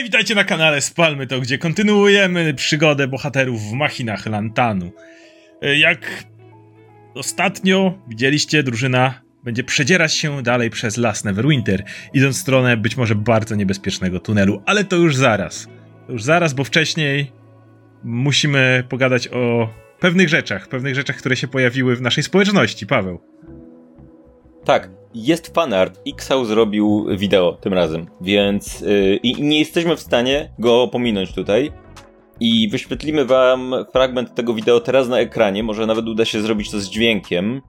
Hej, witajcie na kanale Spalmy to, gdzie kontynuujemy przygodę bohaterów w machinach Lantanu. E, Jak ostatnio widzieliście, drużyna będzie przedzierać się dalej przez las Neverwinter, idąc w stronę być może bardzo niebezpiecznego tunelu, ale to już zaraz. To już zaraz, bo wcześniej musimy pogadać o pewnych rzeczach, pewnych rzeczach, które się pojawiły w naszej społeczności. Paweł. Tak, jest fanart. Xał zrobił wideo tym razem, więc yy, nie jesteśmy w stanie go pominąć tutaj. I wyświetlimy wam fragment tego wideo teraz na ekranie. Może nawet uda się zrobić to z dźwiękiem.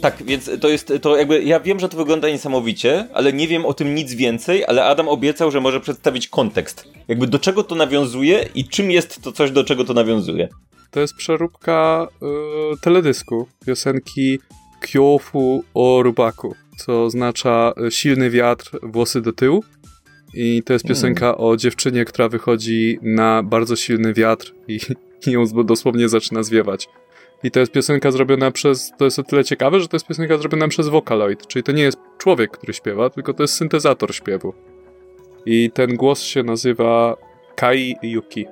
Tak, więc to jest to jakby. Ja wiem, że to wygląda niesamowicie, ale nie wiem o tym nic więcej, ale Adam obiecał, że może przedstawić kontekst. Jakby do czego to nawiązuje i czym jest to coś, do czego to nawiązuje. To jest przeróbka y, teledysku piosenki Kyofu o Rubaku, co oznacza y, silny wiatr, włosy do tyłu. I to jest piosenka mm. o dziewczynie, która wychodzi na bardzo silny wiatr i, i ją dosłownie zaczyna zwiewać. I to jest piosenka zrobiona przez. To jest o tyle ciekawe, że to jest piosenka zrobiona przez Vocaloid, czyli to nie jest człowiek, który śpiewa, tylko to jest syntezator śpiewu. I ten głos się nazywa Kai Yuki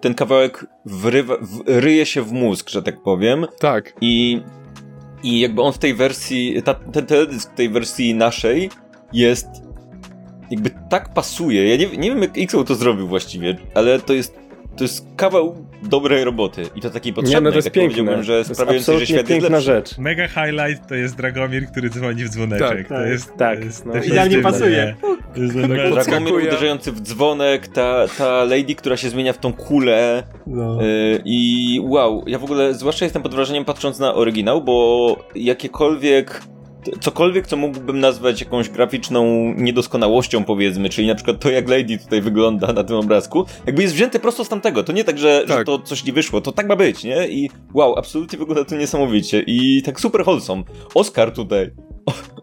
ten kawałek wrywa, ryje się w mózg, że tak powiem. Tak. I, i jakby on w tej wersji, ta, ten teledysk w tej wersji naszej jest jakby tak pasuje. Ja nie, nie wiem, jak XO to zrobił właściwie, ale to jest to jest kawał dobrej roboty i to takiej potrzebnej, nie, no to jest tak piękne. że sprawiającej, że świat piękna jest rzecz. Mega highlight to jest Dragomir, który dzwoni w dzwoneczek. Tak, to tak, jest, tak. To jest, no, idealnie pasuje. To jest tak, Dragomir uderzający w dzwonek, ta, ta lady, która się zmienia w tą kulę no. y, i wow, ja w ogóle zwłaszcza jestem pod wrażeniem patrząc na oryginał, bo jakiekolwiek cokolwiek, co mógłbym nazwać jakąś graficzną niedoskonałością, powiedzmy, czyli na przykład to, jak Lady tutaj wygląda na tym obrazku, jakby jest wzięte prosto z tamtego. To nie tak, że, tak. że to coś nie wyszło, to tak ma być, nie? I wow, absolutnie wygląda to niesamowicie. I tak super wholesome. Oscar tutaj.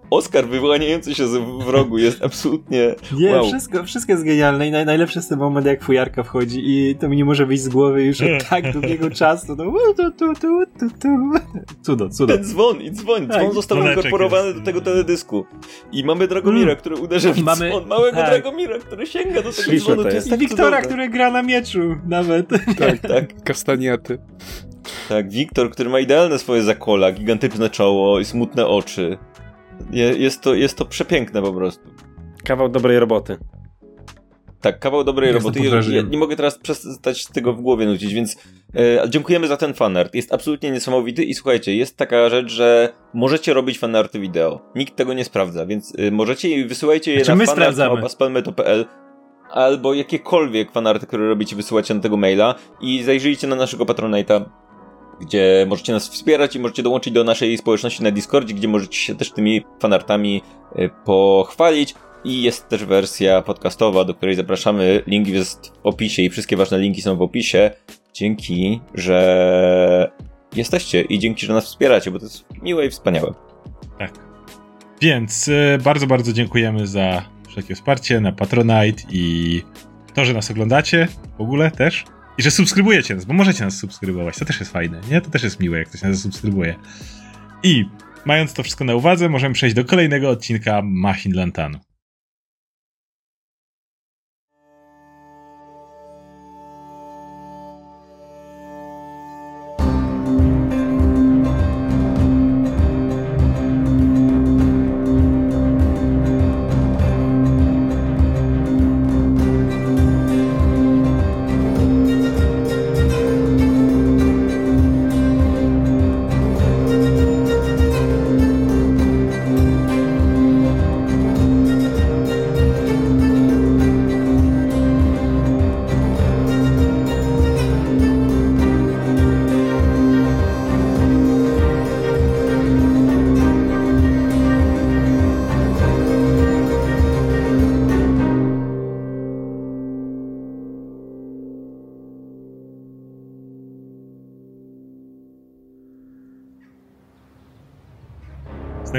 Oskar wyłaniający się z wrogu jest absolutnie. Nie, wow. wszystko, wszystko jest genialne i naj, najlepszy jest ten moment, jak fujarka wchodzi i to mi nie może wyjść z głowy już od tak długiego czasu. No, tu, tu, tu, tu, tu. Cudo, cudo. Ten dzwon i dzwon. Dzwon tak. został inkorporowany do tego teledysku. I mamy Dragomira, mm. który uderza w mamy, dzwon. Małego tak. Dragomira, który sięga do tego Śliczne dzwonu. To jest. I tak Wiktora, który gra na mieczu nawet. Tak, tak. Kastaniaty. Tak, Wiktor, który ma idealne swoje zakola, gigantyczne czoło i smutne oczy. Jest to, jest to przepiękne po prostu. Kawał dobrej roboty. Tak, kawał dobrej jest roboty. Ja, ja, nie mogę teraz przestać tego w głowie nucić, więc e, dziękujemy za ten fanart. Jest absolutnie niesamowity i słuchajcie, jest taka rzecz, że możecie robić fanarty wideo. Nikt tego nie sprawdza, więc e, możecie i wysyłajcie je znaczy, na fanart.spalmeto.pl albo jakiekolwiek fanarty, które robicie, wysyłacie na tego maila i zajrzyjcie na naszego Patronite'a gdzie możecie nas wspierać i możecie dołączyć do naszej społeczności na Discordzie, gdzie możecie się też tymi fanartami y, pochwalić. I jest też wersja podcastowa, do której zapraszamy. Link jest w opisie i wszystkie ważne linki są w opisie. Dzięki, że jesteście i dzięki, że nas wspieracie, bo to jest miłe i wspaniałe. Tak. Więc y, bardzo, bardzo dziękujemy za wszelkie wsparcie na Patronite i to, że nas oglądacie w ogóle też. I że subskrybujecie nas, bo możecie nas subskrybować. To też jest fajne, nie? To też jest miłe, jak ktoś nas subskrybuje. I mając to wszystko na uwadze, możemy przejść do kolejnego odcinka Machin Lantanu.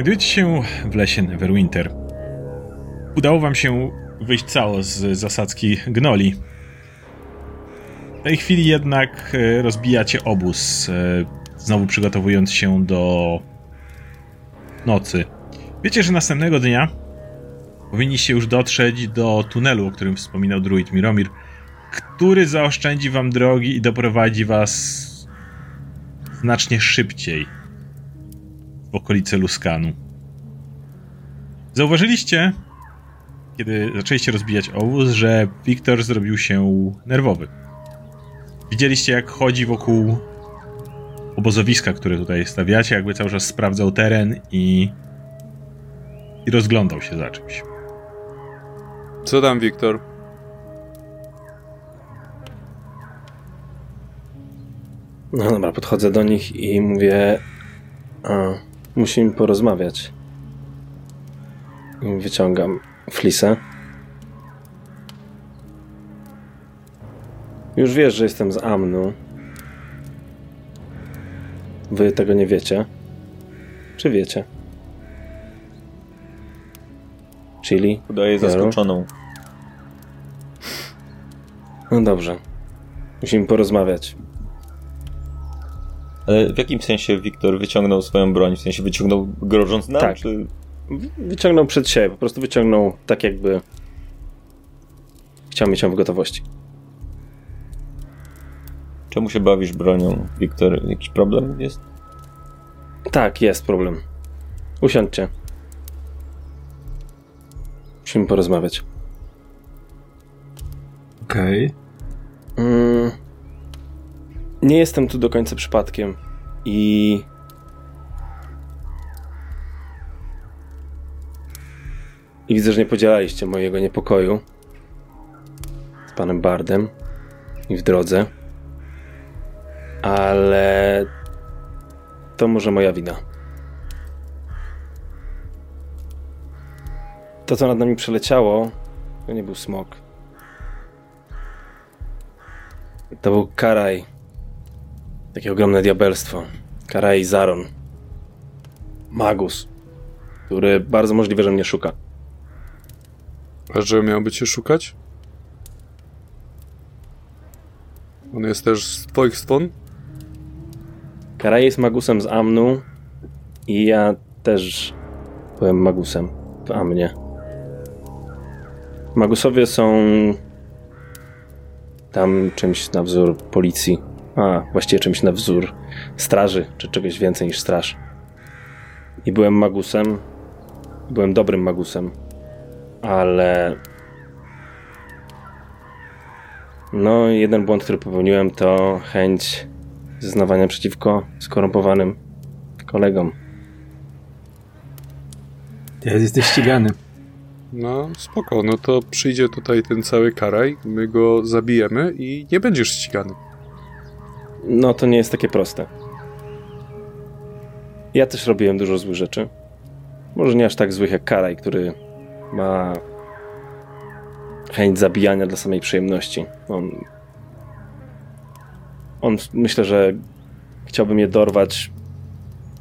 Znajdujecie się w lesie Neverwinter. Udało wam się wyjść cało z zasadzki gnoli. W tej chwili jednak e, rozbijacie obóz, e, znowu przygotowując się do nocy. Wiecie, że następnego dnia powinniście już dotrzeć do tunelu, o którym wspominał druid Miromir, który zaoszczędzi wam drogi i doprowadzi was znacznie szybciej okolice Luskanu. Zauważyliście, kiedy zaczęliście rozbijać obóz, że Wiktor zrobił się nerwowy. Widzieliście, jak chodzi wokół obozowiska, które tutaj stawiacie, jakby cały czas sprawdzał teren i, i rozglądał się za czymś. Co tam, Wiktor? No dobra, podchodzę do nich i mówię: a, Musimy porozmawiać. Wyciągam flisę. Już wiesz, że jestem z Amnu. Wy tego nie wiecie. Czy wiecie? Chili? Udaje zaskoczoną. No dobrze. Musimy porozmawiać. Ale w jakim sensie Wiktor wyciągnął swoją broń? W sensie wyciągnął grożąc nam? Tak. Czy... Wyciągnął przed siebie, po prostu wyciągnął tak jakby chciał mieć ją w gotowości. Czemu się bawisz bronią, Wiktor? Jakiś problem jest? Tak, jest problem. Usiądźcie. Musimy porozmawiać. Okej. Mm, nie jestem tu do końca przypadkiem i i widzę, że nie podzielaliście mojego niepokoju z panem Bardem i w drodze, ale to może moja wina. To, co nad nami przeleciało, to nie był smok. To był Karaj. Takie ogromne diabelstwo. Karaj Zaron. Magus. Który bardzo możliwe, że mnie szuka. A że miałby cię szukać? On jest też z twoich stron? Karaj jest magusem z Amnu i ja też byłem magusem w Amnie. Magusowie są tam czymś na wzór policji, a właściwie czymś na wzór straży, czy czegoś więcej niż straż. I byłem magusem, byłem dobrym magusem, ale no jeden błąd, który popełniłem to chęć zeznawania przeciwko skorumpowanym kolegom. Teraz jesteś ścigany. No spoko, no to przyjdzie tutaj ten cały karaj, my go zabijemy i nie będziesz ścigany. No to nie jest takie proste. Ja też robiłem dużo złych rzeczy. Może nie aż tak złych jak Karaj, który ma chęć zabijania dla samej przyjemności. On, on myślę, że chciałby mnie dorwać,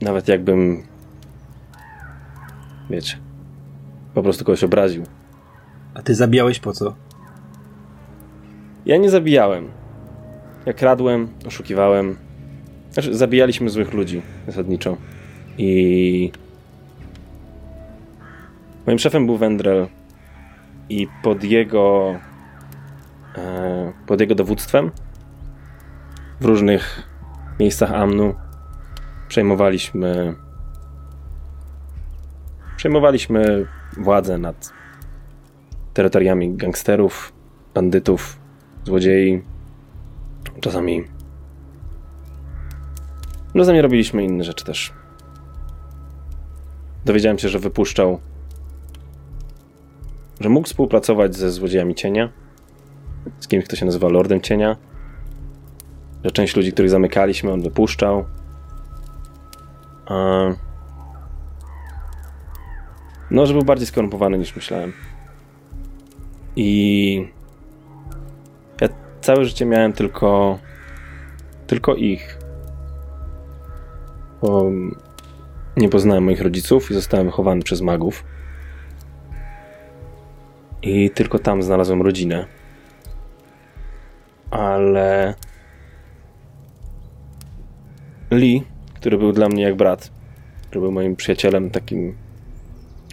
nawet jakbym, wiecie, po prostu kogoś obraził. A ty zabijałeś po co? Ja nie zabijałem. Ja kradłem, oszukiwałem. Znaczy, zabijaliśmy złych ludzi zasadniczo. I. Moim szefem był Wendrel. I pod jego. E, pod jego dowództwem w różnych miejscach Amnu przejmowaliśmy. Przejmowaliśmy władzę nad terytoriami gangsterów, bandytów, złodziei. Czasami. Czasami robiliśmy inne rzeczy też. Dowiedziałem się, że wypuszczał. Że mógł współpracować ze złodziejami cienia. Z kimś, kto się nazywa Lordem Cienia. Że część ludzi, których zamykaliśmy, on wypuszczał. A... No, że był bardziej skorumpowany niż myślałem. I całe życie miałem tylko tylko ich. Bo nie poznałem moich rodziców i zostałem wychowany przez magów. I tylko tam znalazłem rodzinę. Ale Lee, który był dla mnie jak brat, który był moim przyjacielem takim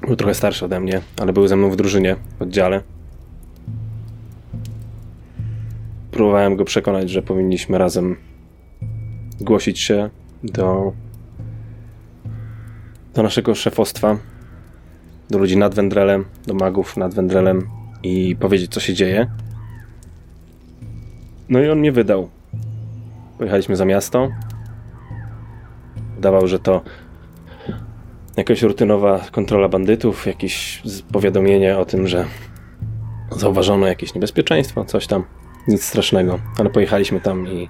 Był trochę starszy ode mnie, ale był ze mną w drużynie, w oddziale. Próbowałem go przekonać, że powinniśmy razem zgłosić się do, do naszego szefostwa, do ludzi nad Wędrelem, do magów nad Wędrelem i powiedzieć, co się dzieje. No i on mnie wydał. Pojechaliśmy za miasto. Udawał, że to jakaś rutynowa kontrola bandytów, jakieś powiadomienie o tym, że zauważono jakieś niebezpieczeństwo, coś tam. Nic strasznego. Ale pojechaliśmy tam i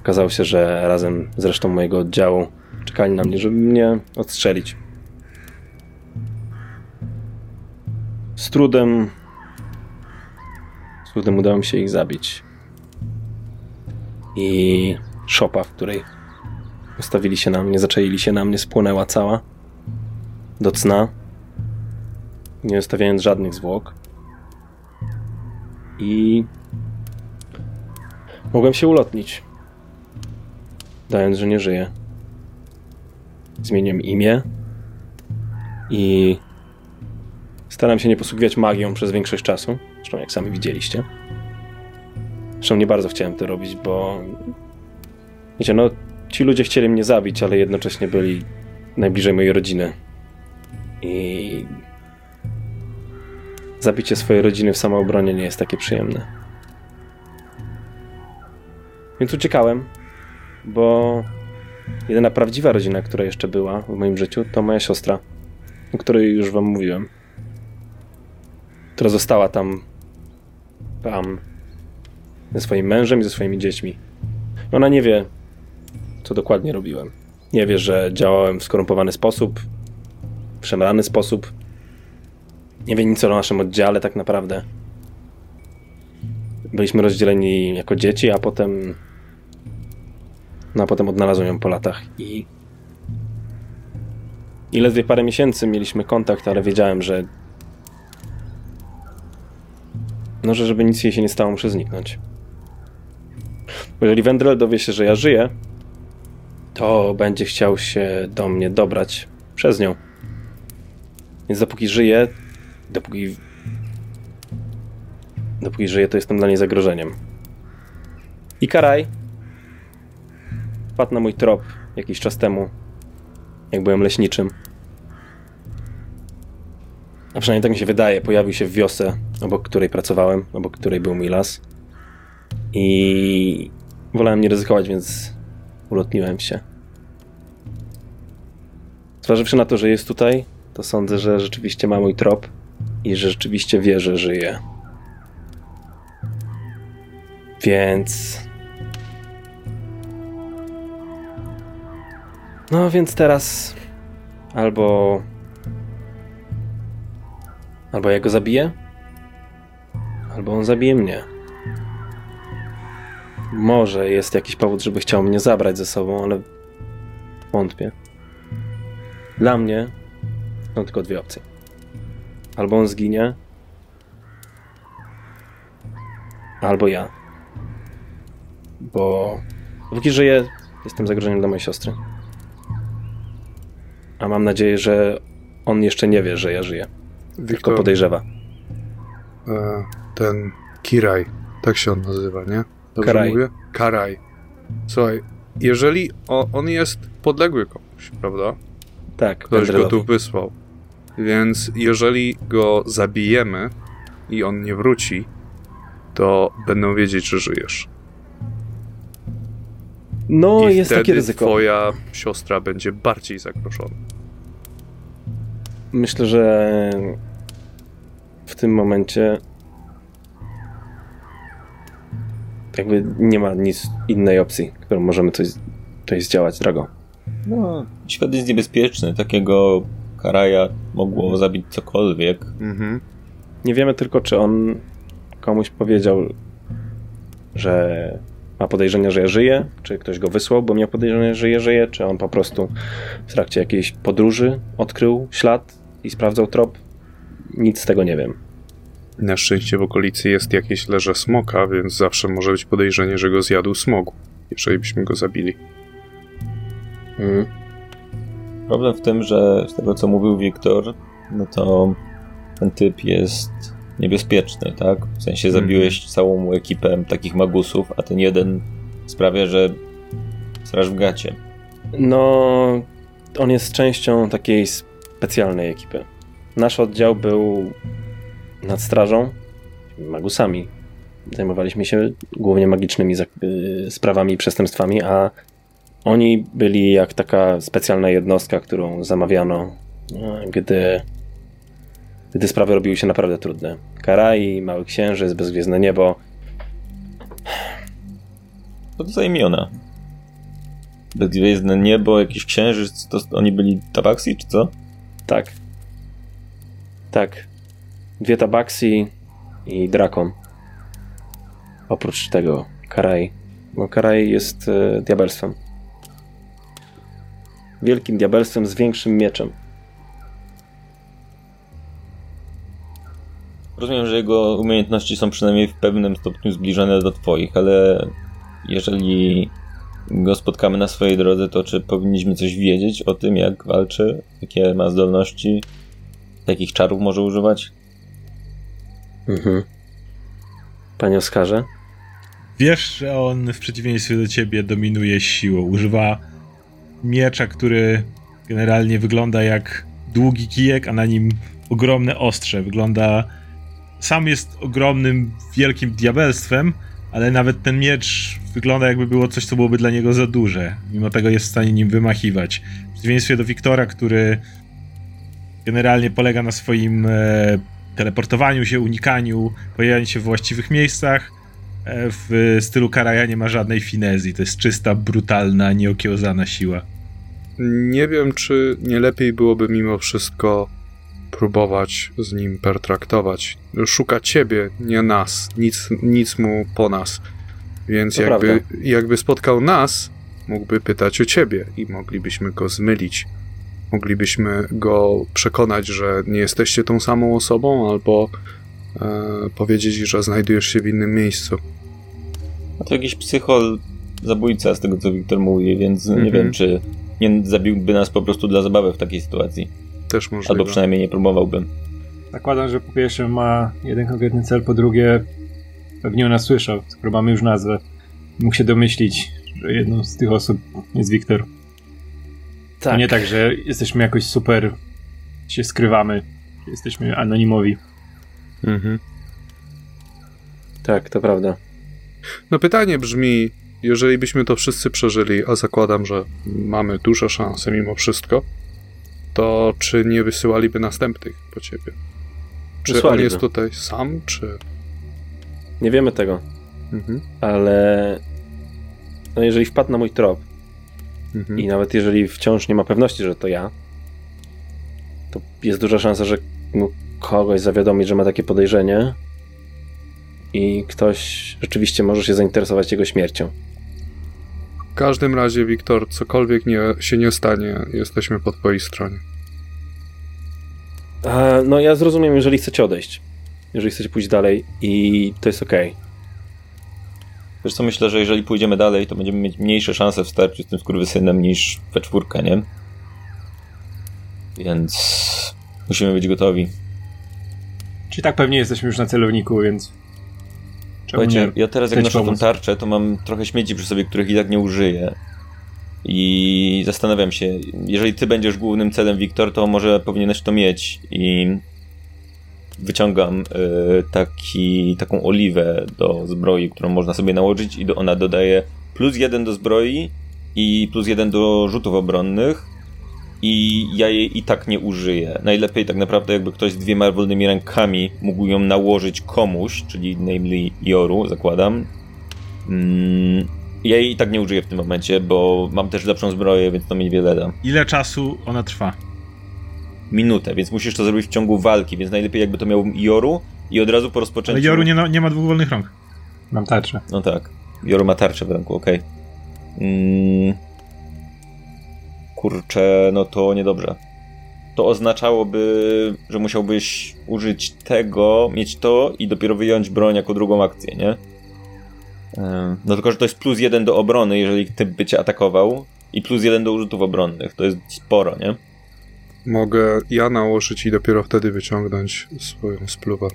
okazało się, że razem z resztą mojego oddziału czekali na mnie, żeby mnie odstrzelić. Z trudem z trudem udało mi się ich zabić. I szopa, w której ustawili się na mnie, zaczaili się na mnie, spłonęła cała do cna, nie zostawiając żadnych zwłok. I mogłem się ulotnić, dając, że nie żyję. Zmieniłem imię i staram się nie posługiwać magią przez większość czasu, zresztą jak sami widzieliście. Zresztą nie bardzo chciałem to robić, bo wiecie, no ci ludzie chcieli mnie zabić, ale jednocześnie byli najbliżej mojej rodziny. I zabicie swojej rodziny w samoobronie nie jest takie przyjemne. Więc uciekałem, bo jedyna prawdziwa rodzina, która jeszcze była w moim życiu, to moja siostra, o której już wam mówiłem. Która została tam, tam ze swoim mężem i ze swoimi dziećmi. Ona nie wie, co dokładnie robiłem. Nie wie, że działałem w skorumpowany sposób, przemrany sposób. Nie wie nic o naszym oddziale tak naprawdę. Byliśmy rozdzieleni jako dzieci, a potem. No a potem odnalazłem ją po latach i. I ledwie parę miesięcy mieliśmy kontakt, ale wiedziałem, że. No, że żeby nic jej się nie stało, muszę zniknąć. Bo jeżeli Wendrel dowie się, że ja żyję, to będzie chciał się do mnie dobrać przez nią. Więc dopóki żyję, dopóki. Dopóki żyję, to jestem dla niej zagrożeniem. I Karaj wpadł na mój trop jakiś czas temu, jak byłem leśniczym. A przynajmniej tak mi się wydaje, pojawił się w wiosce, obok której pracowałem, obok której był mój las. I wolałem nie ryzykować, więc ulotniłem się. Zważywszy na to, że jest tutaj, to sądzę, że rzeczywiście ma mój trop i że rzeczywiście wie, że żyje. Więc. No więc teraz albo. Albo ja go zabiję, albo on zabije mnie. Może jest jakiś powód, żeby chciał mnie zabrać ze sobą, ale wątpię. Dla mnie są tylko dwie opcje. Albo on zginie, albo ja. Bo póki żyję, jestem zagrożeniem dla mojej siostry. A mam nadzieję, że on jeszcze nie wie, że ja żyję. Wiktor, tylko podejrzewa. E, ten Kiraj, tak się on nazywa, nie? Dobrze Karaj. mówię? Karaj. Słuchaj, jeżeli on jest podległy komuś, prawda? Tak. Ktoś go tu wysłał. Więc jeżeli go zabijemy i on nie wróci, to będą wiedzieć, że żyjesz. No, I jest takie ryzyko. Twoja siostra będzie bardziej zagrożona. Myślę, że w tym momencie jakby nie ma nic innej opcji, którą możemy coś, coś zdziałać, drogo. No, świat jest niebezpieczny. Takiego Karaja mogło zabić cokolwiek. Mhm. Nie wiemy tylko, czy on komuś powiedział, że ma podejrzenia, że ja żyję, czy ktoś go wysłał, bo miał podejrzenie, że ja żyję, czy on po prostu w trakcie jakiejś podróży odkrył ślad i sprawdzał trop. Nic z tego nie wiem. Na szczęście w okolicy jest jakieś leże smoka, więc zawsze może być podejrzenie, że go zjadł smogu, jeżeli byśmy go zabili. Mhm. Problem w tym, że z tego co mówił Wiktor, no to ten typ jest niebezpieczny, tak? W sensie zabiłeś mm. całą ekipę takich magusów, a ten jeden sprawia, że straż w gacie. No, on jest częścią takiej specjalnej ekipy. Nasz oddział był nad strażą, magusami. Zajmowaliśmy się głównie magicznymi y, sprawami i przestępstwami, a oni byli jak taka specjalna jednostka, którą zamawiano, y, gdy, gdy sprawy robiły się naprawdę trudne. Karai, Mały Księżyc, Bezgwiezdne Niebo. Co to za imiona? Bezgwiezdne Niebo, jakiś Księżyc, to oni byli tabaksi, czy co? Tak. Tak. Dwie tabaksi i Drakon. Oprócz tego Karaj. Bo Karaj jest e, diabelstwem. Wielkim diabelstwem z większym mieczem. Rozumiem, że jego umiejętności są przynajmniej w pewnym stopniu zbliżone do twoich, ale jeżeli go spotkamy na swojej drodze, to czy powinniśmy coś wiedzieć o tym, jak walczy, jakie ma zdolności, jakich czarów może używać? Mhm. Panie Oskarze? Wiesz, że on w przeciwieństwie do ciebie dominuje siłą. Używa miecza, który generalnie wygląda jak długi kijek, a na nim ogromne ostrze. Wygląda. Sam jest ogromnym, wielkim diabelstwem, ale nawet ten miecz wygląda jakby było coś, co byłoby dla niego za duże. Mimo tego jest w stanie nim wymachiwać. W przeciwieństwie do Wiktora, który generalnie polega na swoim e, teleportowaniu się, unikaniu, pojawianiu się w właściwych miejscach. E, w stylu Karaja nie ma żadnej finezji. To jest czysta, brutalna, nieokiełzana siła. Nie wiem, czy nie lepiej byłoby mimo wszystko próbować z nim pertraktować. Szuka ciebie, nie nas. Nic, nic mu po nas. Więc jakby, jakby spotkał nas, mógłby pytać o ciebie i moglibyśmy go zmylić. Moglibyśmy go przekonać, że nie jesteście tą samą osobą, albo e, powiedzieć, że znajdujesz się w innym miejscu. A to jakiś psychol zabójca, z tego co Wiktor mówi, więc mm -hmm. nie mhm. wiem, czy nie zabiłby nas po prostu dla zabawy w takiej sytuacji. Też możliwe. Albo przynajmniej nie próbowałbym. Zakładam, że po pierwsze ma jeden konkretny cel, po drugie pewnie o nas słyszał, skoro mamy już nazwę. Mógł się domyślić, że jedną z tych osób jest Wiktor. Tak. To nie tak, że jesteśmy jakoś super, się skrywamy, jesteśmy anonimowi. Mhm. Tak, to prawda. No pytanie brzmi, jeżeli byśmy to wszyscy przeżyli, a zakładam, że mamy duże szanse mimo wszystko, to czy nie wysyłaliby następnych po ciebie? Czy on jest tutaj sam, czy... Nie wiemy tego. Mhm. Ale no jeżeli wpadł na mój trop mhm. i nawet jeżeli wciąż nie ma pewności, że to ja, to jest duża szansa, że mógł kogoś zawiadomić, że ma takie podejrzenie i ktoś rzeczywiście może się zainteresować jego śmiercią. W każdym razie, Wiktor, cokolwiek nie, się nie stanie, jesteśmy po twojej stronie. no ja zrozumiem, jeżeli chcecie odejść. Jeżeli chcecie pójść dalej i to jest ok. Wiesz co, myślę, że jeżeli pójdziemy dalej, to będziemy mieć mniejsze szanse w starciu z tym skurwysynem niż we czwórkę, nie? Więc musimy być gotowi. Czy tak pewnie jesteśmy już na celowniku, więc Słuchajcie, ja teraz jak noszę tą tarczę, to mam trochę śmieci przy sobie, których i tak nie użyję. I zastanawiam się, jeżeli ty będziesz głównym celem, Wiktor, to może powinieneś to mieć. I wyciągam y, taki, taką oliwę do zbroi, którą można sobie nałożyć i do, ona dodaje plus jeden do zbroi i plus jeden do rzutów obronnych i ja jej i tak nie użyję. Najlepiej tak naprawdę jakby ktoś z dwiema wolnymi rękami mógł ją nałożyć komuś, czyli namely Joru, zakładam. Mm, ja jej i tak nie użyję w tym momencie, bo mam też lepszą zbroję, więc to mi niewiele da. Ile czasu ona trwa? Minutę, więc musisz to zrobić w ciągu walki, więc najlepiej jakby to miał Joru i od razu po rozpoczęciu... Ale Joru nie, nie ma dwóch wolnych rąk. Mam tarczę. No tak. Joru ma tarczę w ręku, okej. Okay. Mm, kurczę, no to niedobrze. To oznaczałoby, że musiałbyś użyć tego, mieć to i dopiero wyjąć broń jako drugą akcję, nie? No tylko, że to jest plus jeden do obrony, jeżeli typ by cię atakował i plus jeden do użytów obronnych. To jest sporo, nie? mogę ja nałożyć i dopiero wtedy wyciągnąć swoją spluwę.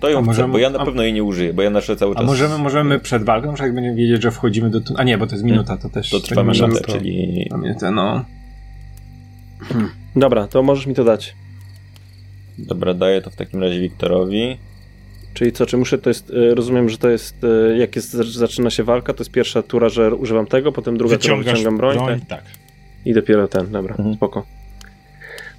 To ją możemy, chce, bo ja na pewno jej nie użyję, bo ja nasze cały czas... A możemy, możemy przed walką, że jak będziemy wiedzieć, że wchodzimy do... A nie, bo to jest minuta, to też... To trwa minutę, czyli... Minutę, no. Hmm. Dobra, to możesz mi to dać. Dobra, daję to w takim razie Wiktorowi. Czyli co, czy muszę, to jest, e, rozumiem, że to jest, e, jak jest, zaczyna się walka, to jest pierwsza tura, że używam tego, potem druga tura wyciągam broń, broń tak? tak? I dopiero ten, dobra, mhm. spoko.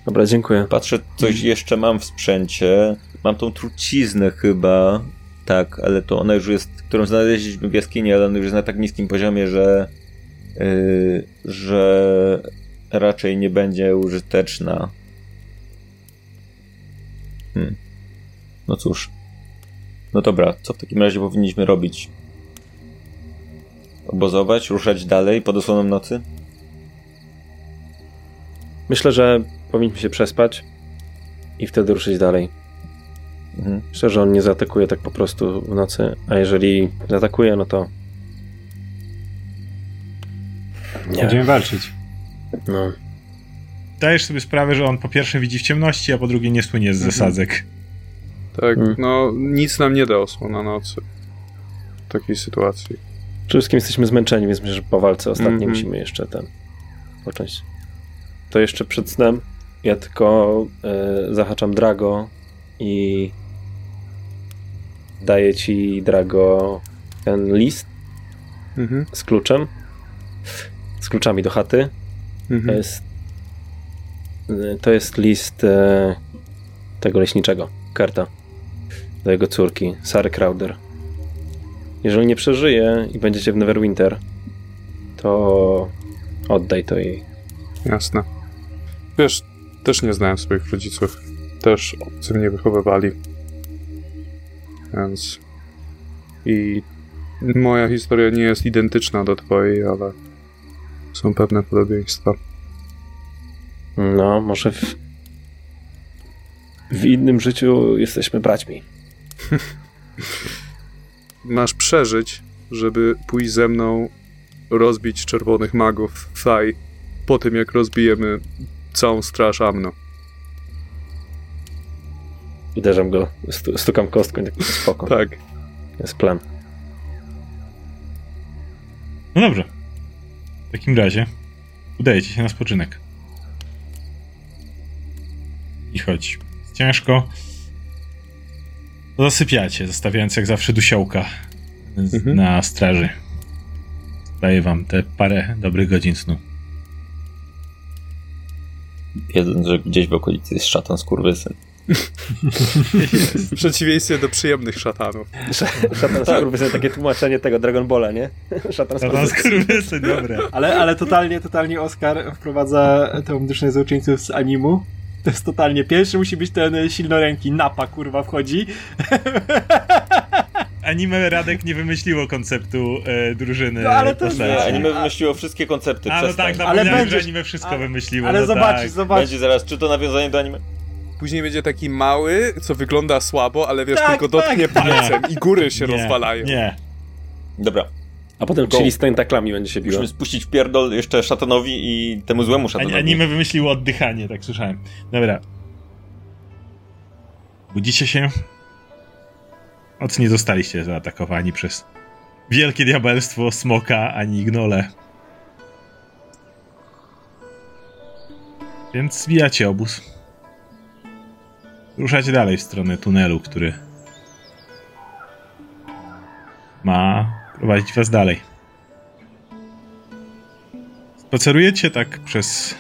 Dobra, dziękuję. Patrzę, coś jeszcze mam w sprzęcie. Mam tą truciznę chyba, tak, ale to ona już jest, którą znaleźliśmy w jaskini, ale ona już jest na tak niskim poziomie, że yy, że raczej nie będzie użyteczna. Hmm. No cóż. No dobra, co w takim razie powinniśmy robić? Obozować, ruszać dalej pod osłoną nocy? Myślę, że powinniśmy się przespać i wtedy ruszyć dalej. Mhm. Myślę, że on nie zaatakuje tak po prostu w nocy, a jeżeli zaatakuje, no to. Nie. Będziemy walczyć. No. Dajesz sobie sprawę, że on po pierwsze widzi w ciemności, a po drugie nie słynie z mhm. zasadzek. Tak, mhm. no nic nam nie da osłona nocy w takiej sytuacji. Przede wszystkim jesteśmy zmęczeni, więc myślę, że po walce ostatniej mhm. musimy jeszcze ten począć. To jeszcze przed snem ja tylko y, zahaczam Drago i daję ci, Drago, ten list mhm. z kluczem. Z kluczami do chaty. Mhm. To, jest, to jest list e, tego leśniczego, karta do jego córki, Sary Crowder. Jeżeli nie przeżyje i będziecie w Neverwinter, to oddaj to jej. Jasne. Wiesz, też nie znałem swoich rodziców. Też obcy mnie wychowywali. Więc... I moja historia nie jest identyczna do twojej, ale są pewne podobieństwa. No, może w, w innym życiu jesteśmy braćmi. Masz przeżyć, żeby pójść ze mną rozbić czerwonych magów w Faj po tym, jak rozbijemy całą straż Amno. Uderzam go, stukam kostką, tak spoko. tak. Jest plan. No dobrze. W takim razie udajecie się na spoczynek. I chodź. Ciężko. Zasypiacie, zostawiając jak zawsze dusiołka mhm. na straży. Daję wam te parę dobrych godzin snu. Jeden, że gdzieś w okolicy jest szatan skurwysyn. W przeciwieństwie do przyjemnych szatanów. Szatan tak. skurwysyn, takie tłumaczenie tego Dragon Balla, nie? Szatan skurwysyn, dobre. Ale, ale totalnie, totalnie Oscar wprowadza tą drużynę złoczyńców z animu. To jest totalnie pierwszy musi być ten silnoręki napa kurwa wchodzi. Anime Radek nie wymyśliło konceptu e, drużyny. No ale to nie, anime wymyśliło wszystkie koncepty. A no tak, ale będzie, że anime wszystko a, wymyśliło. Ale no zobaczysz, tak. zobaczysz. Będzie zaraz, czy to nawiązanie do anime? Później będzie taki mały, co wygląda słabo, ale wiesz, tak, tylko dotknie tak. palcem i góry się nie, rozwalają. Nie. Dobra. A potem Go. chili z tentaklami będzie się biło. Musimy spuścić w pierdol jeszcze szatanowi i temu złemu szatanowi. Anime wymyśliło oddychanie, tak słyszałem. Dobra. Budzicie się. Od nie zostaliście zaatakowani przez wielkie diabelstwo, smoka ani gnole. Więc zbijacie obóz. Ruszacie dalej w stronę tunelu, który ma prowadzić was dalej. Spacerujecie tak przez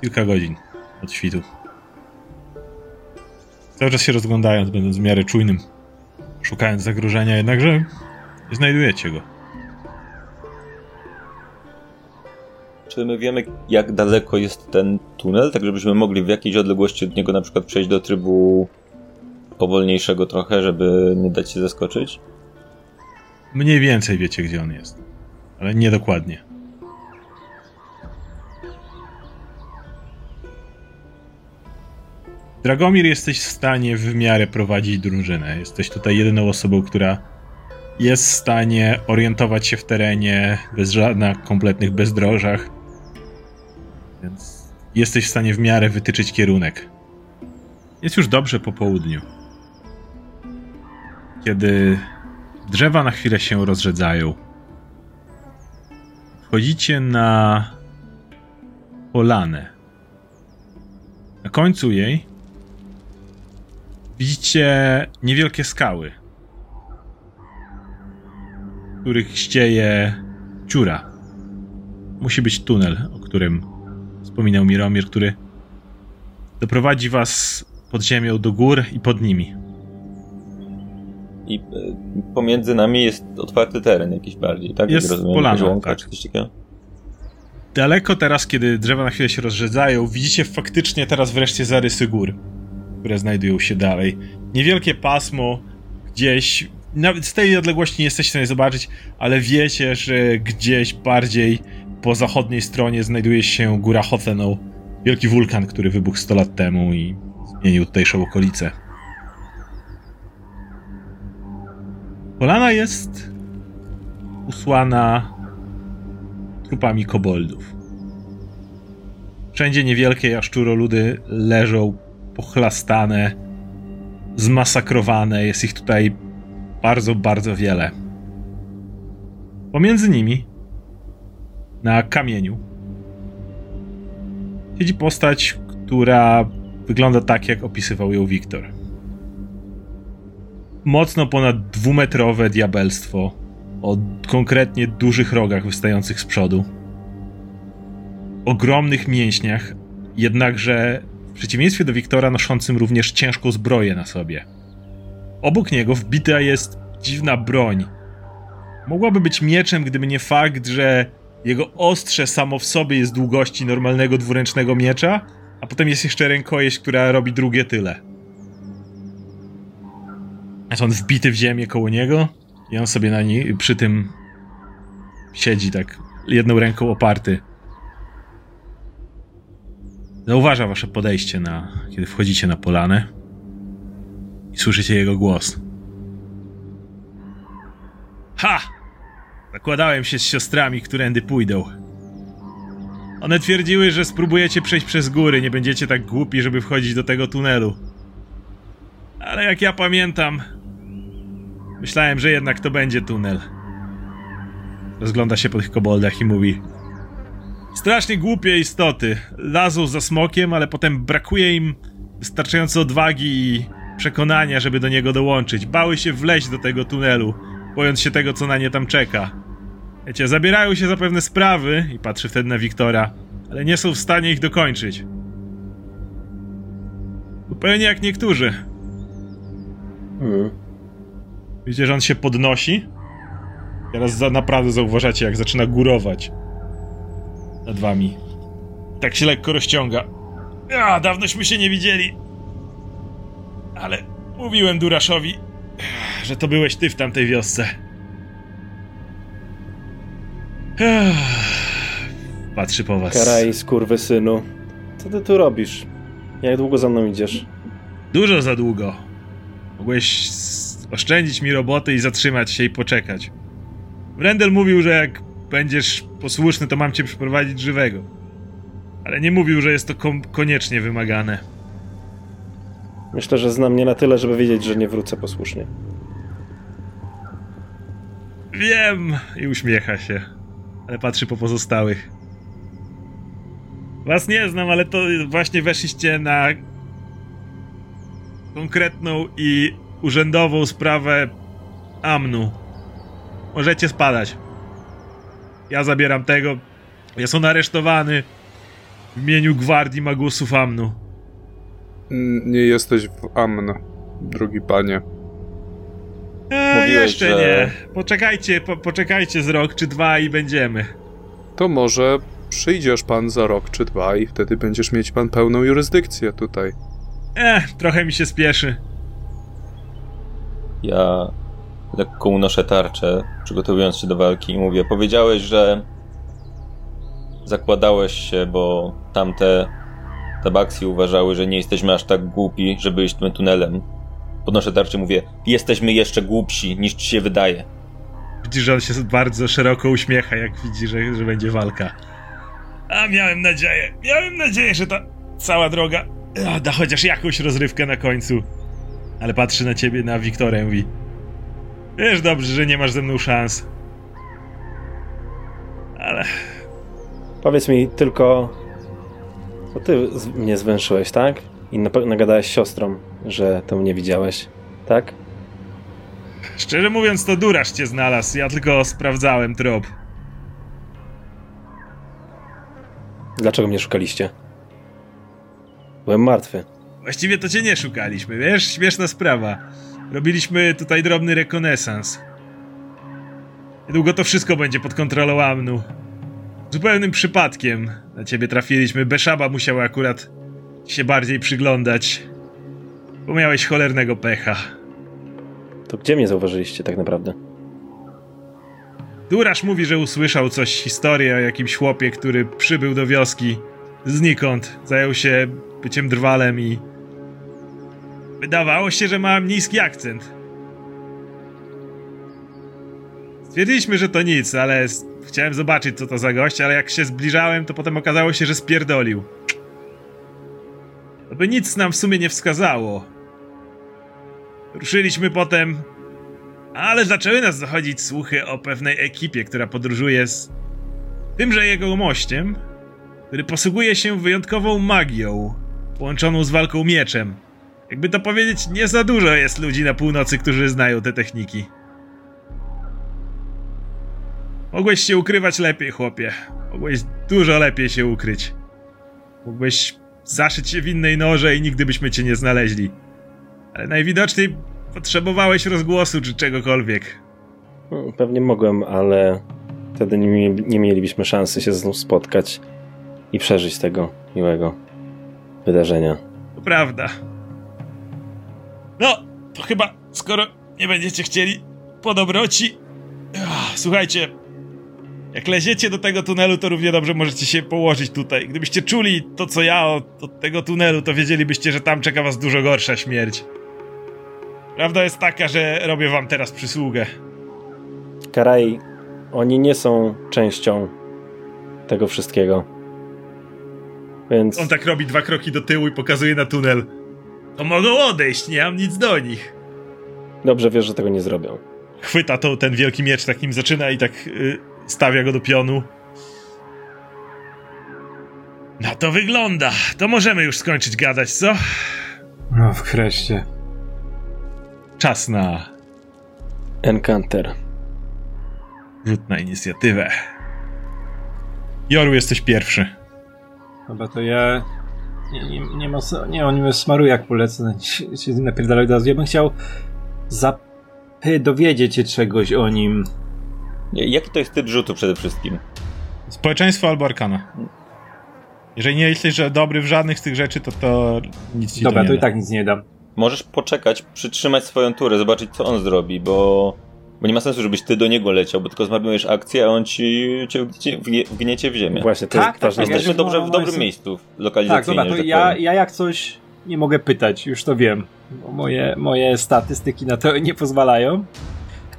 kilka godzin od świtu. Cały czas się rozglądając, będąc w miarę czujnym, szukając zagrożenia, jednakże nie znajdujecie go. Czy my wiemy, jak daleko jest ten tunel, tak żebyśmy mogli w jakiejś odległości od niego na przykład przejść do trybu powolniejszego trochę, żeby nie dać się zaskoczyć? Mniej więcej wiecie, gdzie on jest, ale nie dokładnie. Dragomir jesteś w stanie w miarę prowadzić drużynę. Jesteś tutaj jedyną osobą, która jest w stanie orientować się w terenie bez żadnych kompletnych bezdrożach. Więc jesteś w stanie w miarę wytyczyć kierunek. Jest już dobrze po południu. Kiedy drzewa na chwilę się rozrzedzają, wchodzicie na polanę. Na końcu jej widzicie niewielkie skały, których ścieje dziura. Musi być tunel, o którym wspominał Miromir, który doprowadzi was pod ziemią do gór i pod nimi. I y, pomiędzy nami jest otwarty teren jakiś bardziej, tak? Jest rozumiem, polana, łąka, tak. coś takiego? Daleko teraz, kiedy drzewa na chwilę się rozrzedzają, widzicie faktycznie teraz wreszcie zarysy gór, które znajdują się dalej. Niewielkie pasmo gdzieś, nawet z tej odległości nie jesteście w stanie zobaczyć, ale wiecie, że gdzieś bardziej po zachodniej stronie znajduje się góra Hothenow, wielki wulkan, który wybuchł 100 lat temu i zmienił tutejszą okolicę. Polana jest usłana trupami koboldów. Wszędzie niewielkie jaszczuroludy leżą pochlastane, zmasakrowane. Jest ich tutaj bardzo, bardzo wiele. Pomiędzy nimi, na kamieniu, siedzi postać, która wygląda tak, jak opisywał ją Wiktor. Mocno ponad dwumetrowe diabelstwo o konkretnie dużych rogach wystających z przodu. Ogromnych mięśniach, jednakże w przeciwieństwie do Wiktora noszącym również ciężką zbroję na sobie. Obok niego wbita jest dziwna broń. Mogłaby być mieczem, gdyby nie fakt, że jego ostrze samo w sobie jest długości normalnego dwuręcznego miecza, a potem jest jeszcze rękojeść, która robi drugie tyle. Jest on wbity w ziemię koło niego i on sobie na niej przy tym siedzi tak jedną ręką oparty. Zauważa wasze podejście na, kiedy wchodzicie na polanę i słyszycie jego głos. Ha! Zakładałem się z siostrami, którędy pójdą. One twierdziły, że spróbujecie przejść przez góry, nie będziecie tak głupi, żeby wchodzić do tego tunelu. Ale jak ja pamiętam, myślałem, że jednak to będzie tunel. Rozgląda się po tych koboldach i mówi: Strasznie głupie istoty. Lazą za smokiem, ale potem brakuje im wystarczająco odwagi i przekonania, żeby do niego dołączyć. Bały się wleźć do tego tunelu, bojąc się tego, co na nie tam czeka. Wiecie, zabierają się za pewne sprawy, i patrzy wtedy na Wiktora, ale nie są w stanie ich dokończyć. Zupełnie jak niektórzy. Mhm. Widzicie, że on się podnosi? Teraz za, naprawdę zauważacie, jak zaczyna górować nad wami. Tak się lekko rozciąga. A, dawnośmy się nie widzieli. Ale mówiłem Duraszowi, że to byłeś ty w tamtej wiosce. Patrzy po was. Karaj, skurwysynu. Co ty tu robisz? Jak długo za mną idziesz? Dużo za długo. Mogłeś oszczędzić mi roboty i zatrzymać się i poczekać. Wrendel mówił, że jak będziesz posłuszny, to mam cię przyprowadzić żywego. Ale nie mówił, że jest to koniecznie wymagane. Myślę, że znam mnie na tyle, żeby wiedzieć, że nie wrócę posłusznie. Wiem! I uśmiecha się. Ale patrzy po pozostałych. Was nie znam, ale to właśnie weszliście na konkretną i urzędową sprawę Amnu. Możecie spadać. Ja zabieram tego. Jest on aresztowany w imieniu Gwardii Magusów Amnu. Nie jesteś w Amn, drogi panie. Eee, Mówiłeś, jeszcze że- nie. Poczekajcie, po, poczekajcie z rok czy dwa i będziemy. To może przyjdziesz pan za rok czy dwa i wtedy będziesz mieć pan pełną jurysdykcję tutaj. Eh, trochę mi się spieszy. Ja lekko unoszę tarczę, przygotowując się do walki i mówię, powiedziałeś, że zakładałeś się, bo tamte tabaksy uważały, że nie jesteśmy aż tak głupi, żeby iść tym tunelem. Podnoszę tarczę i mówię, jesteśmy jeszcze głupsi niż ci się wydaje. Widzisz, że on się bardzo szeroko uśmiecha, jak widzi, że, że będzie walka. A miałem nadzieję, miałem nadzieję, że ta cała droga da chociaż jakąś rozrywkę na końcu. Ale patrzy na ciebie, na Wiktorę, mówi Wiesz dobrze, że nie masz ze mną szans. Ale Powiedz mi tylko, to ty mnie zwęszyłeś, tak? I na- nagadałeś siostrom, że to mnie widziałeś, tak? szczerze mówiąc, to duraż cię znalazł. Ja tylko sprawdzałem trop. Dlaczego mnie szukaliście? Byłem martwy. Właściwie to cię nie szukaliśmy, wiesz? Śmieszna sprawa. Robiliśmy tutaj drobny rekonesans. Niedługo to wszystko będzie pod kontrolą Amnu. Zupełnym przypadkiem na ciebie trafiliśmy. Beszaba musiała akurat się bardziej przyglądać. Bo miałeś cholernego pecha. To gdzie mnie zauważyliście tak naprawdę? Durasz mówi, że usłyszał coś, historię o jakimś chłopie, który przybył do wioski znikąd. Zajął się byciem drwalem i... Wydawało się, że ma niski akcent. Stwierdziliśmy, że to nic, ale chciałem zobaczyć, co to za gość, ale jak się zbliżałem, to potem okazało się, że spierdolił. To by nic nam w sumie nie wskazało. Ruszyliśmy potem ale zaczęły nas zachodzić słuchy o pewnej ekipie, która podróżuje z tymże jego mościem, który posługuje się wyjątkową magią, połączoną z walką mieczem. Jakby to powiedzieć, nie za dużo jest ludzi na północy, którzy znają te techniki. Mogłeś się ukrywać lepiej, chłopie. Mogłeś dużo lepiej się ukryć. Mógłbyś zaszyć się w innej norze i nigdy byśmy cię nie znaleźli. Ale najwidoczniej potrzebowałeś rozgłosu czy czegokolwiek. Hmm, Pewnie mogłem, ale wtedy nie, nie mielibyśmy szansy się znów spotkać i przeżyć tego miłego wydarzenia. To prawda. No, to chyba, skoro nie będziecie chcieli po dobroci. Słuchajcie, jak leziecie do tego tunelu, to równie dobrze możecie się położyć tutaj. Gdybyście czuli to, co ja od, od tego tunelu, to wiedzielibyście, że tam czeka was dużo gorsza śmierć. Prawda jest taka, że robię wam teraz przysługę. Karaj, oni nie są częścią tego wszystkiego. Więc On tak robi dwa kroki do tyłu i pokazuje na tunel. To mogą odejść, nie mam nic do nich. dobrze wiesz, że tego nie zrobią. chwyta to, ten wielki miecz, tak nim zaczyna i tak y, stawia go do pionu. No to wygląda. To możemy już skończyć gadać, co? No, w kreście. Czas na Encounter. rzut na inicjatywę. Joru, jesteś pierwszy. Chyba to ja... Nie, nie, nie ma... Nie, on mnie smaruje jak polecę. Się, się napierdalaj od razu. Ja bym chciał zapy dowiedzieć się czegoś o nim. Jaki to jest typ rzutu przede wszystkim? Społeczeństwo albo arkana. Jeżeli nie jesteś że dobry w żadnych z tych rzeczy, to to nic ci Dobra, to to nie i da. tak nic nie dam. Możesz poczekać, przytrzymać swoją turę, zobaczyć co on zrobi, bo... Bo nie ma sensu, żebyś ty do niego leciał, bo tylko zmarnujesz akcję, a on ci cię wgniecie- wgnie- wgniecie w ziemię. Właśnie, to Tak, jest tak, tak, Jesteśmy dobrze no, w dobrym miejscu Tak, lokalizacyjnie, dobra, to tak ja, ja jak coś nie mogę pytać, już to wiem. Bo moje, moje statystyki na to nie pozwalają.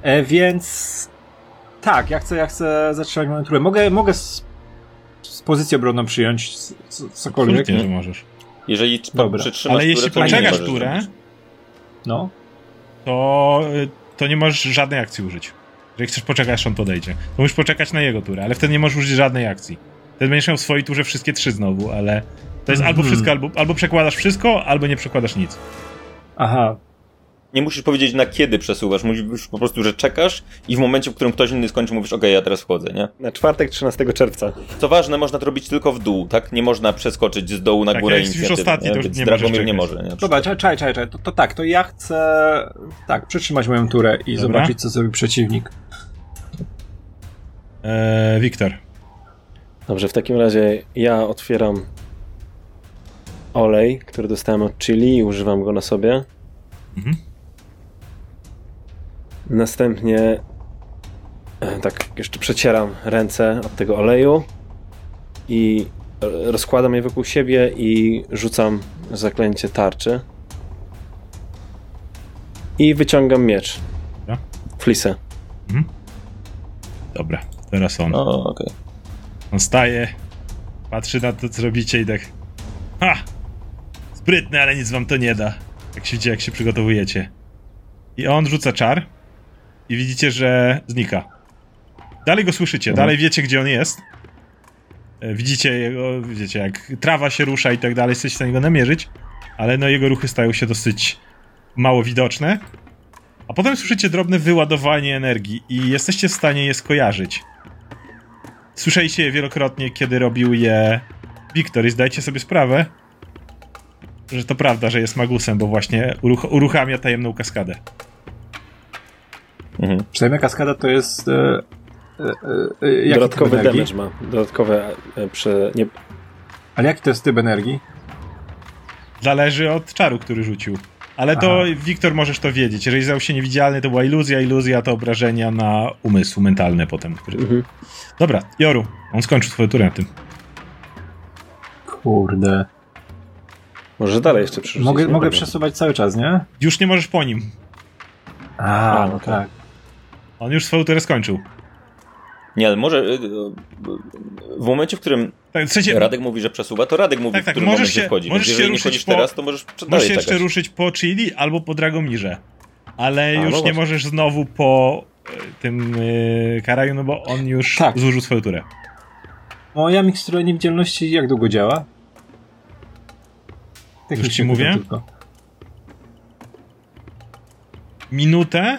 E, więc tak, ja chcę, ja chcę zatrzymać moją turę. Mogę, mogę z, z pozycji obronną przyjąć c- cokolwiek. Absolutnie, że możesz. Jeżeli Dobra. przytrzymasz Ale jeśli poczekasz turę. No. to, y, to nie możesz żadnej akcji użyć. Jeżeli chcesz poczekać, aż on podejdzie, to musisz poczekać na jego turę, ale wtedy nie możesz użyć żadnej akcji. Wtedy będziesz miał w swojej turze wszystkie trzy znowu, ale to jest albo Mhm. wszystko, albo, albo przekładasz wszystko, albo nie przekładasz nic. Aha. Nie musisz powiedzieć na kiedy przesuwasz, musisz po prostu, że czekasz i w momencie, w którym ktoś inny skończy, mówisz, okej, ja teraz wchodzę, nie? Na czwartek 13 czerwca. Co ważne, można to robić tylko w dół, tak? Nie można przeskoczyć z dołu na Tak, górę jak jest już inicjatywy, ostatni, to już Więc nie Dragomir nie może, nie? Dobra, czekaj, czekaj, czekaj. To, to tak, to ja chcę tak, przytrzymać moją turę i Dobra. zobaczyć, co zrobi przeciwnik. Eee, Wiktor. Dobrze, w takim razie ja otwieram olej, który dostałem od Chili i używam go na sobie. Mhm. Następnie e, tak jeszcze przecieram ręce od tego oleju i rozkładam je wokół siebie i rzucam zaklęcie tarczy. I wyciągam miecz. Dobra. Flisę. Dobra, teraz on. No, okej. On staje, Patrzy na to, co robicie i tak... Ha! Sprytne, ale nic wam to nie da. Jak się widzicie, jak się przygotowujecie. I on rzuca czar i widzicie, że znika. Dalej go słyszycie, dalej wiecie, gdzie on jest. E, Widzicie jego, widzicie, jak trawa się rusza i tak dalej, jesteście w stanie go namierzyć, ale no jego ruchy stają się dosyć mało widoczne. A potem słyszycie drobne wyładowanie energii i jesteście w stanie je skojarzyć. Słyszeliście je wielokrotnie, kiedy robił je Wiktor i zdajcie sobie sprawę, że to prawda, że jest magusem, bo właśnie uruch uruchamia tajemną kaskadę. Mhm. Przynajmniej kaskada to jest... E, e, e, e, Dodatkowy damage ma. Dodatkowe e, prze... Nie... Ale jaki to jest typ energii? Zależy od czaru, który rzucił. Ale to, Aha. Wiktor, możesz to wiedzieć. Jeżeli stał się niewidzialny, to była iluzja, iluzja to obrażenia na umysł mentalne potem. Który... Mhm. Dobra, Joru, on skończył swoją turę na tym. Kurde. Może dalej jeszcze przerzucić. Mogę, mogę przesuwać cały czas, nie? Już nie możesz po nim. A, A, no no tak. On już swoją turę skończył. Nie, ale może y, y, w momencie, w którym Tak, w sensie, Radek mówi, że przesuwa, to Radek mówi, Tak, w tak, którym możesz momencie się- wchodzi. możesz Więc się jeżeli nie wchodzisz po- teraz, to możesz możesz dalej się jeszcze czekać. ruszyć po Chili albo po Dragomirze. Ale A, już no nie możesz znowu po e, tym e, Karaju, no bo on już Tak. zużył swoją turę. Moja mikstura niewidzialności jak długo działa? Już ci mówię? tylko. minutę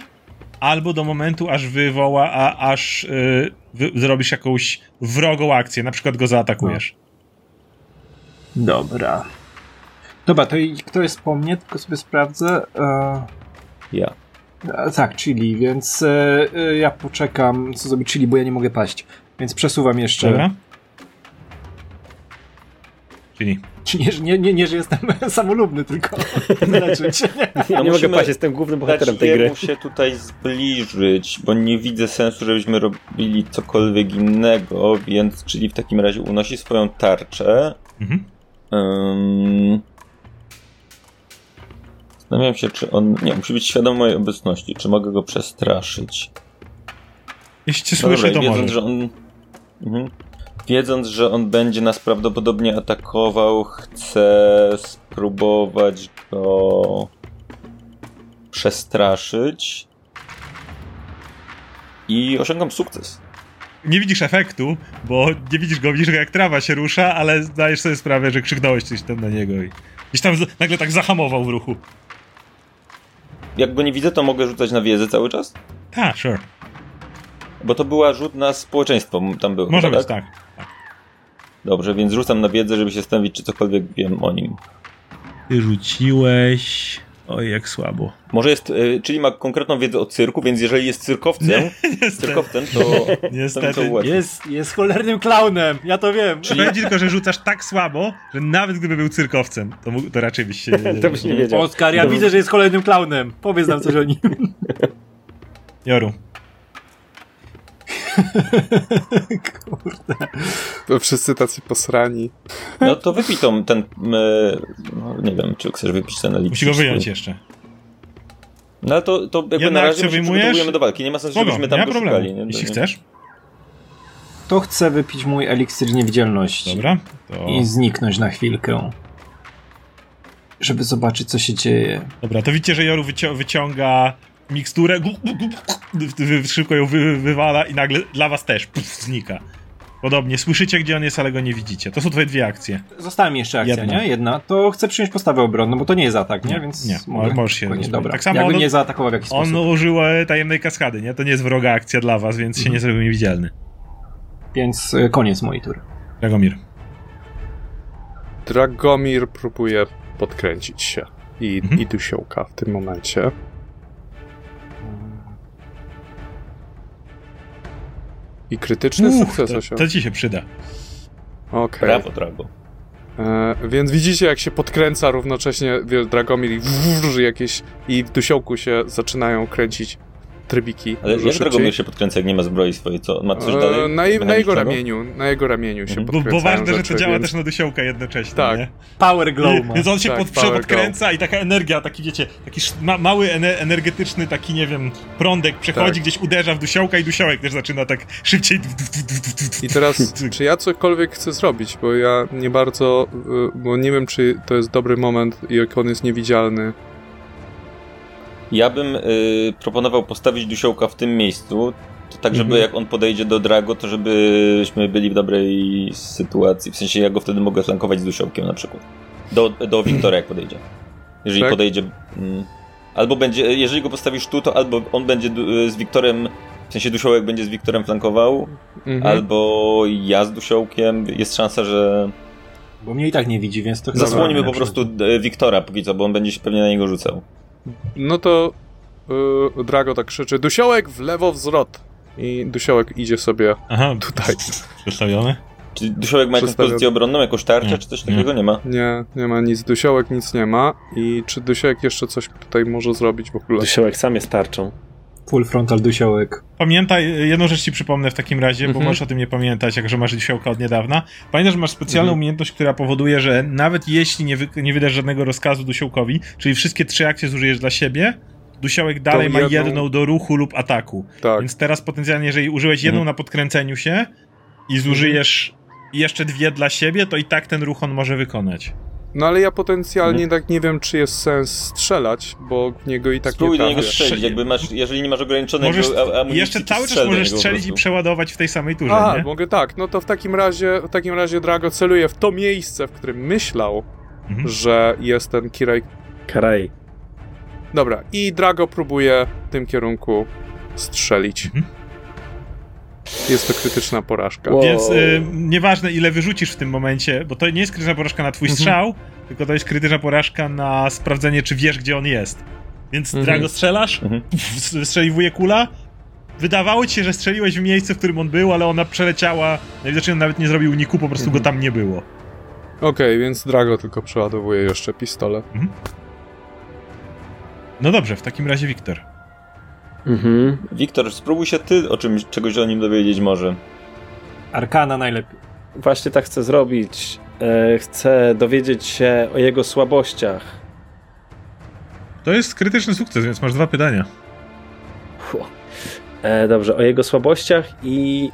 albo do momentu, aż wywoła, a aż y, wy, zrobisz jakąś wrogą akcję, na przykład go zaatakujesz. Dobra. Dobra, to i kto jest po mnie? Tylko sobie sprawdzę. E, Ja. e, tak, Chili, więc e, e, ja poczekam, co zrobi Chili, bo ja nie mogę paść. Więc przesuwam jeszcze. Dobra? Czyli Czy nie, nie, nie, nie, że jestem samolubny, tylko leczyć. Ja nie mogę paść, jestem głównym bohaterem tej gry. się tutaj zbliżyć, bo nie widzę sensu, żebyśmy robili cokolwiek innego, więc czyli w takim razie unosi swoją tarczę. mhm. Ym... Zastanawiam się, czy on. Nie, musi być świadom mojej obecności. Czy mogę go przestraszyć? jeśli cię słyszy, dobra, to wiedząc, możesz. że on. Mhm. Wiedząc, że on będzie nas prawdopodobnie atakował, chcę spróbować go przestraszyć. I osiągam sukces. Nie widzisz efektu, bo nie widzisz go, widzisz go jak trawa się rusza, ale zdajesz sobie sprawę, że krzyknąłeś coś tam na niego i gdzieś tam nagle tak zahamował w ruchu. Jak go nie widzę, to mogę rzucać na wiedzę cały czas? Tak, sure. Bo to była rzut na społeczeństwo, tam był. Może chyba, być tak. Dobrze, więc rzucam na wiedzę, żeby się zastanowić, czy cokolwiek wiem o nim. Ty rzuciłeś... Oj, jak słabo. Może jest, y, czyli ma konkretną wiedzę o cyrku, więc jeżeli jest cyrkowcem, Niestety. cyrkowcem, to, to to Niestety. ułatwi. Jest, jest cholernym klaunem, ja to wiem. Powiem ci tylko, że rzucasz tak słabo, że nawet gdyby był cyrkowcem, to, mógł, to raczej byś się... To byś nie wiedział. Oskar, ja widzę, że jest cholernym klaunem. Powiedz nam coś o nim. Joru. Kurde. To Wszyscy tacy posrani. No to wypij tą, ten, no, nie wiem, czy chcesz wypić ten eliksir. Musi go wyjąć jeszcze. No ale to, to jakby Jedną na razie przygotowujemy do walki, nie ma sensu, żebyśmy nie tam ma go problemu. szukali. Nie? Jeśli To- chcesz. To chcę wypić mój eliksir niewidzialności. Dobra. To... I zniknąć na chwilkę. Żeby zobaczyć, co się dzieje. Dobra, to widzicie, że Joru wycią wyciąga miksturę, gu- gu- gu- gu- wy- szybko ją wy wywala i nagle dla was też puf, znika. Podobnie, słyszycie gdzie on jest, ale go nie widzicie. To są twoje dwie akcje. Została mi jeszcze akcja, Jedna. nie? Jedna. To chcę przyjąć postawę obronną, bo to nie jest atak, nie? Nie, Więc nie, mogę. możesz się rozbronić. Dobra. Tak samo Jakby on- nie zaatakował w jakiś On sposób. użył e, tajemnej kaskady, nie? To nie jest wroga akcja dla was, więc się nie zrobił niewidzialny. Więc y, koniec mojej tury. Dragomir. Dragomir próbuje podkręcić się. I, Mhm. i dusiołka w tym momencie. I krytyczny Uch, sukces to, osiągnął. to ci się przyda. Okej. Brawo, Drago. E, więc widzicie, jak się podkręca równocześnie Dragomir i wrrr, jakieś i w dusiołku się zaczynają kręcić trybiki. Ale jak Dragomir się podkręca, jak nie ma zbroi swojej? Co? Ma coś dalej? Na, na jego ramieniu, na jego ramieniu się mhm. Bo, bo ważne, rzeczy, że to działa więc... też na dusiołka jednocześnie, tak. nie? Power glow ma. Więc on się tak, pod, podkręca glow. i taka energia, taki wiecie, taki ma, mały energetyczny taki, nie wiem, prądek przechodzi, tak. gdzieś uderza w dusiołka i dusiołek też zaczyna tak szybciej. I teraz, czy ja cokolwiek chcę zrobić, bo ja nie bardzo, y, bo nie wiem, czy to jest dobry moment, jak on jest niewidzialny. Ja bym y, proponował postawić dusiołka w tym miejscu, tak żeby mhm. jak on podejdzie do Drago, to żebyśmy byli w dobrej sytuacji. W sensie ja go wtedy mogę flankować z dusiołkiem na przykład. Do, do Wiktora jak podejdzie. Jeżeli tak? podejdzie... Mm, albo będzie, jeżeli go postawisz tu, to albo on będzie y, z Wiktorem w sensie dusiołek będzie z Wiktorem flankował, mhm. albo ja z dusiołkiem. Jest szansa, że. Bo mnie i tak nie widzi, więc to Zasłonimy po prostu Wiktora póki co, bo on będzie się pewnie na niego rzucał. No to yy, Drago tak krzyczy: Dusiołek w lewo wzrot. I Dusiołek idzie sobie Aha, tutaj. Przedstawiony? Czy Dusiołek ma jakąś pozycję obronną, jakąś tarczę, nie, czy coś takiego? Nie. nie ma? Nie, nie ma nic. Dusiołek nic nie ma. I czy Dusiołek jeszcze coś tutaj może zrobić w ogóle? Dusiołek sam jest tarczą. Full frontal dusiołek. Pamiętaj, jedną rzecz ci przypomnę w takim razie, bo mhm. możesz o tym nie pamiętać, jak że masz dusiołka od niedawna. Pamiętaj, że masz specjalną mhm. umiejętność, która powoduje, że nawet jeśli nie, wy, nie wydasz żadnego rozkazu dusiołkowi, czyli wszystkie trzy akcje zużyjesz dla siebie, dusiołek dalej ma jedną... jedną... do ruchu lub ataku. Tak. Więc teraz potencjalnie, jeżeli użyłeś jedną mhm. na podkręceniu się i zużyjesz jeszcze dwie dla siebie, to i tak ten ruch on może wykonać. No ale ja potencjalnie tak nie wiem, czy jest sens strzelać, bo w niego i tak Spróbuj nie do niego strzelić, jakby masz, jeżeli nie masz ograniczonego możesz, amunicji, Jeszcze cały czas możesz strzelić i przeładować w tej samej turze, Aha, nie? mogę tak, no to w takim razie, w takim razie Drago celuje w to miejsce, w którym myślał, mhm. że jest ten Kiraj. Karaj. Dobra, i Drago próbuje w tym kierunku strzelić. Mhm. Jest to krytyczna porażka. Wow. Więc y, nieważne ile wyrzucisz w tym momencie, bo to nie jest krytyczna porażka na twój mhm. strzał, tylko to jest krytyczna porażka na sprawdzenie, czy wiesz, gdzie on jest. Więc mhm. Drago strzelasz, mhm. wystrzeliwuje kula, wydawało ci się, że strzeliłeś w miejsce, w którym on był, ale ona przeleciała, najwidoczniej on nawet nie zrobił uniku, po prostu mhm. go tam nie było. Okej, okay, więc Drago tylko przeładowuje jeszcze pistolet. Mhm. No dobrze, w takim razie Wiktor. Mhm. Wiktor, spróbuj się ty o czymś, czegoś o nim dowiedzieć może. Arkana najlepiej. Właśnie tak chcę zrobić. E, chcę dowiedzieć się o jego słabościach. To jest krytyczny sukces, więc masz dwa pytania. E, dobrze, o jego słabościach i.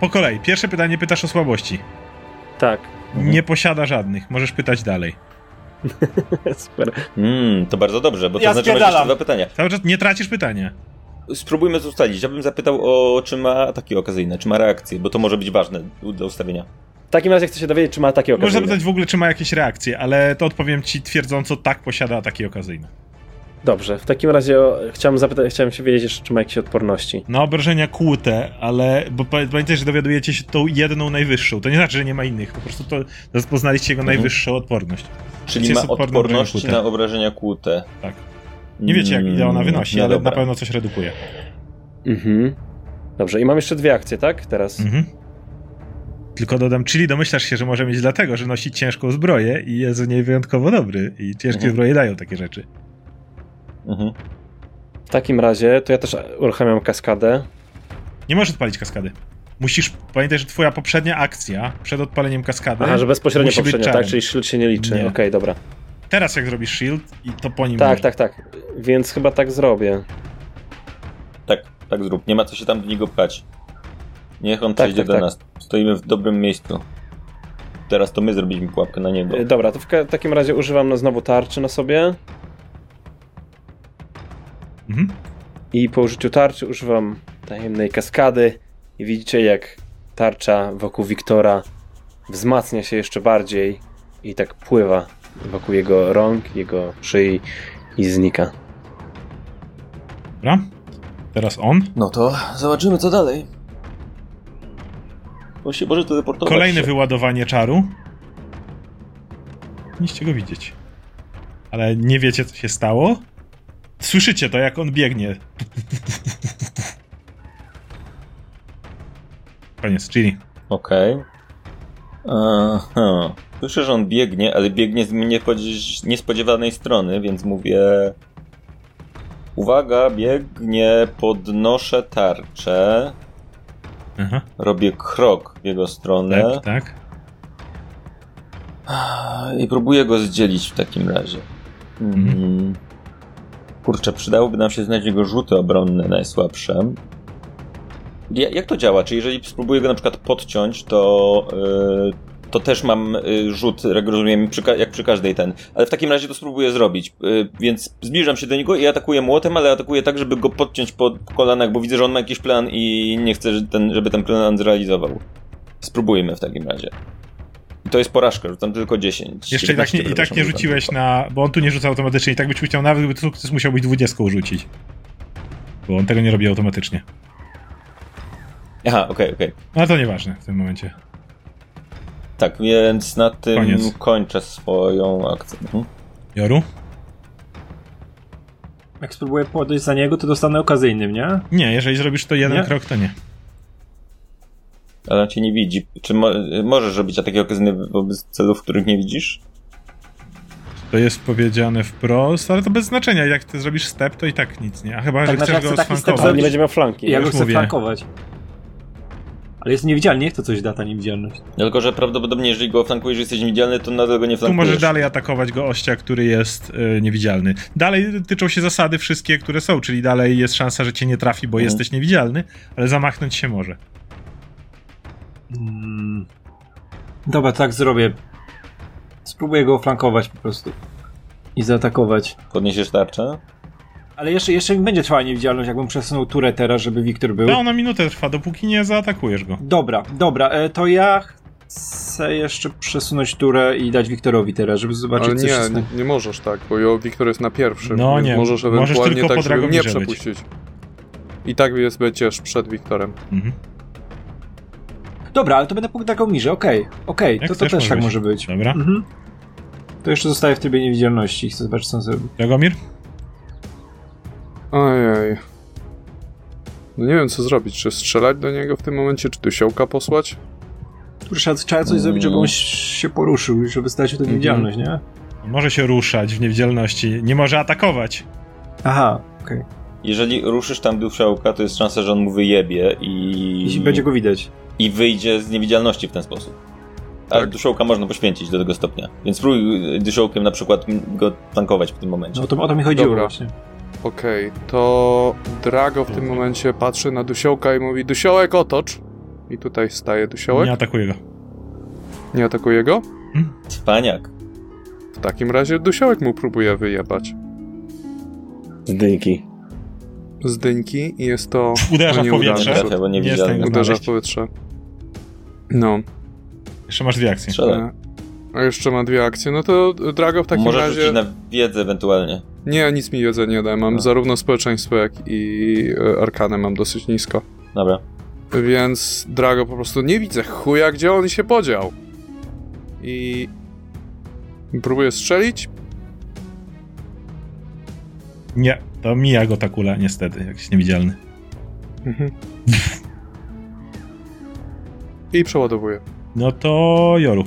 Po kolei. Pierwsze pytanie pytasz o słabości. Tak. Nie posiada żadnych. Możesz pytać dalej. Super. Mm, to bardzo dobrze, bo to ja znaczy, że masz dwa pytania. Cały czas nie tracisz pytania. Spróbujmy to ustalić. Ja bym zapytał o, czy ma ataki okazyjne, czy ma reakcje, bo to może być ważne do ustawienia. W takim razie chcę się dowiedzieć, czy ma ataki okazyjne. Można zapytać w ogóle, czy ma jakieś reakcje, ale to odpowiem ci twierdząco, tak, posiada ataki okazyjne. Dobrze, w takim razie chciałem zapytać, chciałem się wiedzieć jeszcze, czy ma jakieś odporności. No, obrażenia kłute, ale bo pamiętajcie, że dowiadujecie się tą jedną najwyższą. To nie znaczy, że nie ma innych, po prostu to poznaliście jego mhm. najwyższą odporność. Czyli ma odporności na obrażenia kłute. Tak. Nie wiecie, jak ile ona wynosi, no ale dobra. na pewno coś redukuje. Mhm. Dobrze, i mam jeszcze dwie akcje, tak? Teraz. Mhm. Tylko dodam, czyli domyślasz się, że może mieć dlatego, że nosi ciężką zbroję i jest w niej wyjątkowo dobry. I ciężkie mhm. zbroje dają takie rzeczy. Mhm. W takim razie, to ja też uruchamiam kaskadę. Nie możesz odpalić kaskady. Musisz pamiętać, że twoja poprzednia akcja przed odpaleniem kaskady. Aha, że bezpośrednio poprzednia, tak? Czyli shield się nie liczy. Okej, okay, dobra. Teraz jak zrobisz shield i to po nim. Tak, może. tak, tak. Więc chyba tak zrobię. Tak, tak zrób. Nie ma co się tam do niego pchać. Niech on tak, przejdzie tak, do tak. nas. Stoimy w dobrym miejscu. Teraz to my zrobiliśmy pułapkę na niego. Dobra, to w takim razie używam na znowu tarczy na sobie. Mhm. I po użyciu tarczy używam tajemnej kaskady i widzicie jak tarcza wokół Wiktora wzmacnia się jeszcze bardziej i tak pływa wokół jego rąk, jego szyi i znika. Dobra. Teraz on. No to zobaczymy co dalej. On się może teleportować. Kolejne się. wyładowanie czaru. Niście go widzieć. Ale nie wiecie co się stało? Słyszycie to, jak on biegnie. Koniec, czyli. Okej. Okay. Słyszę, że on biegnie, ale biegnie z niespodziewanej strony, więc mówię... Uwaga, biegnie, podnoszę tarczę. Aha. Robię krok w jego stronę. Tak, tak. I próbuję go zdzielić w takim razie. Mhm. Kurczę, przydałoby nam się znaleźć jego rzuty obronne najsłabsze. Jak to działa? Czy jeżeli spróbuję go na przykład podciąć, to, yy, to też mam yy, rzut, jak rozumiem, przy, jak przy każdej ten. Ale w takim razie to spróbuję zrobić. Yy, więc zbliżam się do niego i atakuję młotem, ale atakuję tak, żeby go podciąć po kolanach, bo widzę, że on ma jakiś plan i nie chcę, żeby ten, żeby ten plan zrealizował. Spróbujmy w takim razie. I to jest porażka, rzucam tylko 10. Jeszcze i tak nie, i tak nie rzuciłeś na. Bo on tu nie rzuca automatycznie, i tak byś musiał nawet, gdyby sukces musiał być 20 rzucić. Bo on tego nie robi automatycznie. Aha, okej, okay, okej. Okay. No to nieważne w tym momencie. Tak, więc na tym Koniec. kończę swoją akcję. Mhm. Joru? Jak spróbuję podejść za niego, to dostanę okazyjnym, nie? Nie, jeżeli zrobisz to jeden nie? krok, to nie. Ale on cię nie widzi. Czy mo możesz robić ataki okazyjne wobec celów, których nie widzisz? To jest powiedziane wprost, ale to bez znaczenia. Jak ty zrobisz step, to i tak nic, nie? A chyba, tak, że chcesz go sflankować. Ale nie będzie miał flanki. Ja go chcę mówię. flankować. Ale jest niewidzialny, niech to coś da ta niewidzialność. Tylko, że prawdopodobnie jeżeli go flankujesz, jesteś niewidzialny, to nadal go nie flankujesz. Tu możesz dalej atakować gościa, który jest yy, niewidzialny. Dalej tyczą się zasady wszystkie, które są, czyli dalej jest szansa, że cię nie trafi, bo mhm. jesteś niewidzialny, ale zamachnąć się może. Hmm. Dobra, tak zrobię. Spróbuję go flankować po prostu. I zaatakować. Podniesiesz tarczę? Ale jeszcze, jeszcze mi będzie trwała niewidzialność, jakbym przesunął turę teraz, żeby Wiktor był. No, ona minutę trwa, dopóki nie zaatakujesz go. Dobra, dobra, e, to ja chcę jeszcze przesunąć turę i dać Wiktorowi teraz, żeby zobaczyć, Ale co nie, się nie, nie możesz tak, bo Wiktor jest na pierwszym. No nie, możesz ewentualnie możesz tak, żeby mnie przepuścić. Być. I tak jest, będziesz przed Wiktorem. Mhm. Dobra, ale to będę po Dragomirze, okej, okay, okej, okay. to, to też tak może być. Dobra. Mhm. To jeszcze zostaje w trybie niewidzialności, chcę zobaczyć, co on zrobi. Dragomir? Ojej. No nie wiem, co zrobić. Czy strzelać do niego w tym momencie, czy siołka posłać? Trzeba, trzeba coś zrobić, żeby on się poruszył, żeby stracił tę mhm. niewidzialność, nie? Może się ruszać w niewidzialności, nie może atakować. Aha, okej. Okay. Jeżeli ruszysz tam duszełka, to jest szansa, że on mu wyjebie i... Jeśli będzie go widać. I wyjdzie z niewidzialności w ten sposób. Ale tak. duszołka można poświęcić do tego stopnia. Więc spróbuj duszołkiem na przykład go tankować w tym momencie. No to o to mi chodziło Dobra. właśnie. Okej, okay, to Drago w tym momencie patrzy na Dusiołka i mówi Dusiołek otocz. I tutaj staje Dusiołek. Nie atakuje go. Nie atakuje go? Hmm? Spaniak. W takim razie Dusiołek mu próbuje wyjebać. Z dyńki. Z dyńki i jest to... Uderza w powietrze. Trafia, bo nie, nie Uderza w powietrze. No. Jeszcze masz dwie akcje. Strzelaj. A jeszcze ma dwie akcje, no to Drago w takim Możesz razie... Możesz na wiedzę ewentualnie. Nie, nic mi wiedzę nie da. Mam no. zarówno społeczeństwo, jak i e, arkanę mam dosyć nisko. Dobra. Więc Drago po prostu nie widzę chuja, gdzie on się podział. I... Próbuję strzelić. Nie, to mija go ta kula, niestety, jakiś niewidzialny. Mhm. I przeładowuję. No to Joru.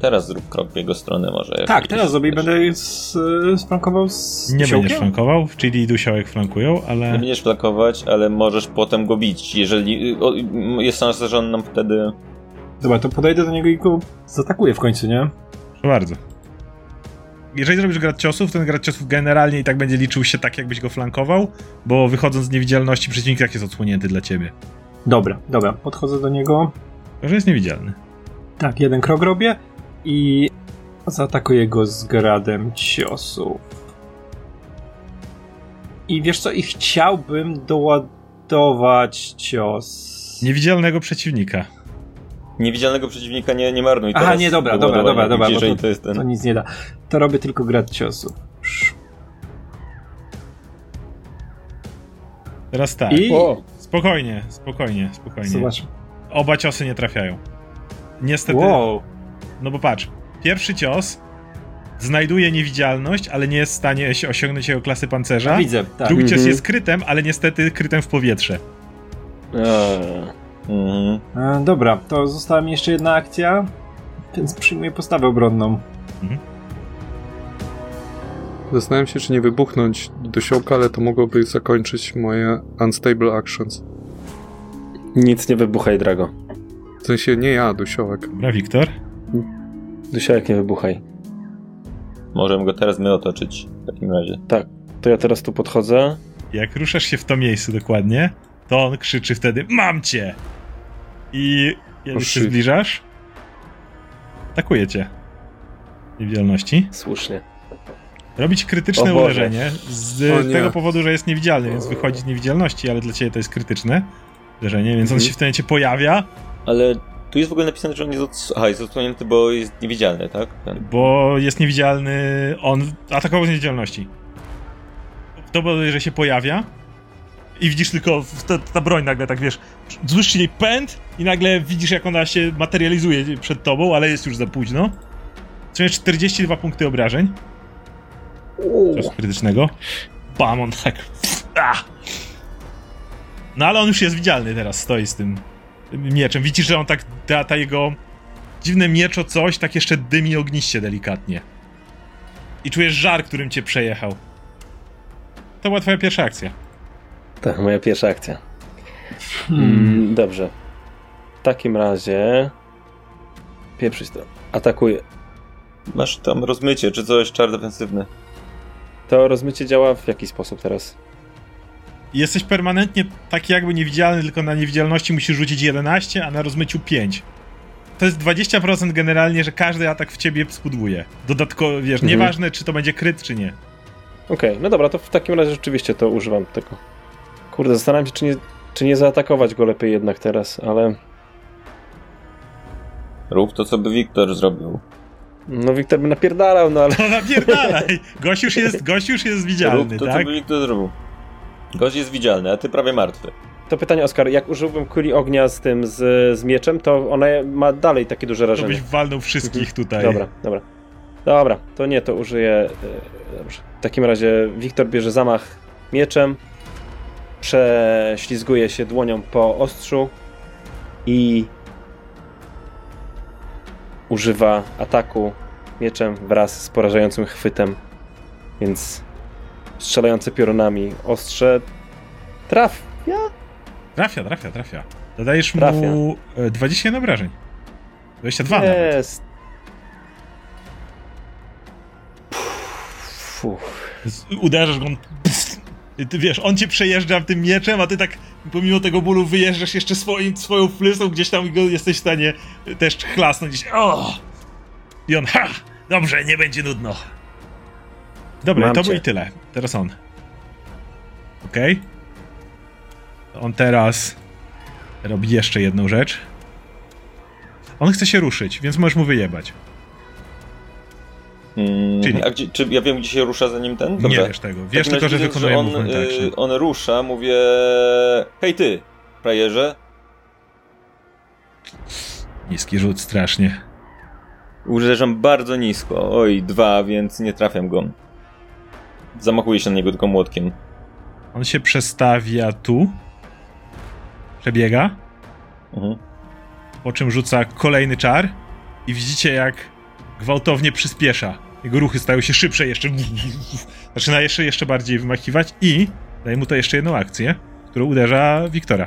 Teraz zrób krok w jego stronę może. Tak, teraz zrobię i będę sflankował z Nie będziesz flankował, czyli i Dusiołek flankują, ale... Nie będziesz flankować, ale możesz potem go bić, jeżeli... Jest szansa, że on nam wtedy... Dobra, to podejdę do niego i go zaatakuję w końcu, nie? Proszę bardzo. Jeżeli zrobisz grad ciosów, ten grad ciosów generalnie i tak będzie liczył się tak, jakbyś go flankował, bo wychodząc z niewidzialności przeciwnik tak jest odsłonięty dla ciebie. Dobra, dobra, podchodzę do niego. Że jest niewidzialny. Tak, jeden krok robię i zaatakuję go z gradem ciosów. I wiesz co, i chciałbym doładować cios. Niewidzialnego przeciwnika. Niewidzialnego przeciwnika nie, nie marnuj Aha, nie, dobra, dobra, dobra, dobra, to, to, jest ten... to nic nie da. To robię tylko grad ciosów. Teraz tak. I... Spokojnie, spokojnie, spokojnie. Zobacz. Oba ciosy nie trafiają. Niestety. Wow. No bo patrz, pierwszy cios znajduje niewidzialność, ale nie jest w stanie osiągnąć jego klasy pancerza. Ja widzę, tak. Drugi cios mhm. jest krytem, ale niestety krytem w powietrze. Mhm. E, dobra, to została mi jeszcze jedna akcja, więc przyjmuję postawę obronną. Mhm. Zastanawiam się, czy nie wybuchnąć do siołka, ale to mogłoby zakończyć moje unstable actions. Nic nie wybuchaj, Drago. W sensie nie ja, dusiołek. Dobra, Wiktor? Dusiołek nie wybuchaj. Możemy go teraz my otoczyć w takim razie. Tak, to ja teraz tu podchodzę. Jak ruszasz się w to miejsce dokładnie, to on krzyczy wtedy Mam cię! I kiedy Oh, się shit. zbliżasz, atakuje cię. Niewidzialności. Słusznie. Robić krytyczne uderzenie z tego powodu, że jest niewidzialny, więc wychodzi z niewidzialności, ale dla ciebie to jest krytyczne uderzenie, więc on Mhm. się w tym momencie pojawia, Ale tu jest w ogóle napisane, że on jest, ods- Aha, jest odsłonięty, bo jest niewidzialny, tak? Ten. bo jest niewidzialny, on atakował z niewidzialności. To powoduje, że się pojawia i widzisz tylko ta, ta broń nagle, tak wiesz, słyszysz jej pęd i nagle widzisz, jak ona się materializuje przed tobą, ale jest już za późno. Czyli 42 punkty obrażeń. Coś krytycznego. Bam, on tak. Ah! No ale on już jest widzialny teraz, stoi z tym mieczem. Widzisz, że on tak, ta, ta jego dziwne mieczo coś, tak jeszcze dymi ogniście delikatnie. I czujesz żar, którym cię przejechał. To była twoja pierwsza akcja. Tak, moja pierwsza akcja. Mm, dobrze. W takim razie... Pieprzyć to. Atakuję. Masz tam rozmycie, czy coś, czar defensywny. To rozmycie działa w jaki sposób teraz? Jesteś permanentnie taki jakby niewidzialny, tylko na niewidzialności musisz rzucić 11, a na rozmyciu 5. To jest 20% generalnie, że każdy atak w ciebie spudłuje. Dodatkowo, wiesz, Mhm. nieważne czy to będzie kryt, czy nie. Okej, no dobra, to w takim razie rzeczywiście to używam tego. Kurde, zastanawiam się, czy nie, czy nie zaatakować go lepiej jednak teraz, ale... Rób to, co by Wiktor zrobił. No Wiktor by napierdalał, no ale... No napierdalaj! Gość już jest, gość już jest widzialny, Rób to, tak? co by Wiktor zrobił. Gość jest widzialny, a ty prawie martwy. To pytanie, Oskar, jak użyłbym kuli ognia z tym, z, z mieczem, to ona ma dalej takie duże To rażenie. byś walnął wszystkich tutaj. Dobra, dobra. Dobra, to nie, to użyję. e, Dobrze. W takim razie Wiktor bierze zamach mieczem, prześlizguje się dłonią po ostrzu i używa ataku mieczem wraz z porażającym chwytem. Więc strzelające piorunami ostrze trafia. Trafia, trafia, trafia. Dodajesz Trafia. mu e, 21 obrażeń. 22 nawet. Jest. Fuh. Z- Uderzasz go, on... Ty wiesz, on cię przejeżdża tym mieczem, a ty tak pomimo tego bólu wyjeżdżasz jeszcze swoim, swoją flysą gdzieś tam i go jesteś w stanie też chlasnąć. O! I on, ha! Dobrze, nie będzie nudno. Dobra, Mam to cię. było i tyle. Teraz on. Okej. On teraz robi jeszcze jedną rzecz. On chce się ruszyć, więc możesz mu wyjebać. Mm, Czyli- A gdzie, czy ja wiem, gdzie się rusza zanim ten? Nie wiesz tego. Wiesz tylko, że wykonuje on, movement action. y, on rusza, mówię... Hej ty, frajerze. Niski rzut strasznie. Uderzam bardzo nisko. Oj, dwa, więc nie trafiam go. Zamachuję się na niego tylko młotkiem. On się przestawia tu. Przebiega. Mhm. Po czym rzuca kolejny czar. I widzicie, jak gwałtownie przyspiesza. Jego ruchy stają się szybsze jeszcze. Zaczyna jeszcze, jeszcze bardziej wymachiwać. I daje mu to jeszcze jedną akcję, którą uderza Wiktora.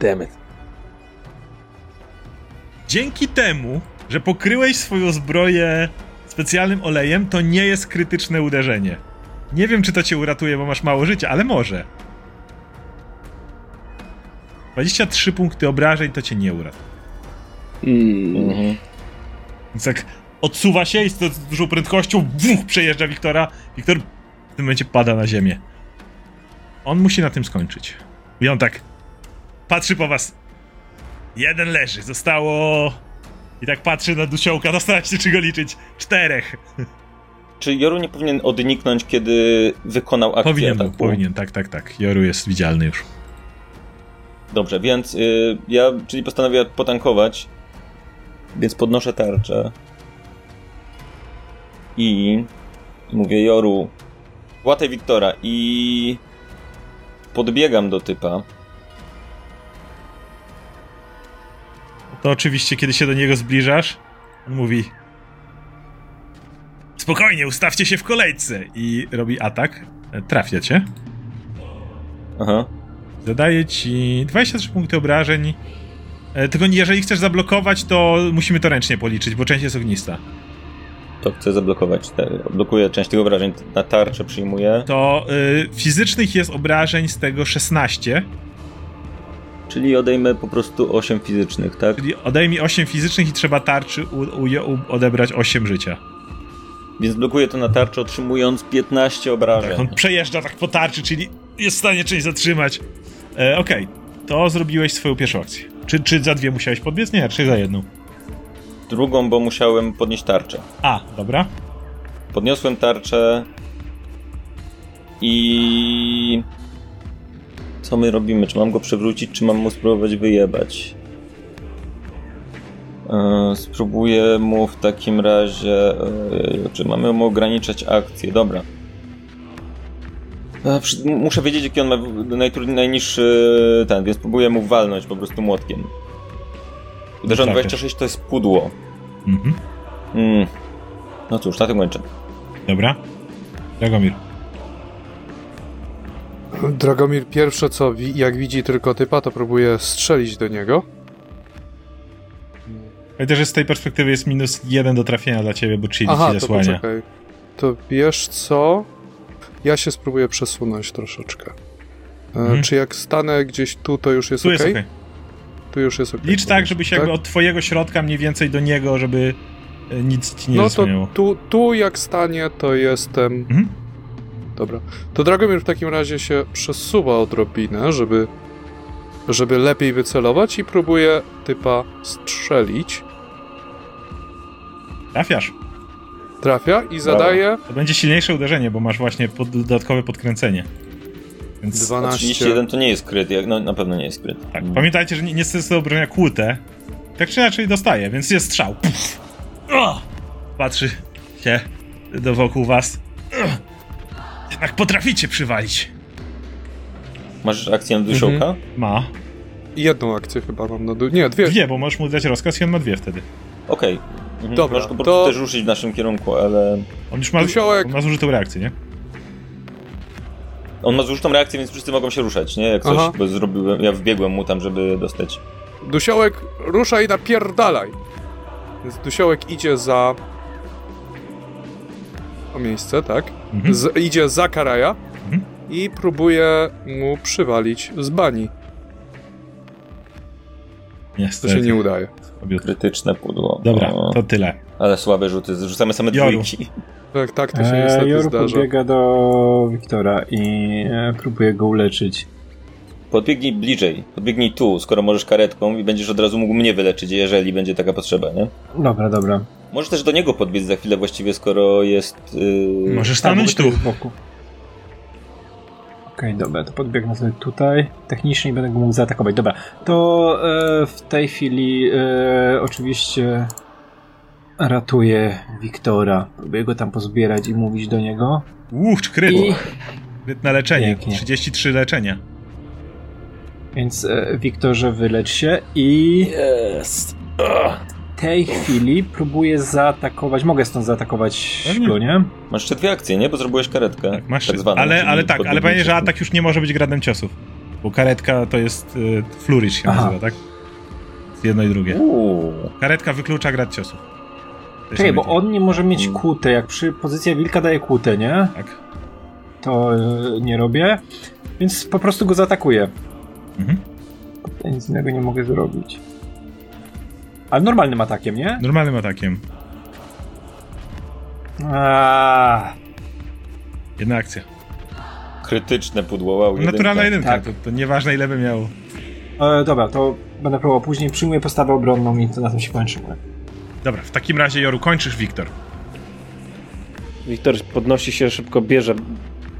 Damn it. Dzięki temu, że pokryłeś swoją zbroję specjalnym olejem, to nie jest krytyczne uderzenie. Nie wiem, czy to cię uratuje, bo masz mało życia, ale może. 23 punkty obrażeń to cię nie uratuje. Mm. Mhm. Więc tak odsuwa się i z dużą prędkością wuch, przejeżdża Wiktora. Wiktor w tym momencie pada na ziemię. On musi na tym skończyć. I on tak patrzy po was. Jeden leży, zostało... I tak patrzy na dusiołka, zastanawia się, czy go liczyć. Czterech. Czy Joru nie powinien odniknąć, kiedy wykonał akcję Powinien, ataku? powinien, tak, tak, tak. Joru jest widzialny już. Dobrze, więc y, ja, czyli postanowię potankować, więc podnoszę tarczę i mówię Joru, łataj Wiktora i podbiegam do typa. To oczywiście, kiedy się do niego zbliżasz, on mówi... spokojnie, ustawcie się w kolejce. I robi atak. Trafia cię. Aha. Zadaje ci 23 punkty obrażeń. E, tylko jeżeli chcesz zablokować, to musimy to ręcznie policzyć, bo część jest ognista. To chcę zablokować. Blokuję część tych obrażeń. Na tarczę przyjmuję. To y, fizycznych jest obrażeń z tego 16. Czyli odejmę po prostu 8 fizycznych, tak? Czyli odejmij 8 fizycznych i trzeba tarczy u, u, u, odebrać 8 życia. Więc blokuję to na tarczę, otrzymując 15 obrażeń. Tak, on przejeżdża tak po tarczy, czyli jest w stanie część zatrzymać. E, Okej, okay. to zrobiłeś swoją pierwszą akcję. Czy, czy za dwie musiałeś podbiec? Nie, czy za jedną? Drugą, bo musiałem podnieść tarczę. A, dobra. Podniosłem tarczę i... Co my robimy? Czy mam go przewrócić, czy mam mu spróbować wyjebać? Yy, spróbuję mu w takim razie... Yy, czy mamy mu ograniczać akcję? Dobra. Yy, muszę wiedzieć, jaki on ma najniższy ten, więc spróbuję mu walnąć po prostu młotkiem. Uderzam 26 to jest pudło. Mhm. Mm. No cóż, na tym kończę. Dobra. Dragomir. Dragomir pierwsze co, jak widzi tylko typa, to próbuje strzelić do niego. Ale że z tej perspektywy jest minus jeden do trafienia dla ciebie, bo czyli Aha, ci zasłania. To, poczekaj. to wiesz co? Ja się spróbuję przesunąć troszeczkę. E, mhm. Czy jak stanę gdzieś tu, to już jest tu ok? Jest okay. Tu już jest ok. Licz tak, żeby się tak? jakby od twojego środka mniej więcej do niego, żeby e, nic ci nie No to tu, tu jak stanie, to jestem... Mhm. Dobra. To Dragomir w takim razie się przesuwa odrobinę, żeby, żeby lepiej wycelować i próbuje typa strzelić. Trafiasz. Trafia i zadaje... To będzie silniejsze uderzenie, bo masz właśnie pod, dodatkowe podkręcenie. Więc 12. 31 to nie jest kryt, no na pewno nie jest kryt. Tak, mm. pamiętajcie, że nie, nie jest to obrażenia kłute. Tak czy inaczej dostaje, więc jest strzał. Patrzy się do wokół was. Jednak potraficie przywalić. Masz akcję na duszołka? Mhm. Ma. Jedną akcję chyba mam na dół. Nie, dwie. Dwie, bo możesz mu dać rozkaz i on ma dwie wtedy. Okej. Okay. Mhm. Dobra, Możesz po prostu to... też ruszyć w naszym kierunku, ale... On już ma, Dusiołek... on ma zużytą reakcję, nie? On ma zużytą reakcję, więc wszyscy mogą się ruszać, nie? Jak coś, Aha. bo zrobiłem, ja wbiegłem mu tam, żeby dostać. Dusiołek, ruszaj, napierdalaj! Więc Dusiołek idzie za... O miejsce, tak? Mhm. Z, idzie za Karaja mhm. i próbuje mu przywalić z bani. Niestety. To się nie udaje. Krytyczne pudło. Dobra, o. to tyle. Ale słabe rzuty, rzucamy same Joru. dwójki. Tak, tak, to się e, niestety Joru zdarza. podbiega do Wiktora i e, próbuje go uleczyć. Podbiegnij bliżej, podbiegnij tu, skoro możesz karetką i będziesz od razu mógł mnie wyleczyć, jeżeli będzie taka potrzeba, nie? Dobra, dobra. Możesz też do niego podbiec za chwilę właściwie, skoro jest... Yy... Możesz stanąć tu. Okej, okay, dobra, to podbiegnę sobie tutaj. Technicznie będę go mógł zaatakować. Dobra, to e, w tej chwili e, oczywiście ratuje Wiktora. Próbuję go tam pozbierać i mówić do niego. Uch, kryt! I... Kryt na leczenie. Pięknie. 33 leczenia. Więc e, Wiktorze wylecz się i... Jest. Tej chwili próbuję zaatakować. Mogę stąd zaatakować go, nie? Masz jeszcze dwie akcje, nie? Bo zrobiłeś karetkę. Tak, masz. Tak zwaną, ale, ale tak, ale pamiętaj, że atak już nie może być gradem ciosów. Bo karetka to jest y, flourish się Aha. nazywa, tak? Jedno i drugie. Uuu. Karetka wyklucza grad ciosów. Czekaj, bo on nie może mieć kłute. Jak przy pozycja wilka daje kłute, nie? Tak. To y, nie robię. Więc po prostu go zaatakuję. Mhm. Ja nic innego nie mogę zrobić. Ale normalnym atakiem, nie? Normalnym atakiem. Aaaa. Jedna akcja. Krytyczne pudło, wow, Naturalna jedynka, tak. to, to nieważne ile by miało. E, dobra, to będę próbował później. Przyjmuję postawę obronną i to na tym się kończy. Dobra, w takim razie, Joru, kończysz Wiktor. Wiktor podnosi się szybko, bierze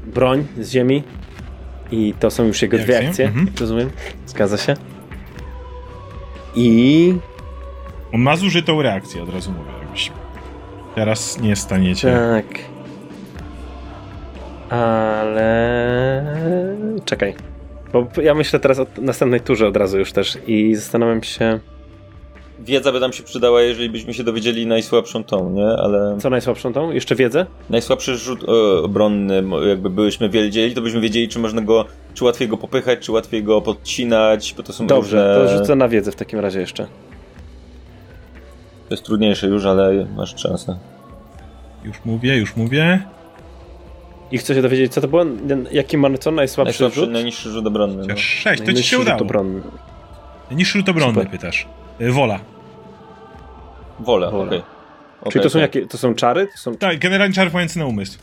broń z ziemi i to są już jego dwie akcje, mhm. rozumiem? Zgadza się? I... On ma zużytą reakcję, od razu mówię, jakbyś teraz nie staniecie. Tak. Ale... Czekaj. Bo ja myślę teraz o następnej turze od razu już też i zastanawiam się... wiedza by nam się przydała, jeżeli byśmy się dowiedzieli najsłabszą tą, nie? Ale... Co najsłabszą tą? Jeszcze wiedzę? Najsłabszy rzut e, obronny, jakby byśmy wiedzieli, to byśmy wiedzieli, czy można go, czy łatwiej go popychać, czy łatwiej go podcinać, bo to są Dobrze, różne... to rzucę na wiedzę w takim razie jeszcze. To jest trudniejsze już, ale masz szansę. Już mówię, już mówię. I chcę się dowiedzieć, co to było? Jaki ma co najsłabszy, najsłabszy rzut? Najniższy rzut obronny. No. 6, to ci się udało. obronny. Najniższy rzut obronny Super. pytasz. Y, Wola. Wola, Wola. okej. Okay. Czyli to są jakie? To są czary? To są... Tak, generalnie czar wpływający na umysł.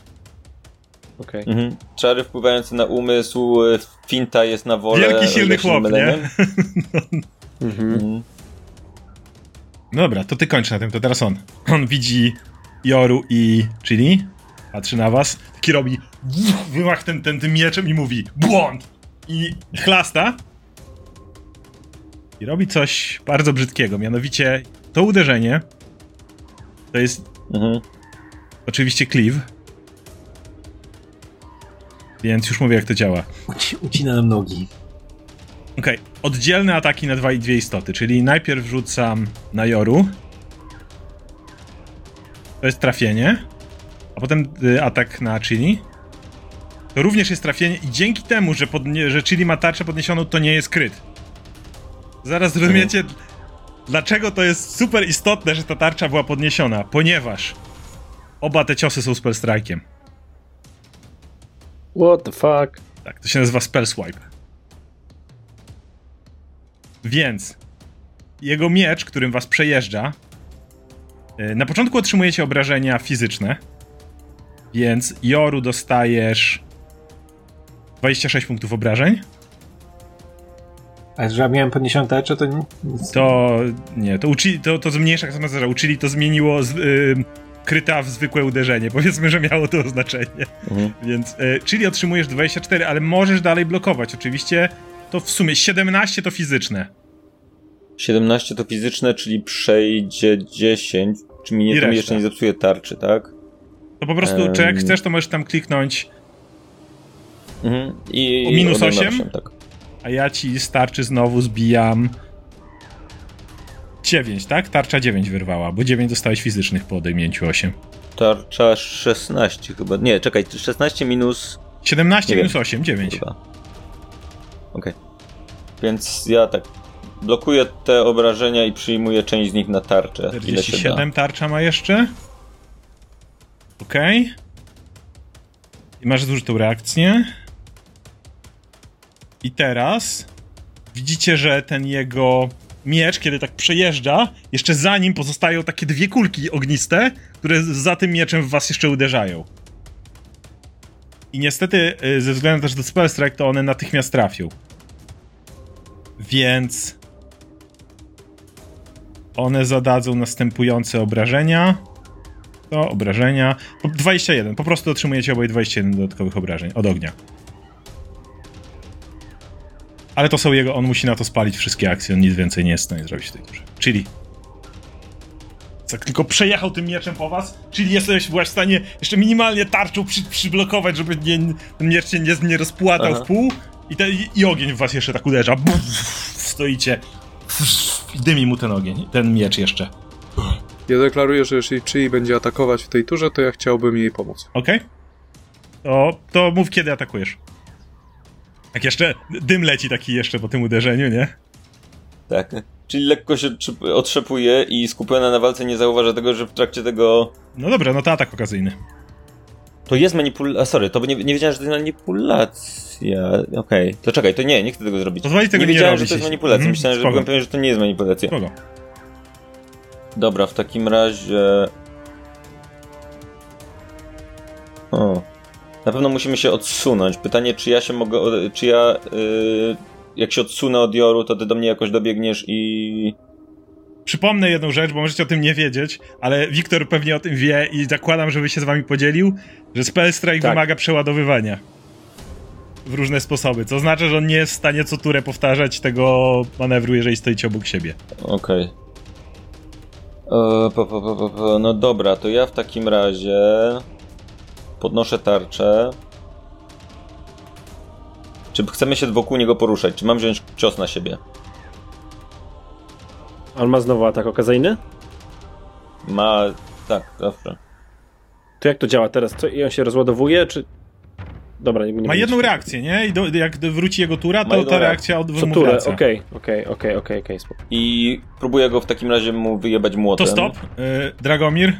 Okej. Mhm. Czary wpływające na umysł, e, finta jest na wolę. Wielki, silny chłop, nie? Mhm. Mhm. No dobra, to ty kończ na tym, to teraz on. On widzi Joru i Chili, patrzy na was, taki robi wymach ten, ten, tym mieczem i mówi błąd! I chlasta. I robi coś bardzo brzydkiego, mianowicie to uderzenie to jest Mhm. oczywiście cleave. Więc już mówię jak to działa. Uci- ucina nam nogi. Okej, oddzielne ataki na dwa, dwie istoty, czyli najpierw rzucam na Joru. To jest trafienie. A potem y, atak na Chili. To również jest trafienie i dzięki temu, że, podnie- że Chili ma tarczę podniesioną, to nie jest kryt. Zaraz zrozumiecie, dlaczego to jest super istotne, że ta tarcza była podniesiona. Ponieważ oba te ciosy są spell strike'iem. What the fuck? Tak, to się nazywa spell swipe. Więc jego miecz, którym was przejeżdża, y, na początku otrzymujecie obrażenia fizyczne, więc Joru dostajesz 26 punktów obrażeń. A że ja miałem podniesioną tarczę, to nie, nic. To nie, to, uczy, to, to zmniejsza sama uczyli, to zmieniło z, y, kryta w zwykłe uderzenie. Powiedzmy, że miało to znaczenie. Mhm. Więc, y, czyli otrzymujesz 24, ale możesz dalej blokować. Oczywiście to w sumie 17 to fizyczne. 17 to fizyczne, czyli przejdzie 10. Czy mi, nie, to mi jeszcze nie zepsuje tarczy, tak? To po prostu, czy jak chcesz, to możesz tam kliknąć, Mhm. I, O minus i odejmę 8? osiem, tak. a ja ci starczy znowu zbijam 9, tak? Tarcza 9 wyrwała, bo 9 dostałeś fizycznych po odejmięciu 8. Tarcza 16 chyba. Nie, czekaj, 16 minus 17 Nie wiem. minus 8, 9. Chyba. Okej. Więc ja tak blokuję te obrażenia i przyjmuję część z nich na tarczę. Ile się da. 47 tarcza ma jeszcze. Okej. I masz zużytą reakcję. I teraz widzicie, że ten jego miecz, kiedy tak przejeżdża, jeszcze za nim pozostają takie dwie kulki ogniste, które za tym mieczem w was jeszcze uderzają. I niestety, y, ze względu też do Spell Strike, to one natychmiast trafią. Więc one zadadzą następujące obrażenia. To obrażenia. Po- 21. Po prostu otrzymujecie obaj 21 dodatkowych obrażeń od ognia. Ale to są jego. On musi na to spalić wszystkie akcje. On nic więcej nie jest w stanie zrobić w tej turze. Czyli. Jak tylko przejechał tym mieczem po was, czyli jesteś byłaś w stanie jeszcze minimalnie tarczą przy, przyblokować, żeby nie, ten miecz się nie, nie rozpłatał Aha. w pół i, te, i, i ogień w was jeszcze tak uderza. Buf, stoicie. I dymi mu ten ogień, ten miecz jeszcze. Ja deklaruję, że jeśli Chi będzie atakować w tej turze, to ja chciałbym jej pomóc. Okej? To, to mów kiedy atakujesz. Jak jeszcze dym leci taki jeszcze po tym uderzeniu, nie? Tak. Czyli lekko się otrzepuje i skupiona na walce nie zauważa tego, że w trakcie tego. No dobra, no to atak okazyjny. To jest manipulacja. Sorry, to nie, nie wiedziałem, że to jest manipulacja. Okej, to czekaj, to nie, nie chcę tego zrobić. Pozwolić tego nie nie wiedziałem, że to jest manipulacja. Mhm, Myślałem, że spoko. byłem pewien, że to nie jest manipulacja. Kogo? Dobra, w takim razie. O. Na pewno musimy się odsunąć. Pytanie, czy ja się mogę. Czy ja. y, jak się odsunę od Joru, to ty do mnie jakoś dobiegniesz i. Przypomnę jedną rzecz, bo możecie o tym nie wiedzieć, ale Wiktor pewnie o tym wie i zakładam, żeby się z wami podzielił, że Spell Strike Tak. wymaga przeładowywania. W różne sposoby, co oznacza, że on nie jest w stanie co turę powtarzać tego manewru, jeżeli stoicie obok siebie. Okej. E, po, po. No dobra, to ja w takim razie. Podnoszę tarczę. Czy chcemy się wokół niego poruszać? Czy mam wziąć cios na siebie? On ma znowu atak okazyjny? Ma, tak, zawsze. To jak to działa teraz? Co, I on się rozładowuje, czy... Dobra, nie, nie Ma jedną reakcję, nie? I do, jak wróci jego tura, to ta reakcja od Co turę, okej, okej, okej, okej, okej. I próbuję go w takim razie mu wyjebać młotem. To stop. Yy, Dragomir?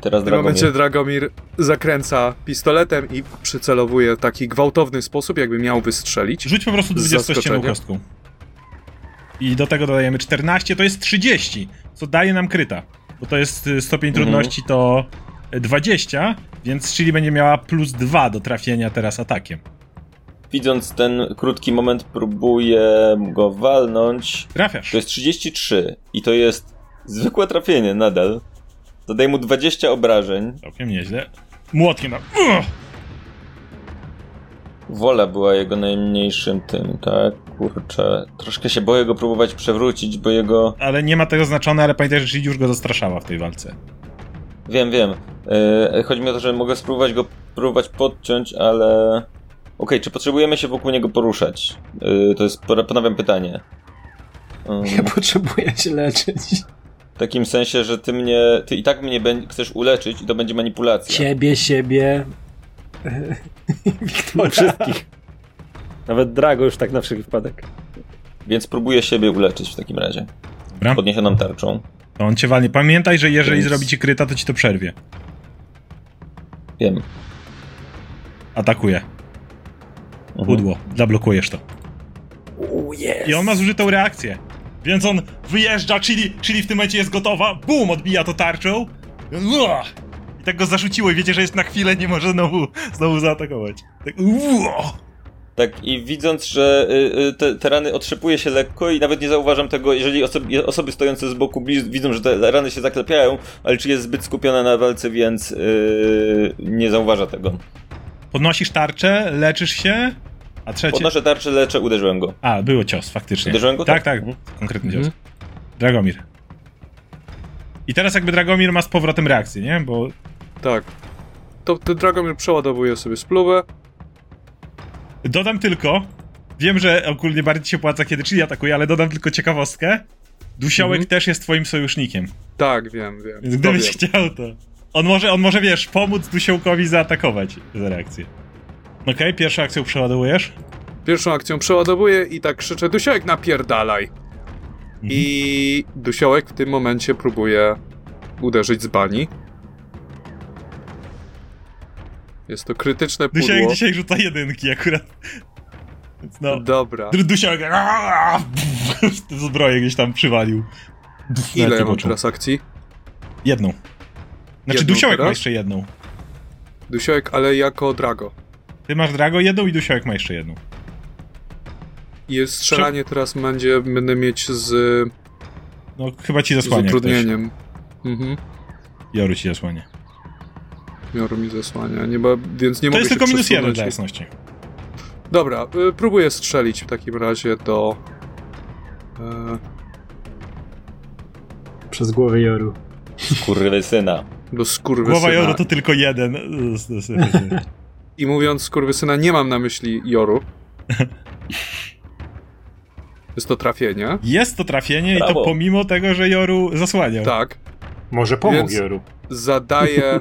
Teraz w tym momencie Dragomir zakręca pistoletem i przycelowuje w taki gwałtowny sposób, jakby miał wystrzelić. Rzuć po prostu 20 kostką. I do tego dodajemy 14, to jest 30, co daje nam kryta. Bo to jest y, stopień mhm. trudności to 20, więc czyli będzie miała plus 2 do trafienia teraz atakiem. Widząc ten krótki moment, próbuję go walnąć. Trafiasz. To jest 33 i to jest zwykłe trafienie nadal. Dodaj mu 20 obrażeń. Całkiem nieźle. Młotkiem na... Wola była jego najmniejszym tym, tak? Kurczę. Troszkę się boję go próbować przewrócić, bo jego... Ale nie ma tego znaczone, ale pamiętaj, że już go zastraszała w tej walce. Wiem, wiem. Yy, chodzi mi o to, że mogę spróbować go próbować podciąć, ale... Okej, okay, czy potrzebujemy się wokół niego poruszać? Yy, to jest, ponawiam pytanie. Ja potrzebuję się leczyć. W takim sensie, że ty mnie, ty i tak mnie chcesz uleczyć i to będzie manipulacja. Ciebie, siebie, Wiktora. Wszystkich. Nawet Drago już tak na wszelki wypadek. Więc próbuję siebie uleczyć w takim razie. Dobra. Podniesioną tarczą. To on cię walnie. Pamiętaj, że jeżeli Więc... zrobi ci kryta, to ci to przerwie. Wiem. Atakuje. Mhm. Pudło. Zablokujesz to. yes. I on ma zużytą reakcję. Więc on wyjeżdża, czyli, czyli w tym momencie jest gotowa, bum, odbija to tarczą. I tak go zarzuciło i wiecie, że jest na chwilę, nie może znowu, znowu zaatakować. Tak, tak, i widząc, że y, y, te, te, rany otrzepuje się lekko i nawet nie zauważam tego, jeżeli osoby, osoby stojące z boku widzą, że te rany się zaklepiają, ale czy jest zbyt skupiona na walce, więc yy, nie zauważa tego. Podnosisz tarczę, leczysz się, a trzecie... Podnoszę tarczę, leczę, uderzyłem go. A, było cios, faktycznie. Uderzyłem go? Tak, tak, tak konkretny cios. Mhm. Dragomir. I teraz jakby Dragomir ma z powrotem reakcję, nie? Bo... Tak. To ten Dragomir przeładowuje sobie spluwę. Dodam tylko, wiem, że ogólnie bardziej się płaca, kiedy czyli atakuje, ale dodam tylko ciekawostkę. Dusiołek mhm. też jest twoim sojusznikiem. Tak, wiem, wiem. Więc gdybyś chciał, to... On może, on może, wiesz, pomóc Dusiołkowi zaatakować za reakcję. Okej, okay, pierwszą akcją przeładowujesz? Pierwszą akcją przeładowuję i tak krzyczę, Dusiołek napierdalaj! Mhm. I Dusiołek w tym momencie próbuje uderzyć z bani. Jest to krytyczne pudło. Dusiołek dzisiaj rzuca jedynki akurat. No. Dobra. Dusiołek zbroję gdzieś tam przywalił. Ile ja mam teraz akcji? Jedną. Znaczy jedną Dusiołek teraz? ma jeszcze jedną. Dusiołek, ale jako Drago. Ty masz Drago jedną i Dusiołek ma jeszcze jedną. I strzelanie Prze teraz będzie, będę mieć z... No chyba ci zasłania Z utrudnieniem. Mhm. Joru ci zasłania. Joru mi zasłania, nie, bo, więc nie to mogę To jest tylko minus jeden dla jasności. Dobra, y, próbuję strzelić w takim razie do... Y... Przez głowę Joru. Skurwysyna. Do skurwysyna. Głowa Joru to tylko jeden. I mówiąc skurwysyna, nie mam na myśli Joru. Jest to trafienie. Jest to trafienie Brawo. i to pomimo tego, że Joru zasłaniał. Tak. Może pomógł Więc Joru. Zadaje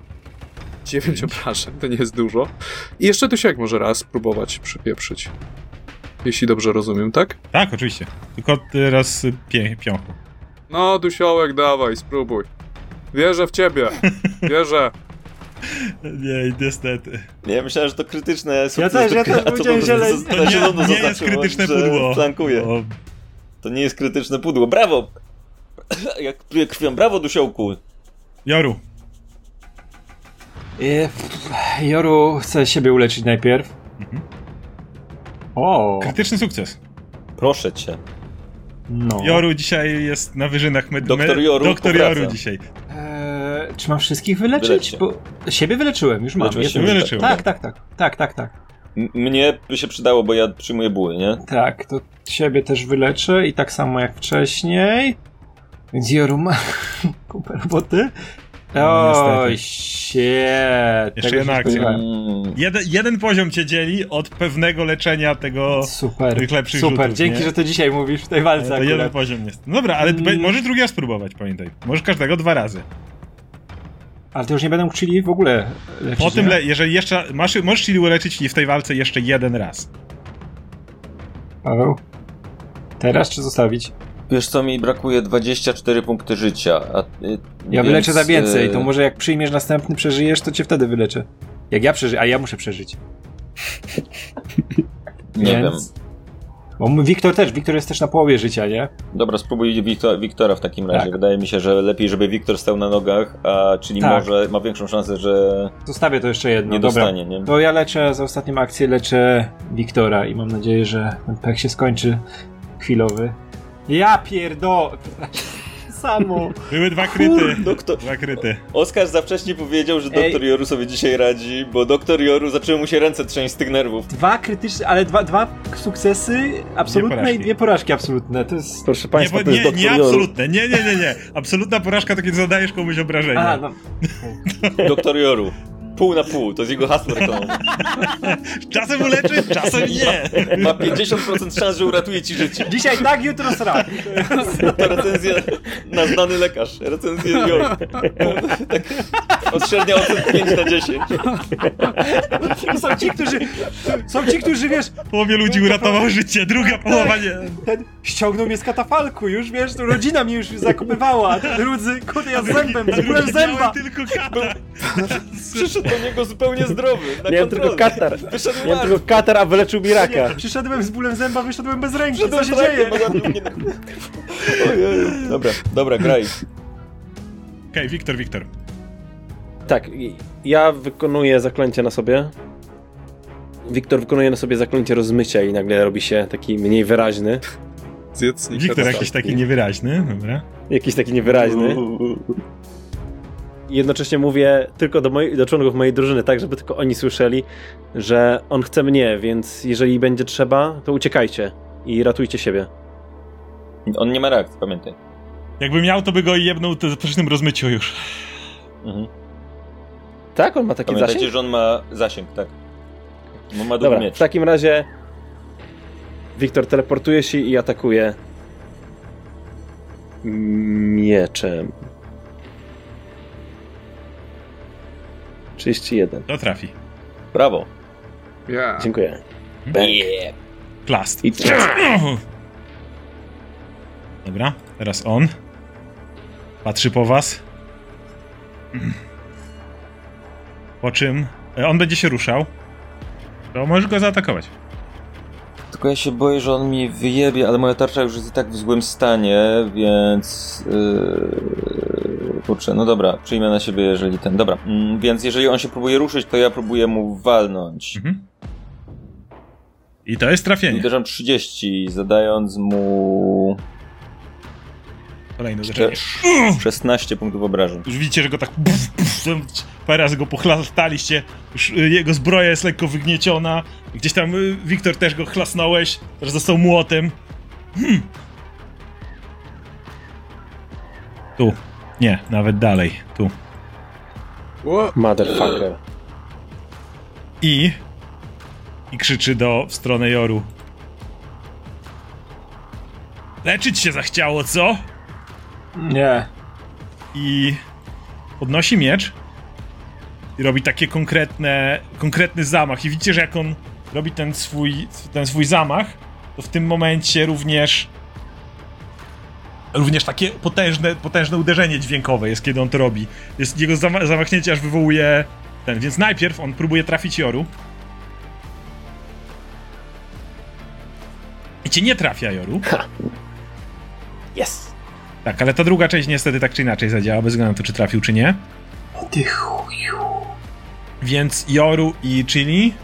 9 obrażeń, to nie jest dużo. I jeszcze Dusiek może raz spróbować przypieprzyć. Jeśli dobrze rozumiem, tak? Tak, oczywiście. Tylko teraz pie piąchu. No, Dusiołek, dawaj, spróbuj. Wierzę w ciebie. Wierzę. Nie, niestety. Nie, myślałem, że to krytyczne Ja też, ja też powiedziałem, że le... To nie, nie jest krytyczne pudło. Flankuje. O. To nie jest krytyczne pudło. Brawo! Jak pluje krwią. Brawo, Dusiołku. Joru. Joru chce siebie uleczyć najpierw. Mhm. O! Krytyczny sukces. Proszę cię. No. Joru dzisiaj jest na wyżynach. My, Doktor Joru. Doktor Joru dzisiaj. Czy mam wszystkich wyleczyć? Bo siebie wyleczyłem, już mam. Wyleczyłem. Tak, tak, tak. Tak, tak, tak. M mnie by się przydało, bo ja przyjmuję buły, nie? Tak, to siebie też wyleczę i tak samo jak wcześniej. Więc Joru ma kupę roboty. No, Oj, shit. Jeszcze jedna akcja. Jeden, jeden poziom cię dzieli od pewnego leczenia tego super, tych lepszych Super, rzutów, dzięki, nie? że to dzisiaj mówisz w tej walce To akurat. jeden poziom jest. Dobra, ale mm. możesz drugi raz spróbować, pamiętaj. Możesz każdego dwa razy. Ale to już nie będę mógł chili w ogóle leczyć, Po tym, le jeżeli jeszcze masz, możesz chili uleczyć w tej walce jeszcze jeden raz. Paweł? Teraz czy zostawić? Wiesz co, mi brakuje 24 punkty życia. A, y, Ja więc, wyleczę za więcej, y, to może jak przyjmiesz następny, przeżyjesz, to cię wtedy wyleczę. Jak ja przeżyję, a ja muszę przeżyć. Nie Więc- wiem. Bo Wiktor też, Wiktor jest też na połowie życia, nie? Dobra, spróbuj Wiktor, Wiktora w takim razie. Tak. Wydaje mi się, że lepiej, żeby Wiktor stał na nogach, a czyli Tak. może ma większą szansę, że Zostawię to jeszcze jedno. nie Dobra. dostanie, nie? To ja leczę za ostatnią akcję, leczę Wiktora i mam nadzieję, że ten pech się skończy chwilowy. Ja pierdo... Samo. Były dwa kryty. Doktor, Dwa kryty. Oskar za wcześnie powiedział, że doktor Joru sobie dzisiaj radzi, bo doktor Joru zaczęły mu się ręce trzęść z tych nerwów. Dwa krytyczne, ale dwa, dwa sukcesy absolutne porażki. i dwie porażki absolutne. To jest... Proszę Nie, Państwa, bo- to jest nie, nie absolutne. Nie, nie, nie, nie. Absolutna porażka to kiedy zadajesz komuś obrażenia. A, no. Doktor Joru. Pół na pół, to jest jego hasło reklamowe. Czasem uleczy, czasem nie. Ma 50% szans, że uratuje ci życie. Dzisiaj tak, jutro srak. To recenzja na znany lekarz. Recenzja Joru. Tak, od średnia ocen 5 na 10. Są ci, którzy... Są ci, którzy, wiesz, Połowie ludzi uratował życie, druga połowa nie. ten ściągnął mnie z katafalku, już wiesz, rodzina mnie już zakopywała, ten drudzy, kurde, ja z zębem, z bólem Drugi zęba. tylko kata. Przyszedł do niego zupełnie zdrowy. Na Miałem kontrolę. tylko katar. Wyszedł Miałem tylko katar, a wyleczył mi raka. Nie, przyszedłem z bólem zęba, wyszedłem bez ręki, Wszedłem co się dzieje? bo Ojej. Dobra, dobra, graj. Okej, Wiktor, Wiktor. Tak, ja wykonuję zaklęcie na sobie. Wiktor wykonuje na sobie zaklęcie rozmycia i nagle robi się taki mniej wyraźny. Zjedz Wiktor jakiś taki niewyraźny, dobra. Jakiś taki niewyraźny. Jednocześnie mówię tylko do, moi, do członków mojej drużyny, tak żeby tylko oni słyszeli, że on chce mnie, więc jeżeli będzie trzeba, to uciekajcie i ratujcie siebie. On nie ma reakcji, pamiętaj. Jakby miał, to by go jebnął w przycznym rozmyciu już. Mhm. Tak, on ma taki Pamiętajcie, zasięg? że on ma zasięg, tak. Bo ma długi Dobra, miecz. w takim razie Wiktor teleportuje się i atakuje mieczem. 31. To trafi. Brawo. Ja. Dziękuję. Yeah. Plast. I Dobra, teraz on. Patrzy po was. Po czym e, on będzie się ruszał. To możesz go zaatakować. Tylko ja się boję, że on mi wyjebie, ale moja tarcza już jest i tak w złym stanie, więc... Yy... Kurczę, no dobra, przyjmę na siebie, jeżeli ten... Dobra, mm, więc jeżeli on się próbuje ruszyć, to ja próbuję mu walnąć. Mhm. I to jest trafienie. Uderzam 30, zadając mu Kolejne uderzenie. 16 punktów obrażeń. Już widzicie, że go tak buf, buf, parę razy go pochlastaliście. Już y, jego zbroja jest lekko wygnieciona. Gdzieś tam y, Wiktor też go chlasnąłeś. Teraz został młotem. Hmm. Tu. Nie, nawet dalej. Tu. Motherfucker. I... I krzyczy do w stronę Joru. Leczyć się zachciało, co? Nie. i podnosi miecz i robi takie konkretne, konkretny zamach. I widzicie, że jak on robi ten swój, ten swój zamach, to w tym momencie również również takie potężne, potężne uderzenie dźwiękowe jest, kiedy on to robi. Jest jego zama- zamachnięcie aż wywołuje ten, więc najpierw on próbuje trafić Joru. I cię nie trafia, Joru. Yes. Tak, ale ta druga część niestety tak czy inaczej zadziała, bez względu na to, czy trafił, czy nie. Ty chuju. Więc Joru i Chili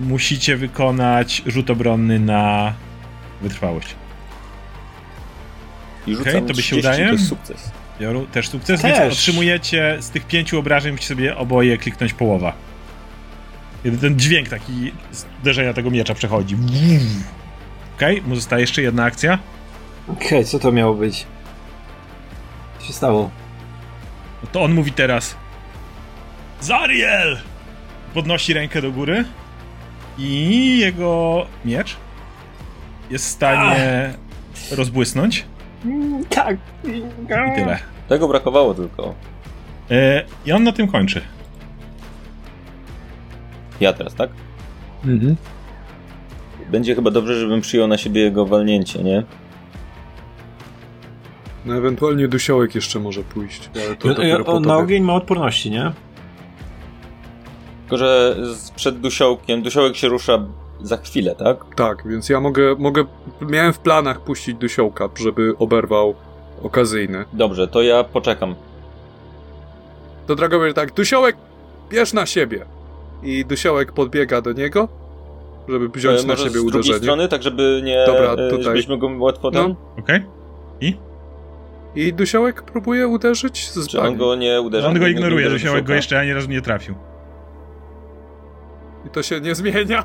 musicie wykonać rzut obronny na wytrwałość. I rzucam Okej, to by się 30, udaje? To jest sukces. Joru, też sukces, Też. więc otrzymujecie z tych pięciu obrażeń, musicie sobie oboje kliknąć połowa. Kiedy ten dźwięk taki z uderzenia tego miecza przechodzi. Okej, mu zostaje jeszcze jedna akcja. Okej, co to miało być? Co się stało? To on mówi teraz Zariel! Podnosi rękę do góry i jego miecz jest w stanie rozbłysnąć. Tak. I tyle. Tego brakowało tylko. E, I on na tym kończy. Ja teraz, tak? Mhm. Będzie chyba dobrze, żebym przyjął na siebie jego walnięcie, nie? No ewentualnie dusiołek jeszcze może pójść. Ale to on po na ogień ma odporności, nie? Tylko, że przed dusiołkiem, dusiołek się rusza za chwilę, tak? Tak, więc ja mogę, mogę. Miałem w planach puścić dusiołka, żeby oberwał okazyjny. Dobrze, to ja poczekam. To Dragomir tak, dusiołek, bierz na siebie. I dusiołek podbiega do niego, żeby wziąć E, na siebie z drugiej uderzenie. strony, tak żeby nie... Dobra, e, tutaj. Żebyśmy go łatwo tam... No. Okej? I dusiołek próbuje uderzyć z Czy on go nie uderzy? On go ignoruje, uderzy że go dusiołka? jeszcze ani razu nie trafił. I to się nie zmienia.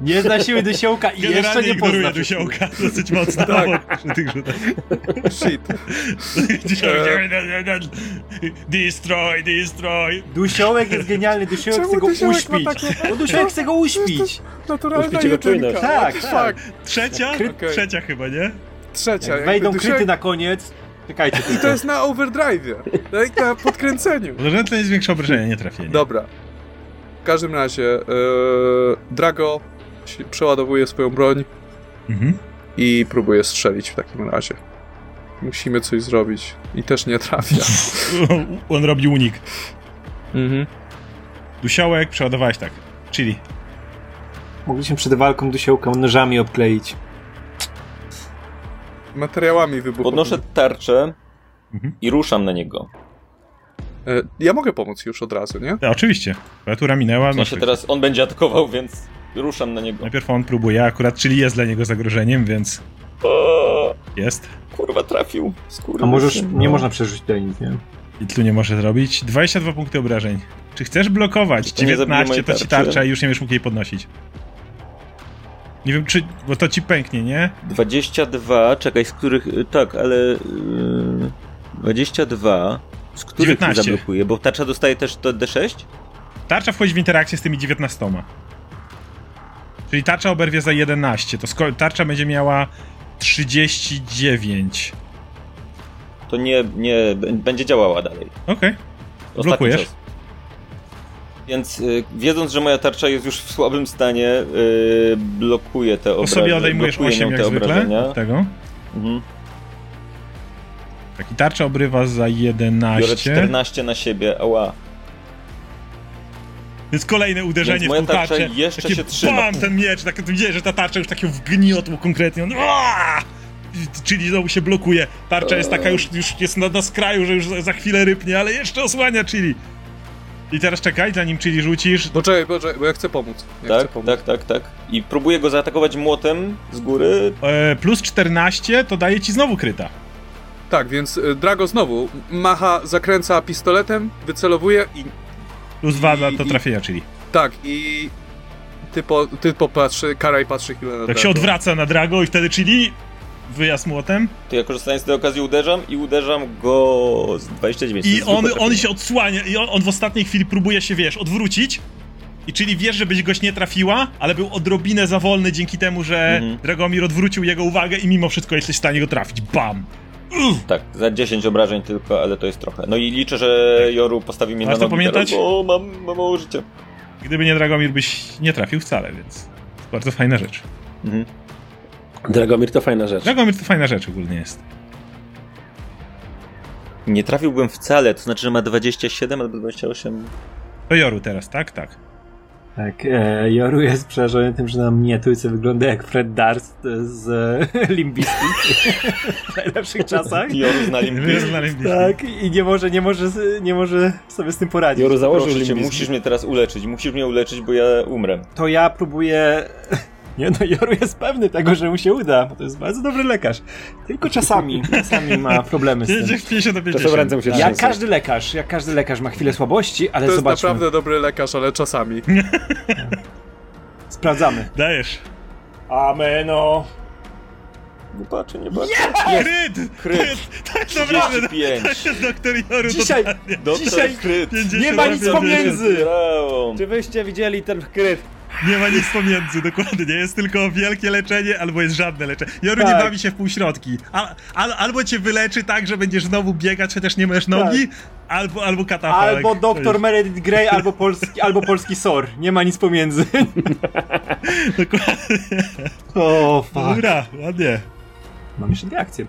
Nie zna siły dosiołka i jeszcze Generalnie nie ignoruje pozna. dusiołka dosyć mocno Tak. przy tych. Shit. Dusiołek, E. Destroy, destroy. Dusiołek jest genialny, dusiołek Czemu chce go dusiołek uśpić. takie- Bo dusiołek chce go uśpić. Naturalna Uśpić jego jedynka. czujność. Tak, tak. Trzecia? Okej. Trzecia chyba, nie? Trzecia. Jak wejdą dusiołek- kryty na koniec, czekajcie I to jest na overdrive. Tak na podkręceniu. Może to jest większe obrażenie, nie trafienie. Dobra. W każdym razie, e, Drago przeładowuje swoją broń Mhm. i próbuje strzelić w takim razie. Musimy coś zrobić. I też nie trafia. On robi unik. mhm. Dusiołek przeładowałeś tak. Czyli Mogliśmy przed walką dusiołka nożami obkleić. Materiałami wybuchowymi. Podnoszę tarczę Mhm. i ruszam na niego. E, ja mogę pomóc już od razu, nie? A, oczywiście. Klawiatura minęła. W sensie teraz on będzie atakował, więc ruszam na niego. Najpierw on próbuje, akurat, czyli jest dla niego zagrożeniem, więc O, jest. kurwa, trafił. Skurwysyn. A możesz, nie można przerzucić tutaj nic, nie? I tu nie może zrobić. 22 punkty obrażeń. Czy chcesz blokować? Zabije 19 mojej to ci tarcza i już nie będziesz mógł jej podnosić. Nie wiem, czy. Bo to ci pęknie, nie? 22, czekaj, z których... Tak, ale... Yy, 22... Z których 19. zablokuje? Bo tarcza dostaje też to D6? Tarcza wchodzi w interakcję z tymi 19. Czyli tarcza oberwie za 11. To sko- tarcza będzie miała 39. To nie, nie... Będzie działała dalej. Okej. Ostatni Blokujesz? czas. Więc y, wiedząc, że moja tarcza jest już w słabym stanie, y, blokuję te obrażenia. sobie odejmujesz blokuję 8 nią jak te zwykle obrażenia. tego. Mhm. Tak, i tarcza obrywa za Biorę 11. 14 na siebie, ała. Jest kolejne uderzenie Więc moja w tą tarczę. jeszcze takie się trzyma. Bam, ten miecz, tak widzisz, że ta tarcza już takiego wgniotło konkretnie. On, Aaa! Czyli znowu się blokuje. Tarcza jest taka już, już jest na, na skraju, że już za, za chwilę rypnie, ale jeszcze osłania Chili. I teraz czekaj, zanim Chili rzucisz. Poczekaj, poczekaj, bo ja chcę pomóc. Ja chcę Tak, pomóc. tak, tak, tak. I próbuję go zaatakować młotem z góry. E, plus 14 to daje ci znowu kryta. Tak, więc e, Drago znowu macha, zakręca pistoletem, wycelowuje i Plus 2 I- to i- trafienia, Chili. tak, i ty, po, ty popatrzy, Karaj patrzy chwilę na Tak się Drago. odwraca na Drago i wtedy Chili wyjazd młotem. To ja korzystając z tej okazji uderzam i uderzam go z 29. To I on, on się odsłania i on, on w ostatniej chwili próbuje się, wiesz, odwrócić. I czyli wiesz, że byś goś nie trafiła, ale był odrobinę za wolny dzięki temu, że Mhm. Dragomir odwrócił jego uwagę i mimo wszystko jesteś w stanie go trafić. Bam! Tak, za 10 obrażeń tylko, ale to jest trochę. No i liczę, że Joru postawi mnie Masz na nogi pamiętać? teraz, bo mam, mam mało życia. Gdyby nie Dragomir, byś nie trafił wcale, więc to bardzo fajna rzecz. Mhm. Dragomir to fajna rzecz. Dragomir to fajna rzecz ogólnie jest. Nie trafiłbym wcale, to znaczy, że ma 27 albo 28. To Joru teraz, tak? Tak. Tak, e, Joru jest przerażony tym, że na miniaturce wygląda jak Fred Darst z e, Limbiski w najlepszych czasach. Joru zna Znaleźli- Tak, i nie może, nie może, nie może sobie z tym poradzić. Joru założył Proszę cię, musisz mnie teraz uleczyć, musisz mnie uleczyć, bo ja umrę. To ja próbuję... Nie no, Joru jest pewny tego, że mu się uda, bo to jest bardzo dobry lekarz. Tylko czasami, czasami ma problemy z tym. 50 na 50. Czasem ręce mu się Jak trzęsą. każdy lekarz, jak każdy lekarz ma chwilę słabości, ale To jest zobaczmy. naprawdę dobry lekarz, ale czasami. Sprawdzamy. Dajesz. Ameno. Nie patrzę, nie patrzę. Yeah! Kryt! Kryt! To jest naprawdę, 35. to jest doktor Joru Dzisiaj-. Doktor Dzisiaj Kryt. 50 Nie ma nic pomiędzy! Czy wyście widzieli ten kryt? Nie ma nic pomiędzy, dokładnie. Jest tylko wielkie leczenie, albo jest żadne leczenie. Joru nie Tak. bawi się w półśrodki. Al, al, albo cię wyleczy tak, że będziesz znowu biegać, chociaż nie masz nogi, albo, albo katafalk. Albo To doktor Meredith Grey, albo polski, albo polski SOR. Nie ma nic pomiędzy. Dokładnie. O, fuck. Dobra, ładnie. Mam jeszcze dwie akcje.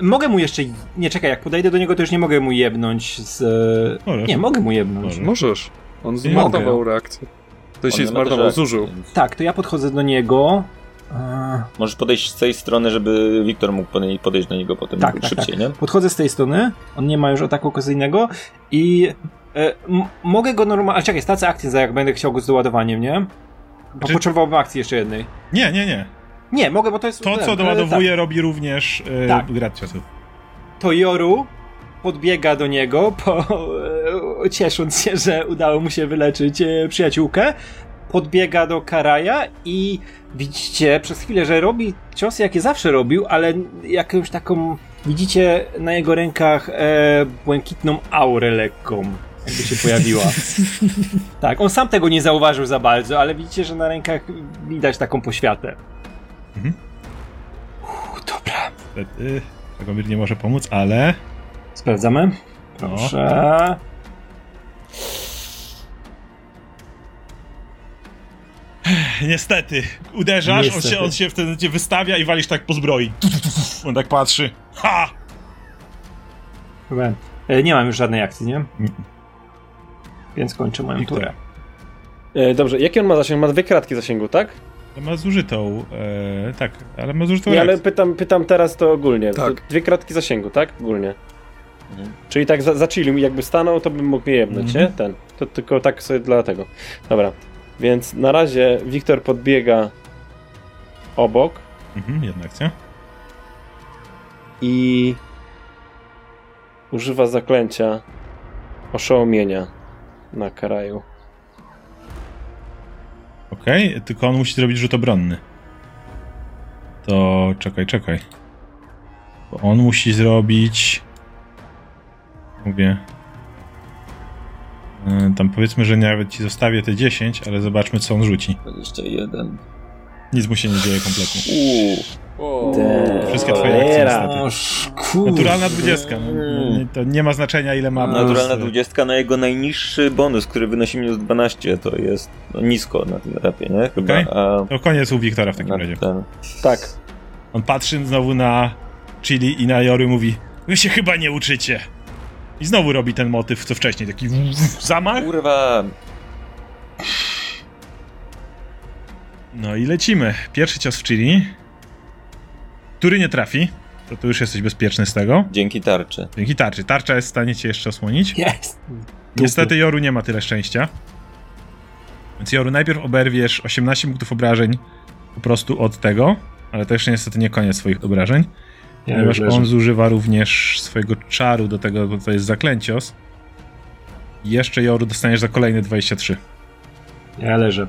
Mogę mu jeszcze... Nie, czekaj, jak podejdę do niego, to już nie mogę mu jebnąć z... Możesz. Nie, mogę mu jebnąć. Możesz. On zmarnował reakcję. To On się zmarnował, zużył. akcji, więc Tak, to ja podchodzę do niego. Eee, Możesz podejść z tej strony, żeby Wiktor mógł pode- podejść do niego potem Tak, tak, szybciej, nie? Podchodzę z tej strony, on nie ma już ataku okazyjnego i e, mogę go normalnie... Czekaj, stracę akcję za jak będę chciał go z doładowaniem, nie? Bo Czy- potrzebowałbym akcji jeszcze jednej. Nie, nie, nie. Nie, mogę, bo to jest... To, ten, co e, doładowuje, robi również e, Tak. Tak, to Joru podbiega do niego, po, e, ciesząc się, że udało mu się wyleczyć e, przyjaciółkę. Podbiega do Karaja i widzicie przez chwilę, że robi ciosy, jakie zawsze robił, ale jakąś taką. Widzicie na jego rękach e, błękitną aurę lekką, jakby się pojawiła. tak, on sam tego nie zauważył za bardzo, ale widzicie, że na rękach widać taką poświatę. Mhm. Uff, dobra. Niestety, Dragomir nie może pomóc, ale... Sprawdzamy. Proszę. Niestety, uderzasz, On, Niestety. się, on się wtedy cię wystawia i walisz tak po zbroi. On tak patrzy. Ha! Chyba. E, Nie mam już żadnej akcji, nie? Mm. Więc kończę moją turę. E, dobrze, jaki on ma zasięg? Ma dwie kratki zasięgu, tak? Ma zużytą, e, tak, ale ma zużytą Nie, ale pytam, pytam teraz to ogólnie. Tak. Dwie kratki zasięgu, tak? Ogólnie. Mhm. Czyli tak za, za jakby stanął, to bym mógł jebnąć, Mhm. nie? Ten. To tylko tak sobie dlatego. Dobra. Więc na razie Wiktor podbiega obok Mhm, jedna akcja. i używa zaklęcia oszołomienia na karaju. Okej, tylko on musi zrobić rzut obronny. To czekaj, czekaj. Bo on musi zrobić. Mówię. E, Tam powiedzmy, że nawet ci zostawię te 10, ale zobaczmy, co on rzuci. 21. Nic mu się nie dzieje kompletnie. Uuu. Wszystkie twoje akcje niestety. Naturalna 20. No, no, to nie ma znaczenia, ile ma. Naturalna plus, 20 na jego najniższy bonus, który wynosi minus 12, to jest no, nisko na tym etapie, nie? Chyba. Okej. A To koniec u Wiktora w takim na razie. ten. Tak. On patrzy znowu na Chili i na Jory mówi Wy się chyba nie uczycie. I znowu robi ten motyw, co wcześniej, taki zamach. Kurwa. No i lecimy. Pierwszy cios w Chili, który nie trafi. To tu już jesteś bezpieczny z tego. Dzięki tarczy. Dzięki tarczy. Tarcza jest w stanie cię jeszcze osłonić. Jest. Niestety Joru nie ma tyle szczęścia. Więc Joru, najpierw oberwiesz 18 punktów obrażeń po prostu od tego, ale to jeszcze niestety nie koniec swoich obrażeń. Ponieważ on zużywa również swojego czaru do tego, bo to jest zaklęcios. I jeszcze Joru dostaniesz za kolejne 23. Ja leżę.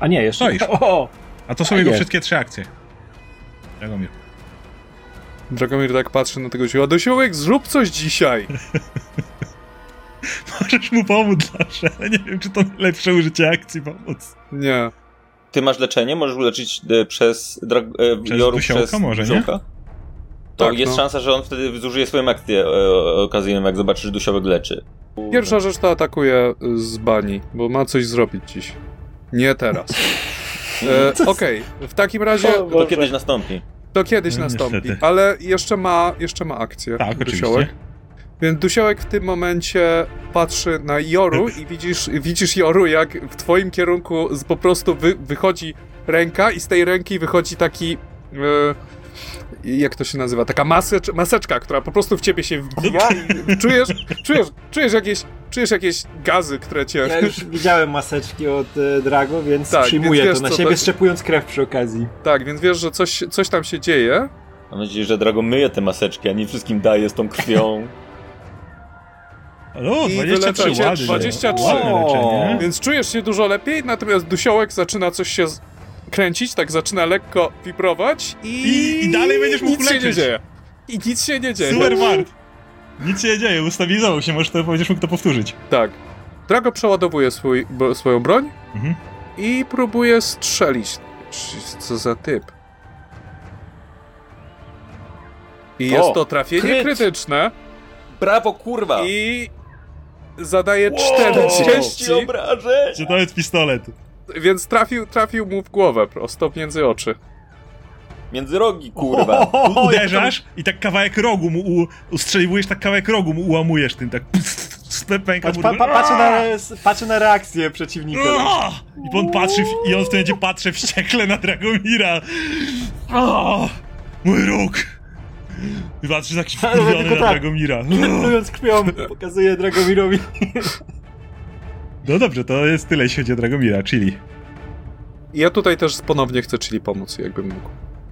A nie, jeszcze. Stoisz. O! A to są A jego jest. wszystkie trzy akcje. Dragomir. Dragomir tak patrzy na tego siła. Dosiołek, zrób coś dzisiaj! Możesz mu pomóc zawsze, ale nie wiem, czy to najlepsze użycie akcji pomóc. Nie. Ty masz leczenie? Możesz uleczyć e, przez, drag, e, Przez Joru Dusiołka przez może, nie? To Tak, jest no. szansa, że on wtedy zużyje swoją akcję e, okazyjną, jak zobaczy, że Dusiołek leczy. Pierwsza rzecz to atakuje z bani, bo ma coś zrobić dziś. Nie teraz. E, Okej, w takim razie To kiedyś nastąpi. to kiedyś No, nastąpi, niestety. ale jeszcze ma, jeszcze ma akcję. Tak, oczywiście. Dusiołek. Więc Dusiołek w tym momencie patrzy na Joru i widzisz, widzisz Joru, jak w twoim kierunku z, po prostu wy, wychodzi ręka i z tej ręki wychodzi taki... E, jak to się nazywa? Taka masecz, maseczka, która po prostu w ciebie się wbija i czujesz, czujesz, czujesz, jakieś, czujesz jakieś gazy, które cię... Ja już widziałem maseczki od e, Drago, więc Tak, przyjmuję więc to wiesz, na co siebie, to- szczepując krew przy okazji. Tak, więc wiesz, że coś, coś tam się dzieje. Mam nadzieję, że Drago myje te maseczki, a nie wszystkim daje z tą krwią. Ale o, I 23 wyleczycie ładnie. 23. Ładne leczenie. Więc czujesz się dużo lepiej, natomiast Dusiołek zaczyna coś się kręcić, tak zaczyna lekko wibrować i... I- i dalej będziesz mógł nic się nie dzieje. I nic się nie dzieje. Super Bart! Nic się nie dzieje, ustabilizował się, możesz to, będziesz mógł to powtórzyć. Tak. Drago przeładowuje swój, bo, swoją broń Mhm. i próbuje strzelić. Co za typ. I O, jest to trafienie kryt. krytyczne Brawo, kurwa! i zadaje Wow, 40, obrażeń! Czy to jest pistolet? Więc trafił, trafił mu w głowę prosto między oczy. Między rogi, kurwa. Uderzasz i tak kawałek rogu mu u, ustrzeliwujesz, tak kawałek rogu mu ułamujesz tym, tak pęka Patrz, mu pa, pa, patrzę, na, patrzę na reakcję przeciwnika. I on patrzy, w, i on w tym momencie patrzy wściekle na Dragomira. Mój róg! I patrzy taki wkurwiony na tak. Dragomira. Plując krwią, pokazuje Dragomirowi. No dobrze, to jest tyle, jeśli chodzi o Dragomira, czyli. Ja tutaj też ponownie chcę Chili pomóc, jakbym mógł.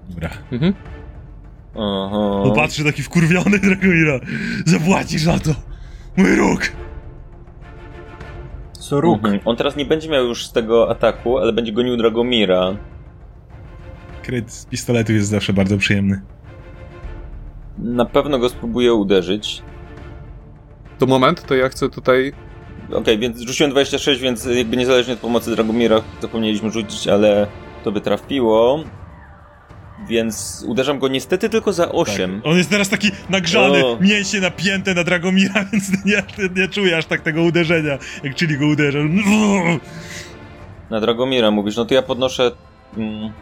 Dobra. Mhm. Aha. On patrzy taki wkurwiony Dragomira. Zapłacisz za to! Mój róg! Co róg? Mhm. On teraz nie będzie miał już z tego ataku, ale będzie gonił Dragomira. Kryt z pistoletu jest zawsze bardzo przyjemny. Na pewno go spróbuje uderzyć. To moment, to ja chcę tutaj... Okej, więc rzuciłem 26, więc jakby niezależnie od pomocy Dragomira zapomnieliśmy rzucić, ale to by trafiło. Więc uderzam go niestety tylko za 8. On jest teraz taki nagrzany, O. mięśnie napięte na Dragomira, więc nie, nie, czuje aż tak tego uderzenia, jak czyli go uderza. Na Dragomira mówisz, no to ja podnoszę. Mm,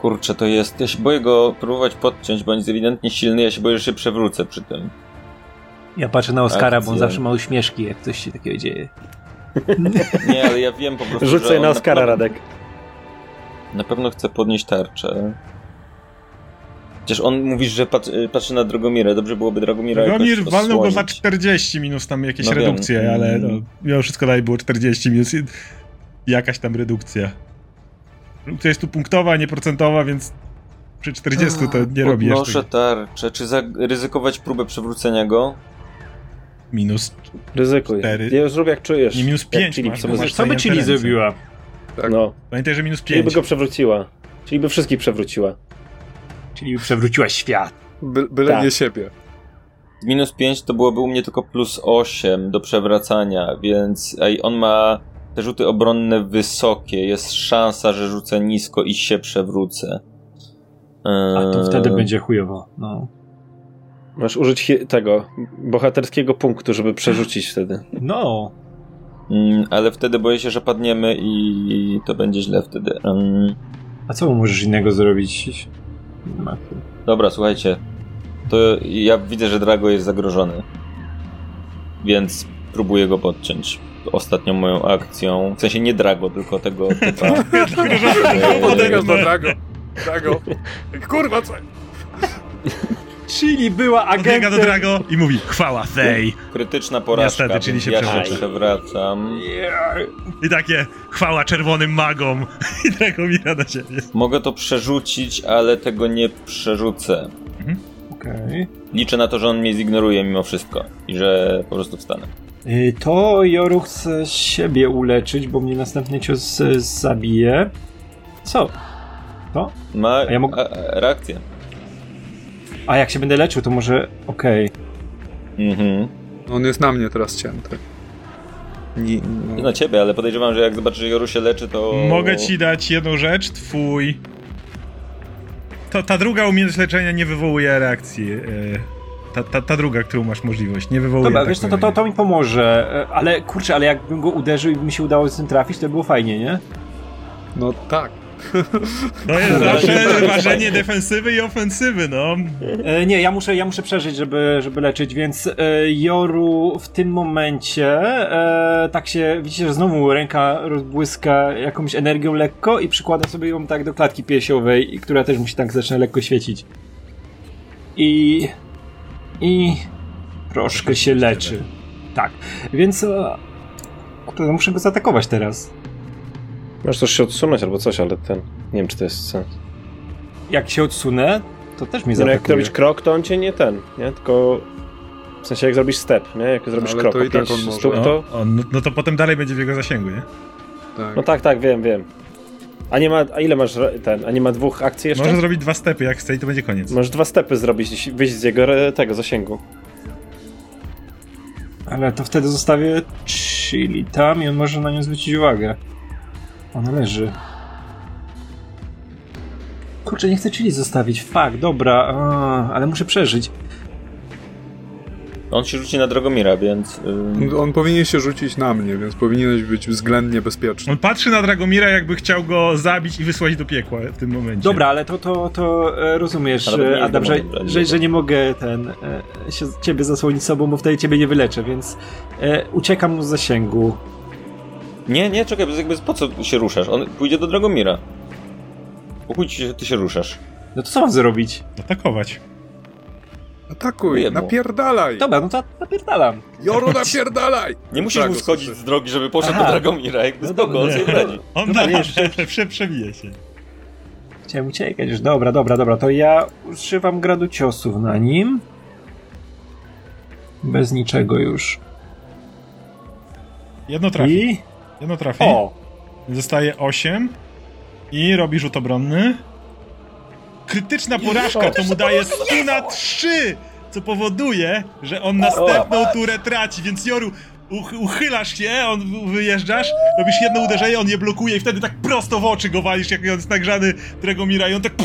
kurczę, to jest. Ja się boję go próbować podciąć, bo on jest ewidentnie silny. Ja się boję, że się przewrócę przy tym. Ja patrzę na Oskara, bo on zawsze ma uśmieszki, jak coś się takiego dzieje. Nie, ale ja wiem po prostu. Że sobie on na pewno- Radek. Na pewno chce podnieść tarczę. Chociaż on mówisz, że pat, patrzy na Dragomira. Dobrze byłoby Dragomira Dragomir jakoś walnął go za osłonić. 40 minus tam jakieś No wiem. redukcje, ale no, Mm. mimo wszystko dalej było 40 minus jakaś tam redukcja. Redukcja jest tu punktowa, nie procentowa, więc przy 40 to nie robi jeszcze Podnoszę tarczę. Czy zaryzykować próbę przewrócenia go? Minus. Ryzykuj. Cztery. Ja zrób jak czujesz. Nie, minus Jak pięć Chili masz, sobie bo masz zacznie. Co by Chili zrobiła? Tak. No. Pamiętaj, że minus Czyli by 5. go przewróciła. Czyli by wszystkich przewróciła. Czyli przewróciła świat. By, byle Tak. nie siebie. Minus 5 to byłoby u mnie tylko plus 8 do przewracania, więc ej, on ma te rzuty obronne wysokie. Jest szansa, że rzucę nisko i się przewrócę. A to Eee, wtedy będzie chujowo. No. Masz użyć tego bohaterskiego punktu, żeby przerzucić wtedy. No. mm, Ale wtedy boję się, że padniemy i to będzie źle wtedy. Mm, A co możesz innego zrobić? Dobra, słuchajcie. To ja widzę, że Drago jest zagrożony. Więc próbuję go podciąć. Ostatnią moją akcją. W sensie nie Drago, tylko tego typa. Do Drago. Drago. Kurwa, co? Chili była agentem. do Drago i mówi chwała Thej. Krytyczna porażka, Niestety, czyli się ja przewraca. się przewracam. I takie chwała czerwonym magom. I Dragomira na siebie. Mogę to przerzucić, ale tego nie przerzucę. Okej. Liczę na to, że on mnie zignoruje mimo wszystko i że po prostu wstanę. Y, To Joru chce siebie uleczyć, bo mnie następny cios zabije. Co? To? Ma A ja mogę- a, a, reakcję. A jak się będę leczył, to może. Okej. Mhm. On jest na mnie teraz cięty. Nie, Nie no. na ciebie, ale podejrzewam, że jak zobaczy, że Joru się leczy, to... Mogę ci dać jedną rzecz, twój. To, ta druga umiejętność leczenia nie wywołuje reakcji. e, Ta, ta, ta druga, którą masz możliwość, nie wywołuje. Dobra, wiesz co, to, to, to mi pomoże. E, Ale kurczę, ale jakbym go uderzył i by mi się udało z tym trafić, to by było fajnie, nie? no tak. To jest zawsze ważenie defensywy i ofensywy, no. E, nie, ja muszę, ja muszę przeżyć, żeby, żeby leczyć, więc e, Joru w tym momencie e, tak się, widzicie, że znowu ręka rozbłyska jakąś energią lekko i przykłada sobie ją tak do klatki piersiowej, która też musi tak zaczyna lekko świecić. I... i... troszkę się leczy. Tak, więc... E, kurde, muszę go zaatakować teraz. Masz też się odsunąć albo coś, ale ten. Nie wiem, czy to jest sens. Jak się odsunę, to też mnie No, jak zaatakuje. robisz krok, to on cię nie ten, nie? Tylko. W sensie jak zrobisz step, nie? Jak zrobisz Ale krok, to i tak on może. stóp, to. No, on, no to potem dalej będzie w jego zasięgu, nie? tak. No tak, tak, wiem, wiem. A nie ma, a ile masz ten, a nie ma dwóch akcji jeszcze? Może zrobić dwa stepy, jak chce i to będzie koniec. Możesz dwa stepy zrobić, wyjść z jego tego zasięgu. Ale to wtedy zostawię Chili tam i on może na nią zwrócić uwagę. Ona leży. Kurczę, nie chcę Chili zostawić. Fak, dobra, a, ale muszę przeżyć. On się rzuci na Dragomira, więc... Yy... On powinien się rzucić na mnie, więc powinieneś być względnie bezpieczny. On patrzy na Dragomira, jakby chciał go zabić i wysłać do piekła w tym momencie. Dobra, ale to, to, to e, rozumiesz, e, Adam, że, że, że, nie mogę ten e, się ciebie zasłonić sobą, bo wtedy ciebie nie wyleczę, więc e, uciekam mu z zasięgu. Nie, nie, czekaj, jakby po co się ruszasz? On pójdzie do Dragomira. Po się, ty się ruszasz. No to co mam zrobić? Atakować. Atakuj, Jedno. napierdalaj! Dobra, no to napierdalam. Joru, napierdalaj! Nie musisz mu schodzić z drogi, żeby poszedł Aha. do Dragomira, jakby no spoko, on sobie radzi. On da, jeszcze prze, przebije się. Chciałem uciekać już. Dobra, dobra, dobra, to ja używam gradu ciosów na nim. Bez niczego już. Jedno trafi. I? Jedno trafi. O! Zostaje 8. I robi rzut obronny. Krytyczna porażka to mu daje 100 na 3, co powoduje, że on następną turę traci, więc Joru uchylasz się, on wyjeżdżasz, robisz jedno uderzenie, on je blokuje i wtedy tak prosto w oczy go walisz, jak on jest nagrzany Dragomira i on tak...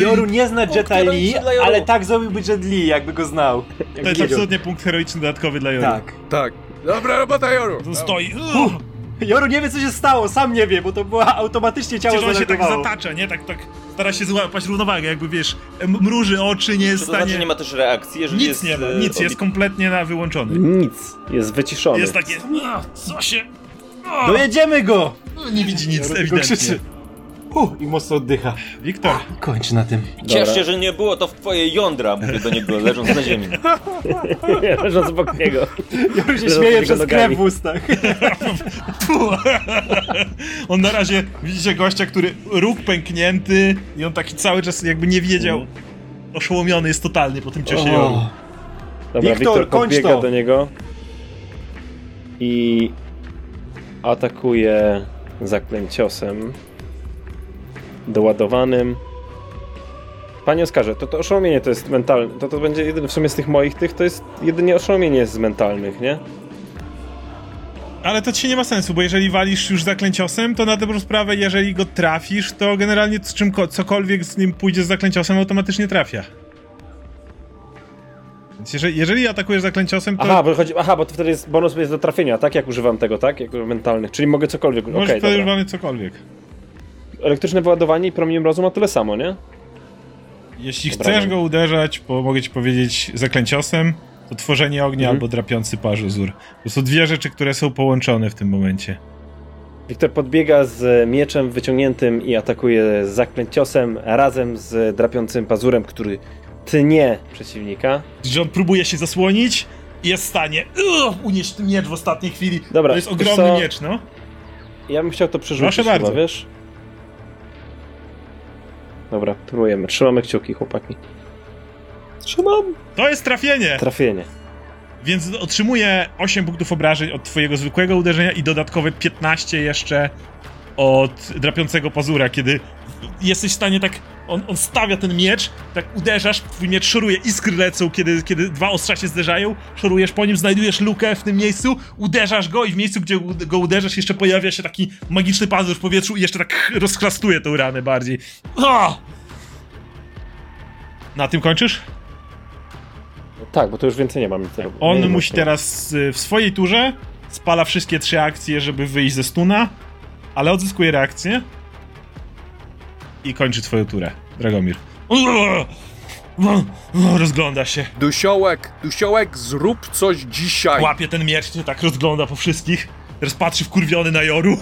Joru nie zna Jetta Lee, ale tak zrobiłby Jet Li, jakby go znał. to jest absolutnie punkt heroiczny dodatkowy dla Joru. Tak. Tak. Dobra robota Joru! Tu stoi... Joru nie wie, co się stało, sam nie wie, bo to była automatycznie ciało Przecież on się tak zatacza, nie? Tak, tak stara się złapać równowagę, jakby wiesz, mruży oczy, nie jest w stanie... To znaczy nie ma też reakcji, jeżeli Nic jest... nie ma, e, nic, jest kompletnie na wyłączony. Nic, jest wyciszony. Jest takie, co się... Dojedziemy go! No, nie widzi nic, ewidentnie. Uh, I mocno oddycha. Wiktor. Kończ na tym. Ciesz się, że nie było to w twojej jądra, mówię do niego, leżąc na ziemi. leżąc obok niego. Ja już się śmieję przez krew w ustach. on na razie, widzicie gościa, który róg pęknięty i on taki cały czas jakby nie wiedział. Mm. Oszołomiony jest totalnie po tym ciosie oh. Dobra, Wiktor, podbiega to. do niego i atakuje zaklęciosem doładowanym. Panie Oskarze, to, to oszołomienie to jest mentalne. To, to będzie jedyne w sumie z tych moich tych, to jest jedynie oszołomienie z mentalnych, nie? Ale to ci nie ma sensu, bo jeżeli walisz już zaklęciosem, to na dobrą sprawę, jeżeli go trafisz, to generalnie z czym, cokolwiek z nim pójdzie z zaklęciosem, automatycznie trafia. Więc jeżeli, jeżeli atakujesz zaklęciosem, to... Aha, bo chodzi, aha, bo to wtedy jest bonus jest do trafienia, tak? Jak używam tego, tak? Jak mentalnych, czyli mogę cokolwiek... Możesz okay, wtedy używamy cokolwiek elektryczne wyładowanie i promień mrozu ma tyle samo, nie? Jeśli Dobra, chcesz go uderzać, bo mogę ci powiedzieć zaklęciosem, to tworzenie ognia mhm. albo drapiący parzozur. To są dwie rzeczy, które są połączone w tym momencie. Wiktor podbiega z mieczem wyciągniętym i atakuje z zaklęciosem razem z drapiącym pazurem, który tnie przeciwnika. Że on próbuje się zasłonić i jest w stanie unieść ten miecz w ostatniej chwili. Dobra, to jest ogromny miecz, no. Ja bym chciał to przerzucić. Proszę bardzo. wiesz? Dobra, próbujemy. Trzymamy kciuki, chłopaki. Trzymam. To jest trafienie. Trafienie. Więc otrzymuję 8 punktów obrażeń od twojego zwykłego uderzenia i dodatkowe 15 jeszcze od drapiącego pazura, kiedy jesteś w stanie tak, on, on stawia ten miecz, tak uderzasz, twój miecz szoruje, iskry lecą, kiedy, kiedy dwa ostrza się zderzają, szorujesz po nim, znajdujesz lukę w tym miejscu, uderzasz go i w miejscu, gdzie go uderzasz, jeszcze pojawia się taki magiczny pazur w powietrzu i jeszcze tak rozklastuje tą ranę bardziej. Oh! Na tym kończysz? Tak, bo to już więcej nie mam. On nie musi teraz w swojej turze spala wszystkie trzy akcje, żeby wyjść ze stuna, ale odzyskuje reakcję i kończy twoją turę, Dragomir. Rozgląda się. Dusiołek, Dusiołek, zrób coś dzisiaj. Łapie ten miecz, się tak rozgląda po wszystkich. Teraz patrzy wkurwiony na Joru.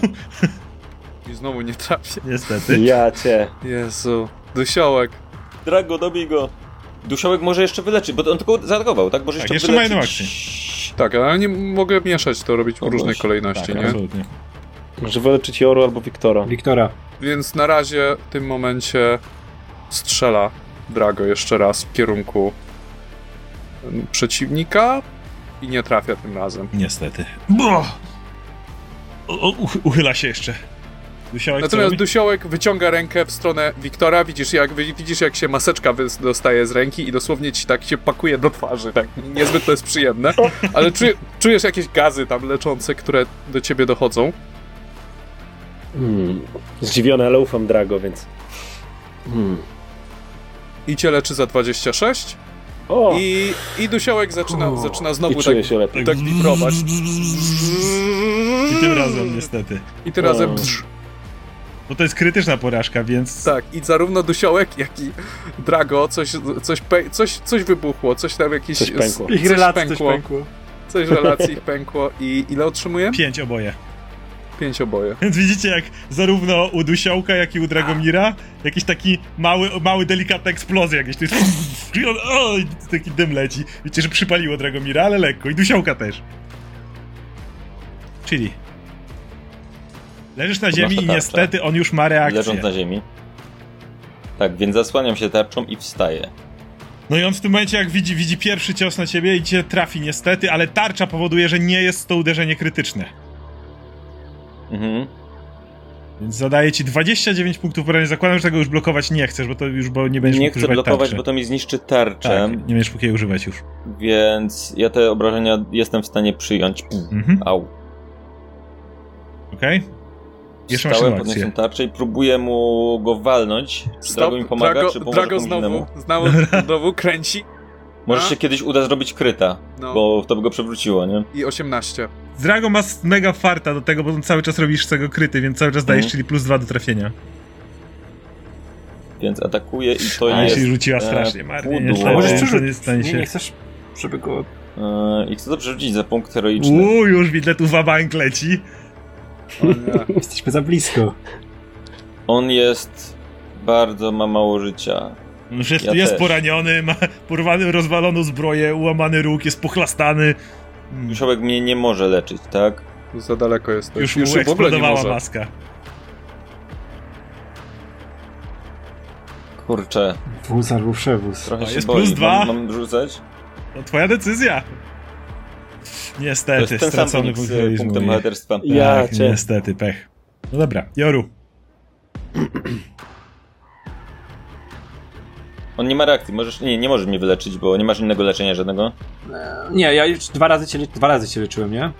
I znowu nie trafię. Niestety. Ja cię. Jezu. Dusiołek. Drago, dobij go. Dusiołek może jeszcze wyleczyć, bo on tylko zaatakował, tak? Może tak, jeszcze, jeszcze ma akcję. Tak, ale nie mogę mieszać to, robić w różnej kolejności, tak, nie? Absolutnie. Może wyleczyć Joru albo Wiktora. Wiktora. Więc na razie w tym momencie strzela Drago jeszcze raz w kierunku przeciwnika i nie trafia tym razem. Niestety. o, uchyla się jeszcze. Dusiołek Natomiast Dusiołek wyciąga rękę w stronę Wiktora, widzisz jak, widzisz jak się maseczka dostaje z ręki i dosłownie ci tak się pakuje do twarzy, tak niezbyt to jest przyjemne, ale czujesz jakieś gazy tam leczące, które do ciebie dochodzą. Hmm. Zdziwiony, ale ufam Drago, więc... Hmm. I cię leczy za 26. O. I, I Dusiołek zaczyna, o. zaczyna znowu tak, się lepiej. tak wibrować. I tym razem niestety. I tym razem... Bo to jest krytyczna porażka, więc... Tak, i zarówno Dusiołek, jak i Drago coś, coś, coś, coś wybuchło, coś tam jakieś... Coś pękło. Ich relacji pękło. Coś pękło. Coś relacji ich pękło i ile otrzymuje? Pięć oboje. Pięć oboje. Więc widzicie, jak zarówno u Dusiołka, jak i u Dragomira jakiś taki mały, mały delikatna eksplozja jakieś. To jest... O, taki dym leci. Widzicie, że przypaliło Dragomira, ale lekko. I Dusiołka też. Czyli Leżysz na ziemi i niestety on już ma reakcję. Leżąc na ziemi. Tak, więc zasłaniam się tarczą i wstaję. No i on w tym momencie, jak widzi, widzi pierwszy cios na ciebie i cię trafi niestety, ale tarcza powoduje, że nie jest to uderzenie krytyczne. Mhm. Więc zadaje ci 29 punktów porażenia. Zakładam, że tego już blokować nie chcesz, bo to już bo nie będziesz Nie chcę blokować, tarczy. bo to mi zniszczy tarczę. Tak, nie będziesz mógł jej używać już. Więc ja te obrażenia jestem w stanie przyjąć. Mhm. Au. Okej. Okay. Jeszcze Stałem, podniosłem tarczę i próbuję mu go walnąć. Czy Drago mi pomaga, Drago, czy pomoże Drago znowu, znowu, znowu kręci. Może się kiedyś uda zrobić kryta, no. bo to by go przewróciło, nie? I 18. Drago ma mega farta do tego, bo on cały czas robisz tego kryty, więc cały czas dajesz, mm. czyli plus 2 do trafienia. Więc atakuje i to A, jest... się rzuciła e, strasznie marnie. Nie, możesz przerzucić, nie, nie chcesz, żeby go... E, I chcę to przerzucić za punkt heroiczny. Uuu, już widzę, tu wabank leci. Jesteśmy za blisko. On jest bardzo, ma mało życia. Już jest, ja jest poraniony, ma porwany, rozwaloną zbroję, ułamany róg, jest pochlastany. Duszowek mnie nie może leczyć, tak? Za daleko jest. Już, już mu eksplodowała maska. Kurczę. Wóz albo przewóz. Trochę się jest boi. plus dwa. Mam, mam rzucać? To twoja decyzja. Niestety, to jest ten stracony punkt punktem bohaterstwa. Ja tak, cię. Niestety, pech. No dobra, Joru. On nie ma reakcji, możesz, nie, nie możesz mnie wyleczyć, bo nie masz innego leczenia żadnego. Nie, ja już dwa razy cię, dwa razy cię leczyłem, nie?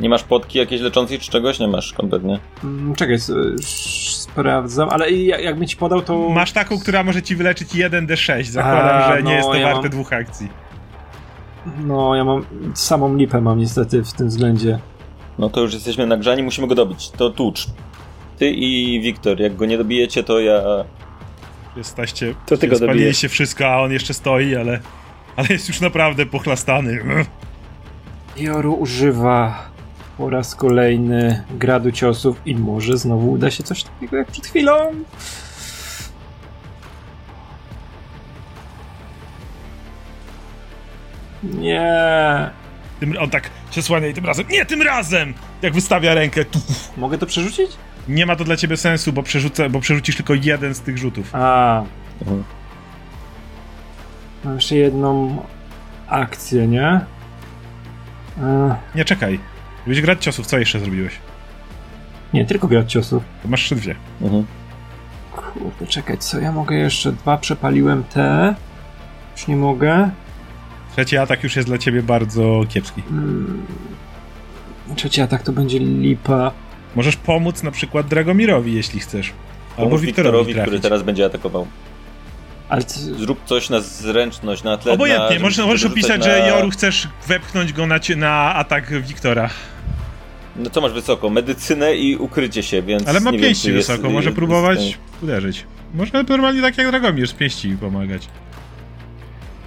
Nie masz potki jakiejś leczącej czy czegoś? Nie masz kompletnie. Mm, czekaj, sprawdzam, ale jakbym ci podał to... Masz taką, która może ci wyleczyć 1d6. Zakładam, A, że nie no, jest to ja warte mam... dwóch akcji. No, ja mam samą lipę mam niestety w tym względzie. No to już jesteśmy nagrzani, musimy go dobić. To tucz. Ty i Wiktor, jak go nie dobijecie, to ja... Jesteście... To ty go Spaliliście wszystko, a on jeszcze stoi, ale... Ale jest już naprawdę pochlastany. Joru używa po raz kolejny gradu ciosów i może znowu uda się coś takiego jak przed chwilą. Nie. Tym, on tak się słania i tym razem. Nie, tym razem! Jak wystawia rękę. Tuf. Mogę to przerzucić? Nie ma to dla ciebie sensu, bo, przerzuca, bo przerzucisz tylko jeden z tych rzutów. A. Mhm. Mam jeszcze jedną akcję, nie? Nie, czekaj. Byś grać ciosów, co jeszcze zrobiłeś? Nie, tylko grać ciosów. To masz trzy dwie. Mhm. Kurde, czekaj, co ja mogę jeszcze? Dwa przepaliłem te. Już nie mogę. Trzeci atak już jest dla ciebie bardzo kiepski. Hmm. Trzeci atak to będzie lipa. Możesz pomóc na przykład Dragomirowi, jeśli chcesz. Albo Wiktorowi, Wiktorowi który teraz będzie atakował. Ale ty... Zrób coś na zręczność, na tle. Obojętnie, możesz, możesz opisać, na... że Joru chcesz wepchnąć go na, na atak Wiktora. No co masz wysoko? Medycynę i ukrycie się, więc. Ale ma pięści wiem, wysoko, jest, może próbować jest... uderzyć. Może normalnie tak jak Dragomir z pięści pomagać.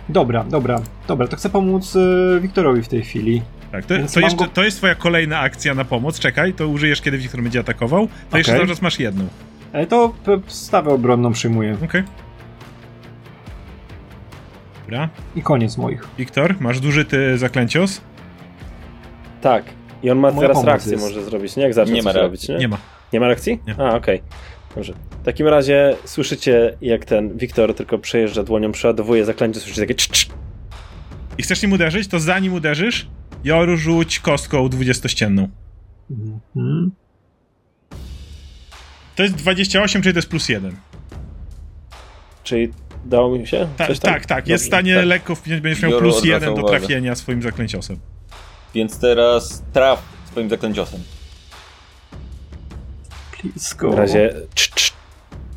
Dobra, dobra, dobra, to chcę pomóc y, Wiktorowi w tej chwili. Tak, to, to, jeszcze, go... to jest twoja kolejna akcja na pomoc. Czekaj, to użyjesz, kiedy Wiktor będzie atakował. To okay. jeszcze cały czas masz jedną. Ale to stawę obronną przyjmuję. Okej. Okay. Dobra. I koniec moich. Wiktor, masz duży ty zaklęcios? Tak. I on ma Moja teraz reakcję jest... może zrobić, nie? Jak zacznie nie ma robić, nie? Nie ma. Nie ma reakcji? Nie. A, okej. Okay. Dobrze. W takim razie słyszycie, jak ten Wiktor tylko przejeżdża dłonią, przeładowuje zaklęcie, słyszycie takie cz, cz. I chcesz nim uderzyć, to zanim uderzysz, Joru rzuć kostką dwudziestościenną. Mhm. To jest 28, czyli to jest plus 1. Czyli dało mi się? Ta, tak, tak. Jest w stanie tak. lekko wpinać, będziesz miał plus 1 do trafienia swoim zaklęciosem. Więc teraz traf swoim zaklęciosem. Blisko. W razie cz, cz,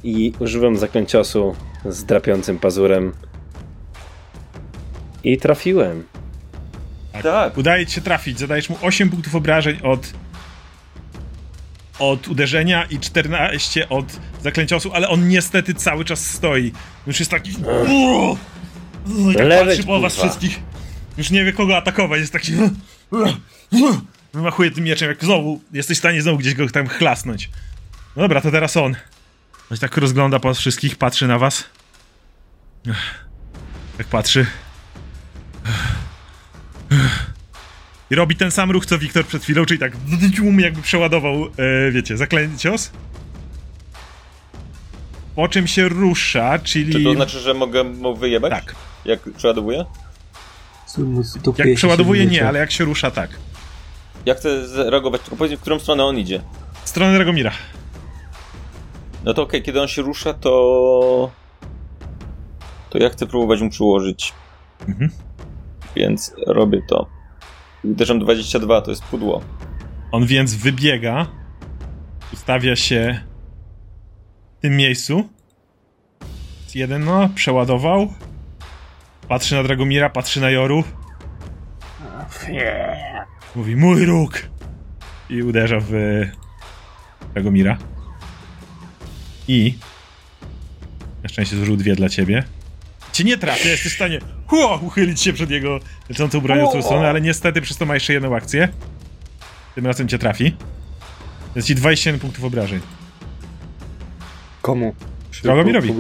i używam zaklęciosu z drapiącym pazurem i trafiłem. Tak. tak. Udaje ci się trafić. Zadajesz mu 8 punktów obrażeń od od uderzenia i 14 od zaklęciosu, ale on niestety cały czas stoi. Już jest taki... I tak patrzy po was wszystkich. Już nie wie kogo atakować, jest taki... Wymachuje tym mieczem, jak znowu jesteś w stanie znowu gdzieś go tam chlasnąć. No dobra, to teraz on. On się tak rozgląda po was wszystkich, patrzy na was. Jak patrzy. I robi ten sam ruch co Wiktor przed chwilą, czyli tak jakby przeładował, e, wiecie, zaklęcios. Po czym się rusza, czyli... Czy to znaczy, że mogę mu wyjebać? Tak. Jak przeładowuję? Jak przeładowuje nie, ale jak się rusza, tak. Ja chcę zareagować, tylko powiedz mi, w którą stronę on idzie. W stronę Dragomira. No to okej, okay, kiedy on się rusza, to... To ja chcę próbować mu przyłożyć. Mhm. Więc robię to. Uderzam 22, to jest pudło. On więc wybiega, ustawia się w tym miejscu. Jeden, no, przeładował. Patrzy na Dragomira, patrzy na Joru. Mówi, mój róg! I uderza w Dragomira. I na szczęście zużył dwie dla ciebie. Cię nie trafia, jesteś w stanie huo, uchylić się przed jego lecącą bronią w tą stronę, ale niestety przez to ma jeszcze jedną akcję. Tym razem cię trafi. Jest ci 27 punktów obrażeń. Komu? Dragomirowi.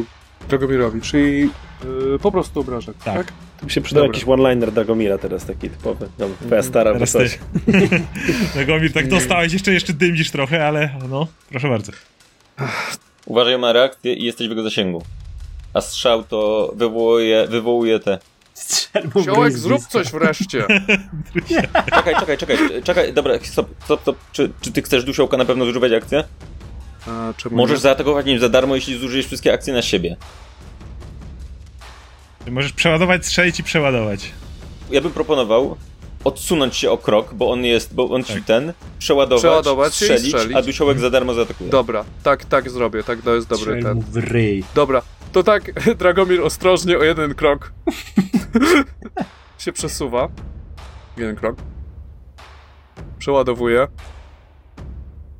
Dragomirowi, czyli yy, po prostu obrażeń, tak? tak? To by się przydał Dobra. jakiś one-liner Dragomira teraz, taki typowy. No, twoja stara teraz ty. Dragomir, tak dostałeś, jeszcze, jeszcze dymdzisz trochę, ale no, proszę bardzo. Uważaj na reakcję i jesteś w jego zasięgu. A strzał to wywołuje, wywołuje te. Ziołek, zrób coś wreszcie. czekaj, czekaj, czekaj, czekaj, dobra, stop, stop, stop. Czy, czy ty chcesz dusiołka na pewno zużywać akcję? A, Możesz nie? zaatakować nim za darmo, jeśli zużyjesz wszystkie akcje na siebie. Ty możesz przeładować, strzelić i przeładować. Ja bym proponował odsunąć się o krok, bo on jest, bo on tak. ci ten, przeładować, przeładować strzelić, strzelić, a dusiołek za darmo zaatakuje. Dobra, tak, tak zrobię, tak to jest dobry ten. w ryj. Dobra, to tak, Dragomir ostrożnie o jeden krok się przesuwa. Jeden krok. Przeładowuje.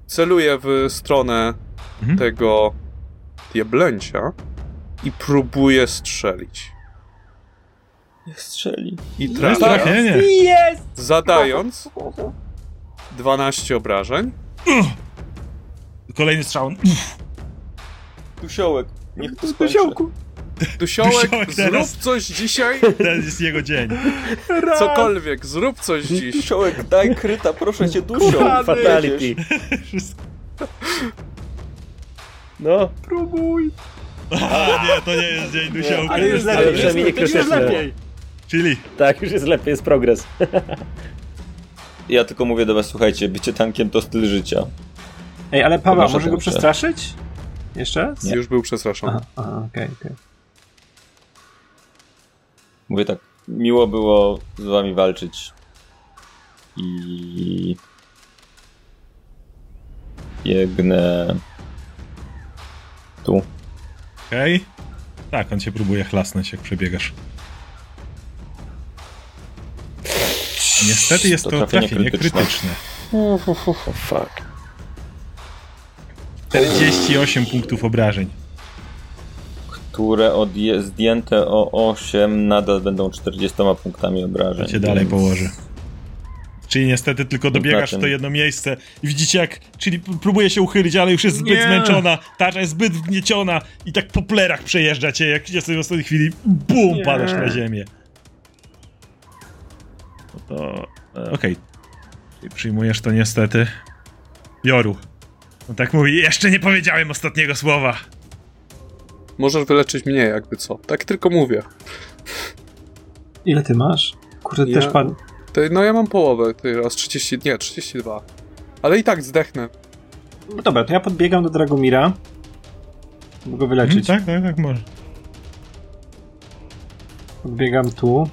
Celuje w stronę mhm. tego jeblencia i próbuje strzelić. Strzeli. I trafia. Jest! Zadając 12 obrażeń. Kolejny strzał. Dusiołek. Niech to skończy. Dusiołku. Dusiołek, Dusiołek zrób teraz, coś dzisiaj. Teraz jest jego dzień. Cokolwiek, zrób coś dziś. Dusiołek, daj kryta, proszę cię, Dusiołek. Fatality. No. Próbuj. A, nie, to nie jest dzień Dusiołka. Ale już lepiej. Ale przynajmniej nie Już lepiej. Czyli? Tak, już jest lepiej, jest progres. Ja tylko mówię do was, słuchajcie, bycie tankiem to styl życia. Ej, ale Paweł, może go przestraszyć? Jeszcze raz? Nie. Już był przestraszony. Aha, okej, okej. Okay, okay. Mówię tak, miło było z wami walczyć. I... Biegnę... Tu. Okej. Okay. Tak, on cię próbuje chlasnąć, jak przebiegasz. Niestety jest to, to trafienie, trafienie krytyczne. krytyczne. Oh, fuck. 48 punktów obrażeń. Które odje- zdjęte o 8 nadal będą 40 punktami obrażeń. To cię dalej więc... położy. Czyli niestety tylko dobiegasz w to jedno miejsce i widzicie jak, czyli próbuje się uchylić, ale już jest zbyt Nie. zmęczona, tarcza jest zbyt wgnieciona i tak po plerach przejeżdża cię, jak jest w ostatniej chwili, bum, Nie. padasz na ziemię. No to, e, okej. Okay. Przyjmujesz to niestety. Joru. On tak mówi, jeszcze nie powiedziałem ostatniego słowa. Możesz wyleczyć mnie, jakby co. Tak tylko mówię. Ile ty masz? Kurde, ja, też pan... no ja mam połowę, ty raz 30, nie, 32. Ale i tak zdechnę. no dobra, to ja podbiegam do Dragomira. Mogę go wyleczyć. Hmm, tak, tak, tak, może. Podbiegam tu.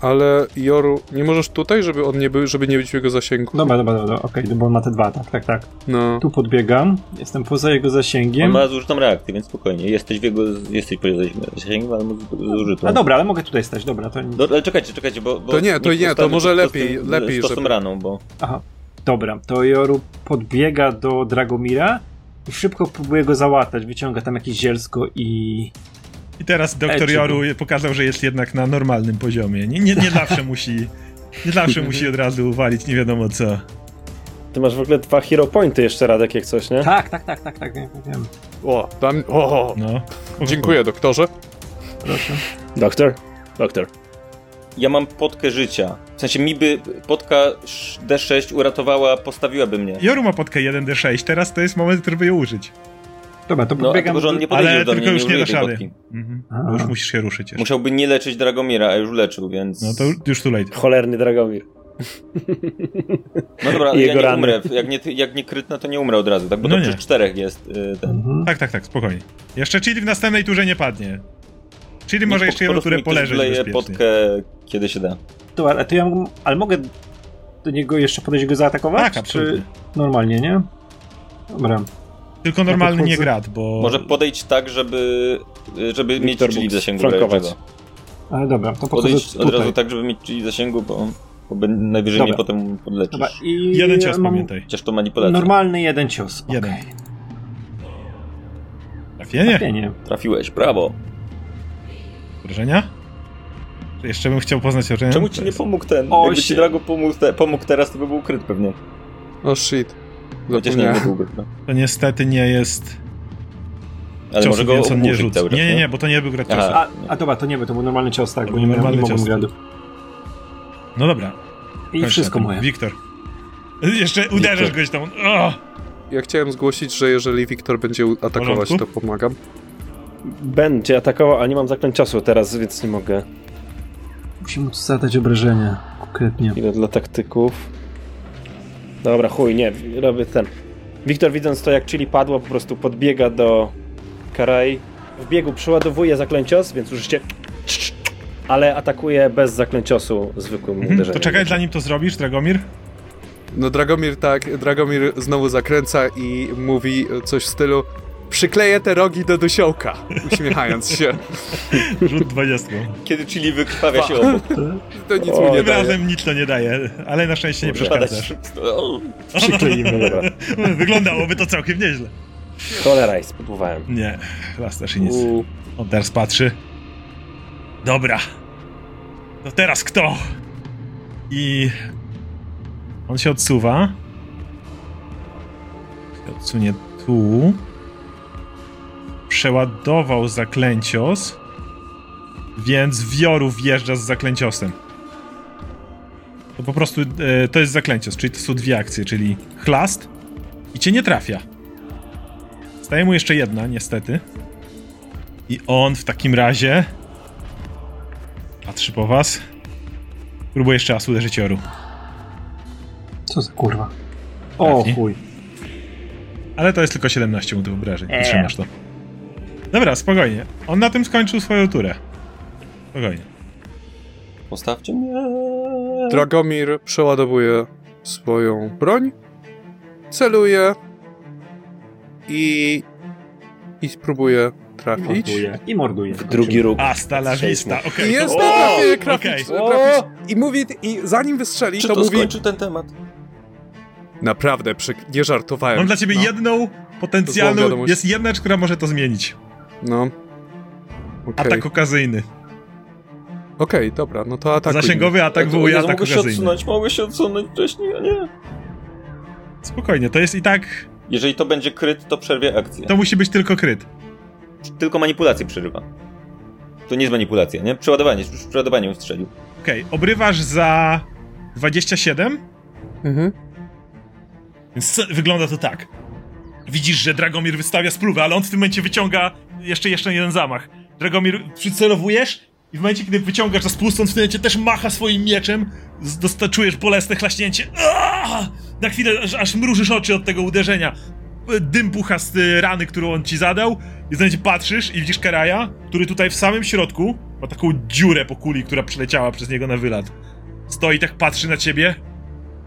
Ale Joru, nie możesz tutaj, żeby on nie był, żeby nie być w jego zasięgu? Dobra, dobra, dobra, okej, okay, bo on ma te dwa, tak, tak, tak. No. Tu podbiegam, jestem poza jego zasięgiem. On ma zużytą reakcję, więc spokojnie. Jesteś w jego, jesteś poza zasięgiem, ale zużytą. A dobra, ale mogę tutaj stać, dobra. To... Do, ale czekajcie, czekajcie, bo... bo to nie, to nie, to może lepiej, lepiej, z żeby... raną, bo... Aha, dobra, to Joru podbiega do Dragomira i szybko próbuje go załatać, wyciąga tam jakieś zielsko i... I teraz doktor Joru pokazał, że jest jednak na normalnym poziomie. Nie, nie, nie zawsze musi. Nie zawsze musi od razu uwalić nie wiadomo co. Ty masz w ogóle dwa hero pointy jeszcze, Radek, jak coś, nie? Tak, tak, tak, tak, tak, wiem. wiem. O, tam, o, no. Dziękuję, doktorze. Proszę. Doktor? Doktor. Ja mam potkę życia. W sensie mi by potka D6 uratowała, postawiłaby mnie. Joru ma potkę 1D6, teraz to jest moment, żeby ją użyć. Dobra, to no. No, że on nie podejdzie ale do tylko mnie, już nie, nie dasz rady. Mhm. Bo już musisz się ruszyć jeszcze. Musiałby nie leczyć Dragomira, a już leczył, więc... No to już tu late. Cholerny Dragomir. No dobra, ale ja nie rany. umrę. Jak nie, jak nie krytnę, to nie umrę od razu, tak? Bo no to nie. czterech jest y, ten. Mhm. Tak, tak, tak, spokojnie. Jeszcze Chili w następnej turze nie padnie. Chili może jeszcze jedną turę poleżeć bezpiecznie. potkę, kiedy się da. Dobra, ale to ja ale mogę do niego jeszcze podejść go zaatakować? Tak, absolutnie. Czy normalnie, nie? Dobra. Tylko normalny nie grat, bo... Może podejść tak, żeby, żeby mieć czyli w zasięgu Ale dobra, to podejść od razu tak, żeby mieć czyli w zasięgu, bo, bo najwyżej dobra. mnie potem podlecisz. Dobra, i jeden cios mam... pamiętaj. Chociaż to manipulacja. Normalny jeden cios. Jeden. Okay. Trafienie? Trafienie. Trafiłeś, brawo. Wrażenia? Jeszcze bym chciał poznać oczenia. Czemu ci nie pomógł ten? O, Jakby ci Drago pomógł, te, pomógł teraz, to by był ukryt pewnie. O oh, shit. Chociaż nie, nie byłby. No. To niestety nie jest. Ale ciosu, może go on nie rzuca. Nie, nie, nie, bo to nie był grad A, a dobra, to nie był, to był normalny cios, tak, to bo nie, normalny nie mogłem No dobra. I Kończę wszystko moje. Wiktor. Jeszcze uderzasz goś tam. Oh! Ja chciałem zgłosić, że jeżeli Wiktor będzie atakować, to pomagam. Będzie atakował, ale nie mam zaklęć czasu teraz, więc nie mogę. Musimy zadać obrażenia, konkretnie. Ile dla taktyków. Dobra, chuj, nie, robię ten. Wiktor widząc to jak Chili padło, po prostu podbiega do Karai. W biegu przeładowuje zaklęcios, więc użycie ale atakuje bez zaklęciosu zwykłym mhm, uderzeniem. To czekaj, zanim to zrobisz, Dragomir? No Dragomir tak, Dragomir znowu zakręca i mówi coś w stylu Przykleję te rogi do dusiołka, uśmiechając się. Rzut 20. Kiedy chili wykrwawia się obok. To nic o, mi nie daje. razem nic to nie daje, ale na szczęście nie przeszkadzasz. Przykleimy, dobra. Wyglądałoby to całkiem nieźle. Cholera, spróbowałem. Nie, las też nic. On teraz patrzy. Dobra. To teraz kto? I... On się odsuwa. Się odsunie tu przeładował zaklęcios, więc wioru wjeżdża z zaklęciosem. To po prostu e, to jest zaklęcios, czyli to są dwie akcje, czyli chlast i cię nie trafia. Staje mu jeszcze jedna, niestety. I on w takim razie patrzy po was. Próbuje jeszcze raz uderzyć Joru. Co za kurwa? O Trafni. chuj. Ale to jest tylko 17 mu do obrażeń. Eee. Trzymasz to. Dobra, spokojnie. On na tym skończył swoją turę. Spokojnie. Postawcie mnie. Dragomir przeładowuje swoją broń, celuje i, i spróbuje trafić. Morduje. I morduje. W drugi róg. Asta la vista, okej. Okay, jest trafienie, trafić, okay. trafić. I mówi, i zanim wystrzeli, Czy to, to mówi... skończył ten temat? Naprawdę, nie żartowałem. Mam dla ciebie no. jedną potencjalną, jest jedna, która może to zmienić. No. Okay. Atak okazyjny. Okej, okay, dobra, no to atak. Zasięgowy atak wywołuje ja, atak mogę okazyjny. Mogę się odsunąć, mogę się odsunąć wcześniej, a nie. Spokojnie, to jest i tak... Jeżeli to będzie kryt, to przerwie akcję. To musi być tylko kryt. Tylko manipulację przerywa. To nie jest manipulacja, nie? Przeładowanie, już przeładowanie strzelił. Okej, okay, obrywasz za 27? Mhm. Więc wygląda to tak. Widzisz, że Dragomir wystawia spluwę, ale on w tym momencie wyciąga jeszcze, jeszcze jeden zamach. Dragomir, przycelowujesz i w momencie, kiedy wyciągasz za spust, on w tym też macha swoim mieczem, czujesz bolesne chlaśnięcie. Aaaa! Na chwilę aż, aż mrużysz oczy od tego uderzenia. dym pucha z y, rany, którą on ci zadał i zatem patrzysz i widzisz Karaja, który tutaj w samym środku ma taką dziurę po kuli, która przeleciała przez niego na wylot. Stoi tak, patrzy na ciebie,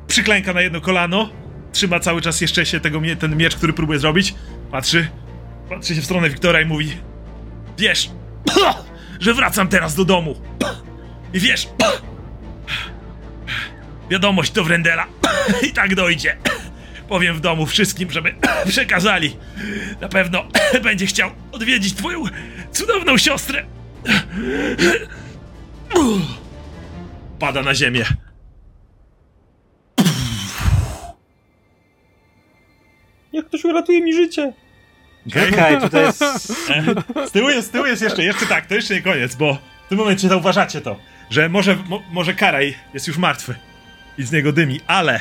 przyklęka na jedno kolano, trzyma cały czas jeszcze się tego, ten miecz, który próbuje zrobić, patrzy, patrzy się w stronę Wiktora i mówi Wiesz, że wracam teraz do domu. I wiesz, wiadomość do Wrendela i tak dojdzie. Powiem w domu wszystkim, żeby przekazali. Na pewno będzie chciał odwiedzić twoją cudowną siostrę. Pada na ziemię. Jak ktoś uratuje mi życie? Czekaj, tutaj jest... Z tyłu jest, z tyłu jest jeszcze, jeszcze tak, to jeszcze nie koniec, bo w tym momencie zauważacie to, że może, mo, może Karaj jest już martwy i z niego dymi, ale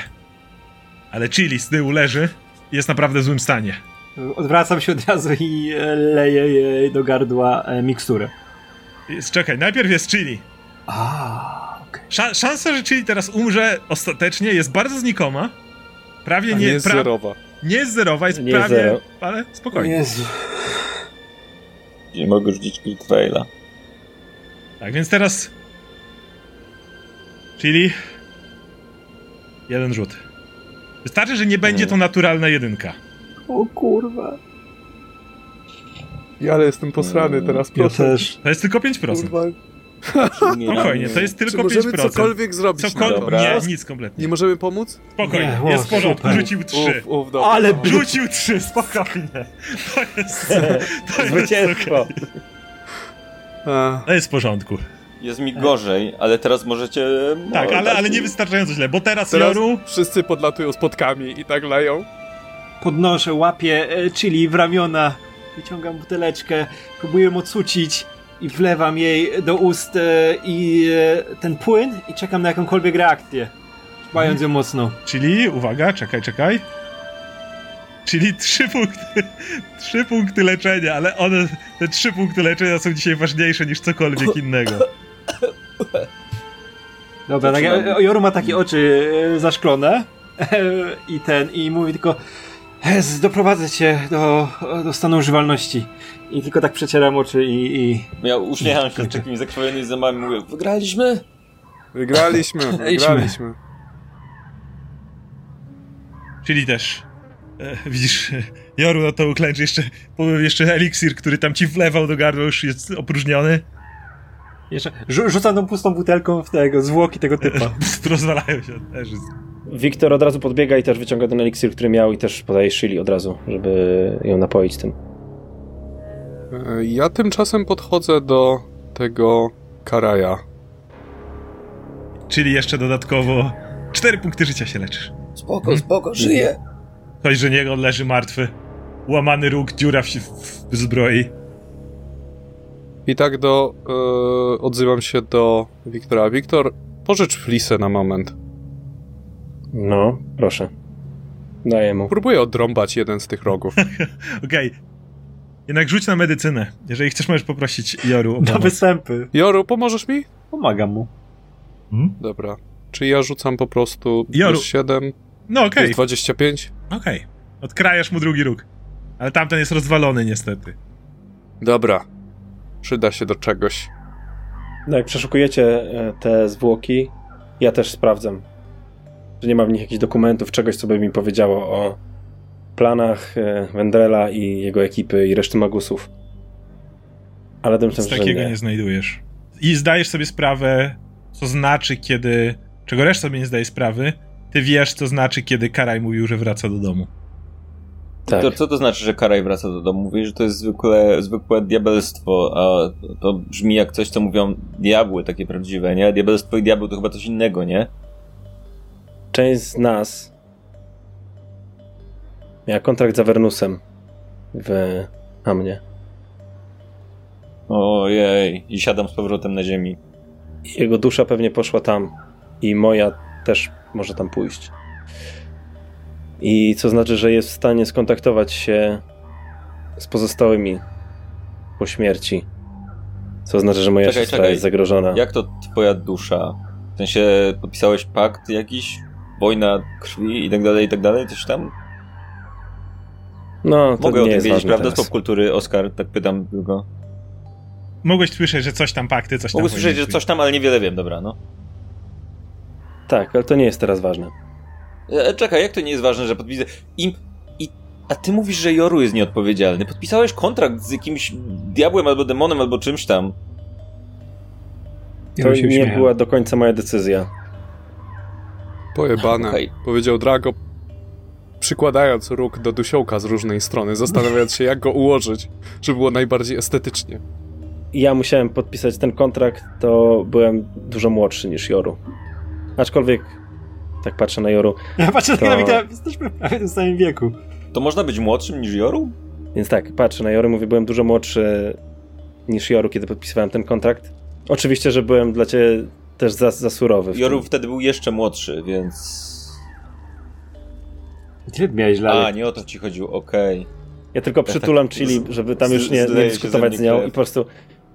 ale Chili z tyłu leży i jest naprawdę w złym stanie. Odwracam się od razu i e, leję jej do gardła e, miksturę. Jest, czekaj, najpierw jest Chili. A, okay. Sza, szansa, że Chili teraz umrze ostatecznie jest bardzo znikoma. Prawie nie, nie jest pra, zerowa. Nie jest zerowa, jest nie prawie, zero. ale spokojnie. Jezu. Nie mogę rzucić Kill Traila. Tak, więc teraz Chili jeden rzut. Wystarczy, że nie będzie to naturalna jedynka. O kurwa. Ja ale jestem posrany teraz, Ja proszę. też. To jest tylko 5%. Kurwa. Spokojnie, to jest Czy tylko możemy 5%. cokolwiek zrobić to? Dobra. Nie, nic kompletnie. Nie możemy pomóc? Spokojnie, Nie, jest w porządku, super. rzucił 3. Uf, uf, dobra. Ale dobra. Rzucił 3, spokojnie. To jest. To jest, Zwycięstwo. A, to jest w porządku. Jest mi gorzej, ale teraz możecie... Tak, no, ale, ale nie wystarczająco źle, bo teraz, teraz Joru. wszyscy podlatują z podkami i tak leją. Podnoszę, łapię e, chili w ramiona, wyciągam buteleczkę, próbuję ją ocucić i wlewam jej do ust e, i e, ten płyn i czekam na jakąkolwiek reakcję. Bając ją mocno. Czyli, uwaga, czekaj, czekaj. Czyli trzy punkty, trzy punkty leczenia, ale one, te trzy punkty leczenia są dzisiaj ważniejsze niż cokolwiek innego. Dobra, tak, e, Joru ma takie oczy zaszklone i ten, i mówi tylko doprowadzę cię do, do stanu używalności. I tylko tak przecieram oczy i... i... Ja uśmiecham się z takimi zakrwawionymi zębami mówię, wygraliśmy! Wygraliśmy, wygraliśmy. Czyli też. E, widzisz, Joru na to uklęczy jeszcze, powiem jeszcze eliksir, który tam ci wlewał do gardła, już jest opróżniony. Jeszcze rzu- rzucam tą pustą butelką w tego, zwłoki tego typa. Rozwalają się też. Wiktor od razu podbiega i też wyciąga ten eliksir, który miał i też podaje Shili od razu, żeby ją napoić tym. E, Ja tymczasem podchodzę do tego Karaja. Czyli jeszcze dodatkowo cztery punkty życia się leczysz. Spoko, spoko, żyję! Coś, że niego leży martwy. Łamany róg, dziura w, w zbroi. I tak do... E, odzywam się do Wiktora. Wiktor, pożycz flisę na moment. No, proszę. Daję mu. Próbuję odrąbać jeden z tych rogów. Okej. Jednak rzuć na medycynę. Jeżeli chcesz, możesz poprosić Joru o Na pomoc. występy. Joru, pomożesz mi? Pomagam mu. Hmm? Dobra. Czy ja rzucam po prostu Joru. plus 7, No okej, jest 25? okej. Odkrajasz mu drugi róg. Ale tamten jest rozwalony niestety. Dobra. Przyda się do czegoś. No jak przeszukujecie e, te zwłoki, ja też sprawdzam, że nie ma w nich jakichś dokumentów, czegoś, co by mi powiedziało o planach e, Wendrela i jego ekipy i reszty magusów. Ale się, że takiego nie. nie znajdujesz. I zdajesz sobie sprawę, co znaczy, kiedy. Czego reszta sobie nie zdaje sprawy. Ty wiesz, co znaczy, kiedy Karaj mówił, że wraca do domu. Tak. To, co to znaczy, że Karaj wraca do domu? Mówi, że to jest zwykłe, zwykłe diabelstwo, a to brzmi jak coś, co mówią diabły takie prawdziwe, nie? Diabelstwo i diabeł to chyba coś innego, nie? Część z nas miała kontrakt z Avernusem w Amnie. Ojej, i siadam z powrotem na ziemi. Jego dusza pewnie poszła tam i moja też może tam pójść. I co znaczy, że jest w stanie skontaktować się z pozostałymi po śmierci. Co znaczy, że moja Czekaj, siostra czekaj. jest zagrożona. Jak to twoja dusza? W sensie podpisałeś pakt jakiś? Wojna krwi i tak dalej, i tak dalej? Coś tam? No, to Mogę o tym wiedzieć, prawda? Z teraz. popkultury, Oskar, tak pytam tylko. Mogłeś słyszeć, że coś tam pakty, coś tam... Mogę słyszeć, że coś tam, ale niewiele wiem, dobra, no. Tak, ale to nie jest teraz ważne. E, czekaj, jak to nie jest ważne, że podpisę... Im... I... A ty mówisz, że Joru jest nieodpowiedzialny. Podpisałeś kontrakt z jakimś diabłem albo demonem albo czymś tam. Ja To się nie była do końca moja decyzja. Pojebane, Okej. powiedział Drago, przykładając róg do dusiołka z różnej strony, zastanawiając się, jak go ułożyć, żeby było najbardziej estetycznie. Ja musiałem podpisać ten kontrakt, to byłem dużo młodszy niż Joru. Aczkolwiek, tak patrzę na Joru, Ja patrzę To- na Wiktora, jesteśmy prawie w tym samym wieku. To można być młodszym niż Joru? więc tak, patrzę na Joru, mówię, byłem dużo młodszy niż Joru, kiedy podpisywałem ten kontrakt. Oczywiście, że byłem dla ciebie też za, za surowy. Joru wtedy był jeszcze młodszy, więc... Ile miałeś lat? A, nie o to ci chodziło, okej. Ja tylko tak przytulam Chili, żeby tam z- już nie, nie dyskutować z nią krew. i po prostu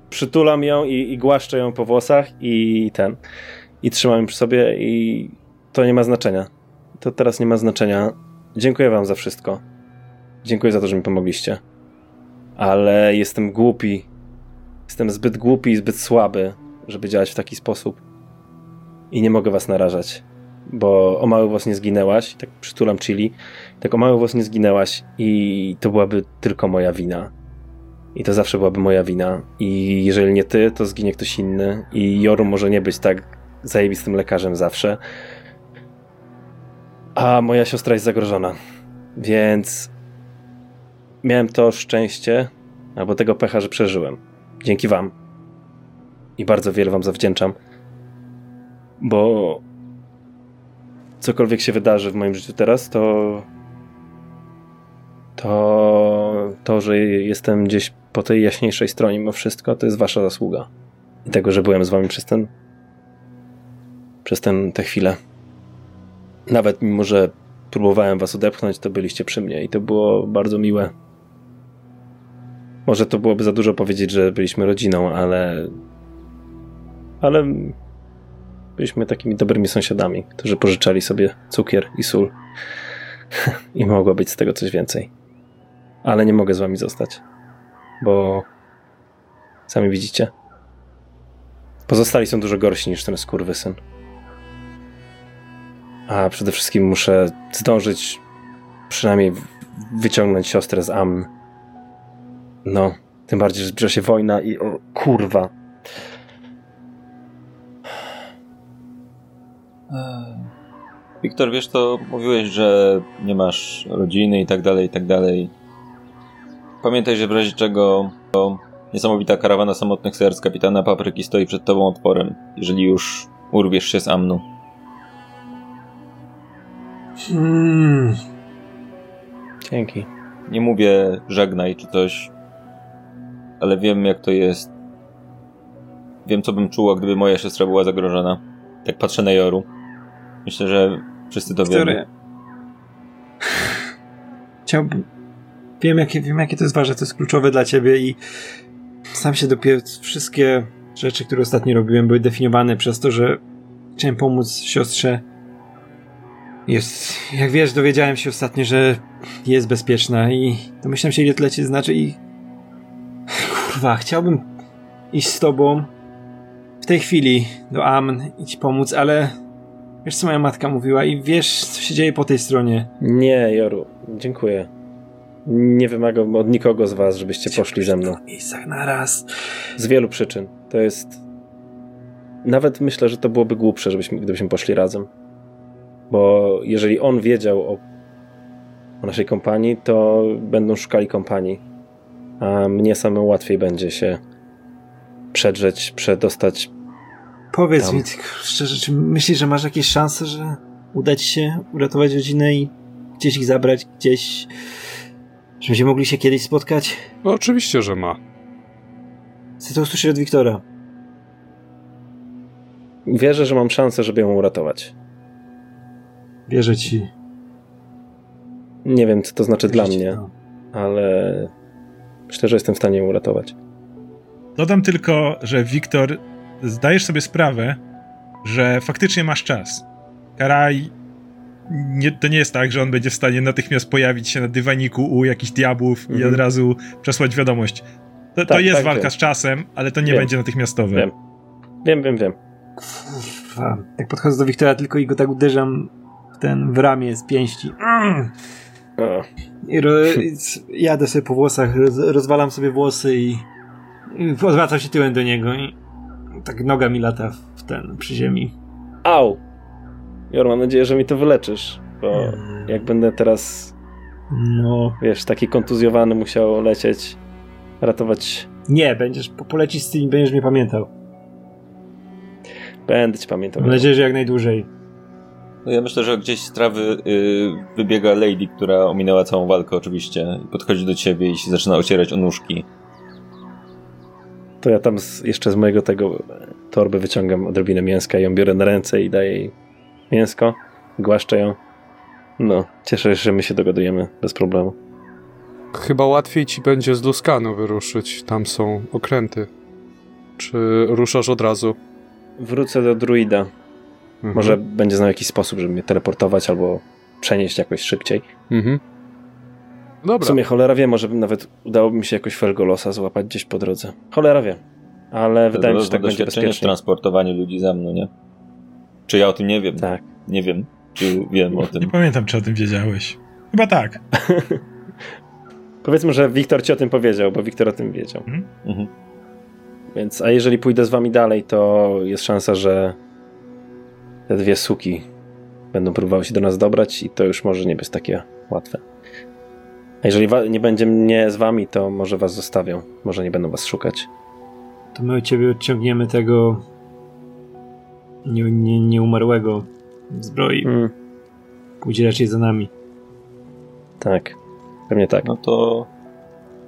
przytulam ją i, i głaszczę ją po włosach i ten. I trzymam ją przy sobie i to nie ma znaczenia. To teraz nie ma znaczenia. Dziękuję wam za wszystko. Dziękuję za to, że mi pomogliście. Ale jestem głupi. Jestem zbyt głupi i zbyt słaby, żeby działać w taki sposób. I nie mogę was narażać. Bo o mały włos nie zginęłaś. Tak przytulam Chili. Tak o mały włos nie zginęłaś i to byłaby tylko moja wina. I to zawsze byłaby moja wina. I jeżeli nie ty, to zginie ktoś inny. I Joru może nie być tak zajebistym lekarzem zawsze. A moja siostra jest zagrożona. Więc miałem to szczęście, albo tego pecha, że przeżyłem. Dzięki wam. I bardzo wiele wam zawdzięczam. Bo cokolwiek się wydarzy w moim życiu teraz, to to to, że jestem gdzieś po tej jaśniejszej stronie mimo wszystko, to jest wasza zasługa. I tego, że byłem z wami przez ten przez ten, tę chwilę. Nawet mimo, że próbowałem was odepchnąć, to byliście przy mnie i to było bardzo miłe. Może to byłoby za dużo powiedzieć, że byliśmy rodziną, ale ale byliśmy takimi dobrymi sąsiadami, którzy pożyczali sobie cukier i sól. I mogło być z tego coś więcej. Ale nie mogę z wami zostać, bo sami widzicie. Pozostali są dużo gorsi niż ten skurwysyn. A przede wszystkim muszę zdążyć przynajmniej wyciągnąć siostrę z Amn. No, tym bardziej, że zbliża się wojna i o kurwa. Wiktor, wiesz, to mówiłeś, że nie masz rodziny i tak dalej, i tak dalej. Pamiętaj, że w razie czego to niesamowita karawana samotnych serc kapitana Papryki stoi przed tobą otworem, jeżeli już urwiesz się z Amnu. Mm, Dzięki. Nie mówię żegnaj czy coś, ale wiem jak to jest. Wiem co bym czuła, gdyby moja siostra była zagrożona. Jak patrzę na Joru. Myślę, że wszyscy to wiemy. Wiktoria. Chciałbym... Wiem jakie, wiem, jakie to jest ważne, to jest kluczowe dla ciebie i sam się dopiero wszystkie rzeczy, które ostatnio robiłem, były definiowane przez to, że chciałem pomóc siostrze. Jest, jak wiesz, dowiedziałem się ostatnio, że jest bezpieczna i domyślam się, ile tyle ci znaczy i kurwa, chciałbym iść z tobą w tej chwili do Amn i ci pomóc, ale wiesz, co moja matka mówiła i wiesz, co się dzieje po tej stronie. Nie, Joru, dziękuję. Nie wymagam od nikogo z was, żebyście poszli ze mną. W miejscach na raz. Z wielu przyczyn. To jest. Nawet myślę, że to byłoby głupsze, żebyśmy, gdybyśmy poszli razem. Bo jeżeli on wiedział o, o naszej kompanii, to będą szukali kompanii. A mnie samemu łatwiej będzie się przedrzeć, przedostać. Powiedz Tam. mi szczerze, czy myślisz, że masz jakieś szanse, że uda ci się uratować rodzinę i gdzieś ich zabrać, gdzieś... Że będziemy mogli się kiedyś spotkać? No oczywiście, że ma. Chcę to usłyszeć od Wiktora. Wierzę, że mam szansę, żeby ją uratować. Wierzę ci. Nie wiem, co to znaczy dla Wierzę ci, mnie, no. ale myślę, że jestem w stanie ją uratować. Dodam tylko, że Wiktor, zdajesz sobie sprawę, że faktycznie masz czas. Karaj nie, to nie jest tak, że on będzie w stanie natychmiast pojawić się na dywaniku u jakichś diabłów mhm. i od razu przesłać wiadomość. To, tak, to jest tak, walka wiem. z czasem, ale to nie wiem. będzie natychmiastowe. Wiem, wiem, wiem. wiem. Jak podchodzę do Wiktora tylko i go tak uderzam w ten w ramię z pięści. Mm. I ro, jadę sobie po włosach, roz, rozwalam sobie włosy i, i odwracam się tyłem do niego i tak noga mi lata w ten, przy ziemi. Au! Jor, mam nadzieję, że mi to wyleczysz, bo hmm. jak będę teraz no. wiesz, taki kontuzjowany musiał lecieć, ratować... Nie, będziesz, polecić z tym będziesz mnie pamiętał. Będę cię pamiętał. Mam nadzieję, że jak najdłużej. No ja myślę, że gdzieś z trawy y, wybiega Lady, która ominęła całą walkę oczywiście i podchodzi do ciebie i się zaczyna ocierać o nóżki. To ja tam z, jeszcze z mojego tego torby wyciągam odrobinę mięska i ją biorę na ręce i daję jej mięsko, głaszczę ją. No, cieszę się, że my się dogadujemy bez problemu. Chyba łatwiej ci będzie z Luskanu wyruszyć, tam są okręty. Czy ruszasz od razu? Wrócę do druida. Mhm. Może będzie znał jakiś sposób, żeby mnie teleportować albo przenieść jakoś szybciej. Mhm. Dobra. W sumie cholera wie, może nawet udałoby mi się jakoś Felgolosa złapać gdzieś po drodze. Cholera wie. Ale to wydaje mi się, że tak będzie bezpiecznie. w transportowaniu ludzi za mną, nie? Czy ja o tym nie wiem? Tak. Nie wiem, czy wiem o tym. Nie pamiętam, czy o tym wiedziałeś. Chyba tak. Powiedzmy, że Wiktor ci o tym powiedział, bo Wiktor o tym wiedział. Mhm. mhm. Więc, a jeżeli pójdę z wami dalej, to jest szansa, że te dwie suki będą próbowały się do nas dobrać i to już może nie być takie łatwe. A jeżeli nie będzie mnie z wami, to może was zostawią. Może nie będą was szukać. To my od ciebie odciągniemy tego nie, nie, nieumarłego zbroi. Mm. Pójdzie raczej za nami. Tak. Pewnie tak. No to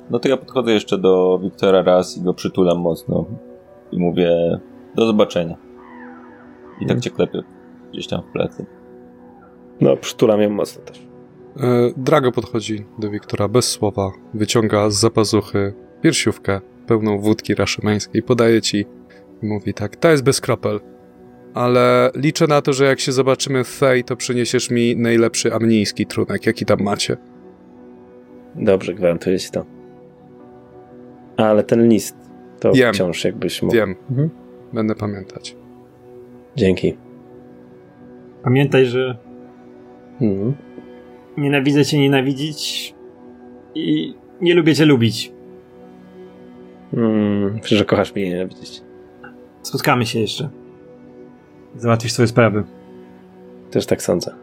no to ja podchodzę jeszcze do Wiktora raz i go przytulam mocno i mówię do zobaczenia. I tak cię klepię gdzieś tam w plecy. No, przytulam ją mocno też. E, Drago podchodzi do Wiktora bez słowa, wyciąga z zapazuchy piersiówkę pełną wódki raszymeńskiej, podaje ci i mówi tak, ta jest bez kropel, ale liczę na to, że jak się zobaczymy w Fej, to przyniesiesz mi najlepszy amnijski trunek, jaki tam macie. Dobrze, gwarantuję ci to. Ale ten list to Wiem. wciąż jakbyś mógł. Wiem. Mhm. Będę pamiętać. Dzięki. Pamiętaj, że mhm. Nienawidzę cię nienawidzić i nie lubię cię lubić. Mm, że kochasz mnie nienawidzić. Spotkamy się jeszcze. Załatwisz swoje sprawy. Też tak sądzę.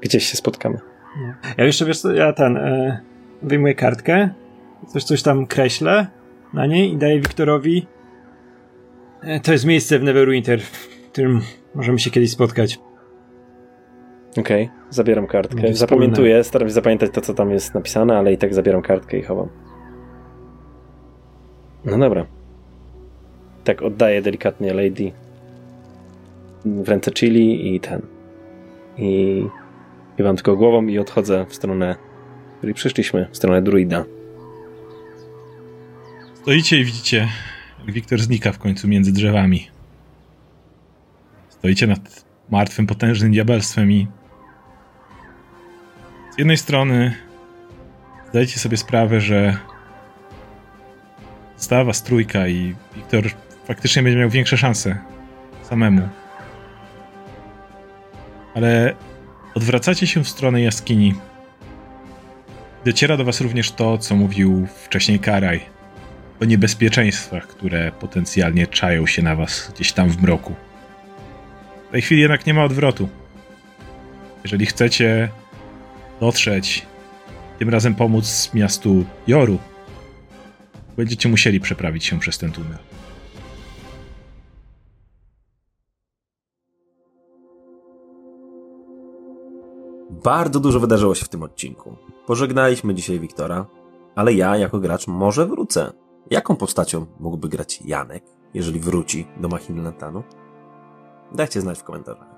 Gdzieś się spotkamy. Ja jeszcze wiesz ja ten e, wyjmuję kartkę, coś, coś tam kreślę na niej i daję Wiktorowi. E, to jest miejsce w Neverwinter, w którym możemy się kiedyś spotkać. Okej, okay, zabieram kartkę. Zapamiętuję, staram się zapamiętać to, co tam jest napisane, ale i tak zabieram kartkę i chowam. No dobra. Tak oddaję delikatnie Lady w ręce chili i ten. I kiwam tylko głową i odchodzę w stronę, w której przyszliśmy, w stronę druida. Stoicie i widzicie, jak Wiktor znika w końcu między drzewami. Stoicie nad martwym, potężnym diabelstwem i z jednej strony zdajecie sobie sprawę, że została was trójka i Wiktor faktycznie będzie miał większe szanse samemu. Ale odwracacie się w stronę jaskini. Dociera do was również to, co mówił wcześniej Karaj o niebezpieczeństwach, które potencjalnie czają się na was gdzieś tam w mroku. W tej chwili jednak nie ma odwrotu. Jeżeli chcecie dotrzeć, tym razem pomóc miastu Joru, będziecie musieli przeprawić się przez ten tunel. Bardzo dużo wydarzyło się w tym odcinku. Pożegnaliśmy dzisiaj Wiktora, ale ja jako gracz może wrócę. Jaką postacią mógłby grać Janek, jeżeli wróci do Machiny Lantanu? Dajcie znać w komentarzach.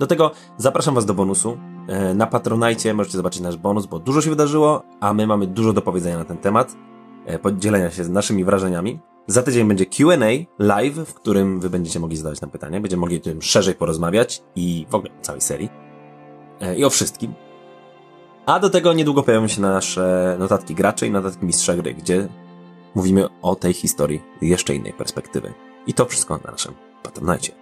Do tego zapraszam Was do bonusu. E, na Patronajcie możecie zobaczyć nasz bonus, bo dużo się wydarzyło, a my mamy dużo do powiedzenia na ten temat, e, podzielenia się z naszymi wrażeniami. Za tydzień będzie Q&A live, w którym Wy będziecie mogli zadawać nam pytania, będziemy mogli o tym szerzej porozmawiać i w ogóle całej serii. e, i o wszystkim. A do tego niedługo pojawią się nasze notatki graczy i notatki mistrza gry, gdzie mówimy o tej historii jeszcze innej perspektywy. I to wszystko na naszym Patronite.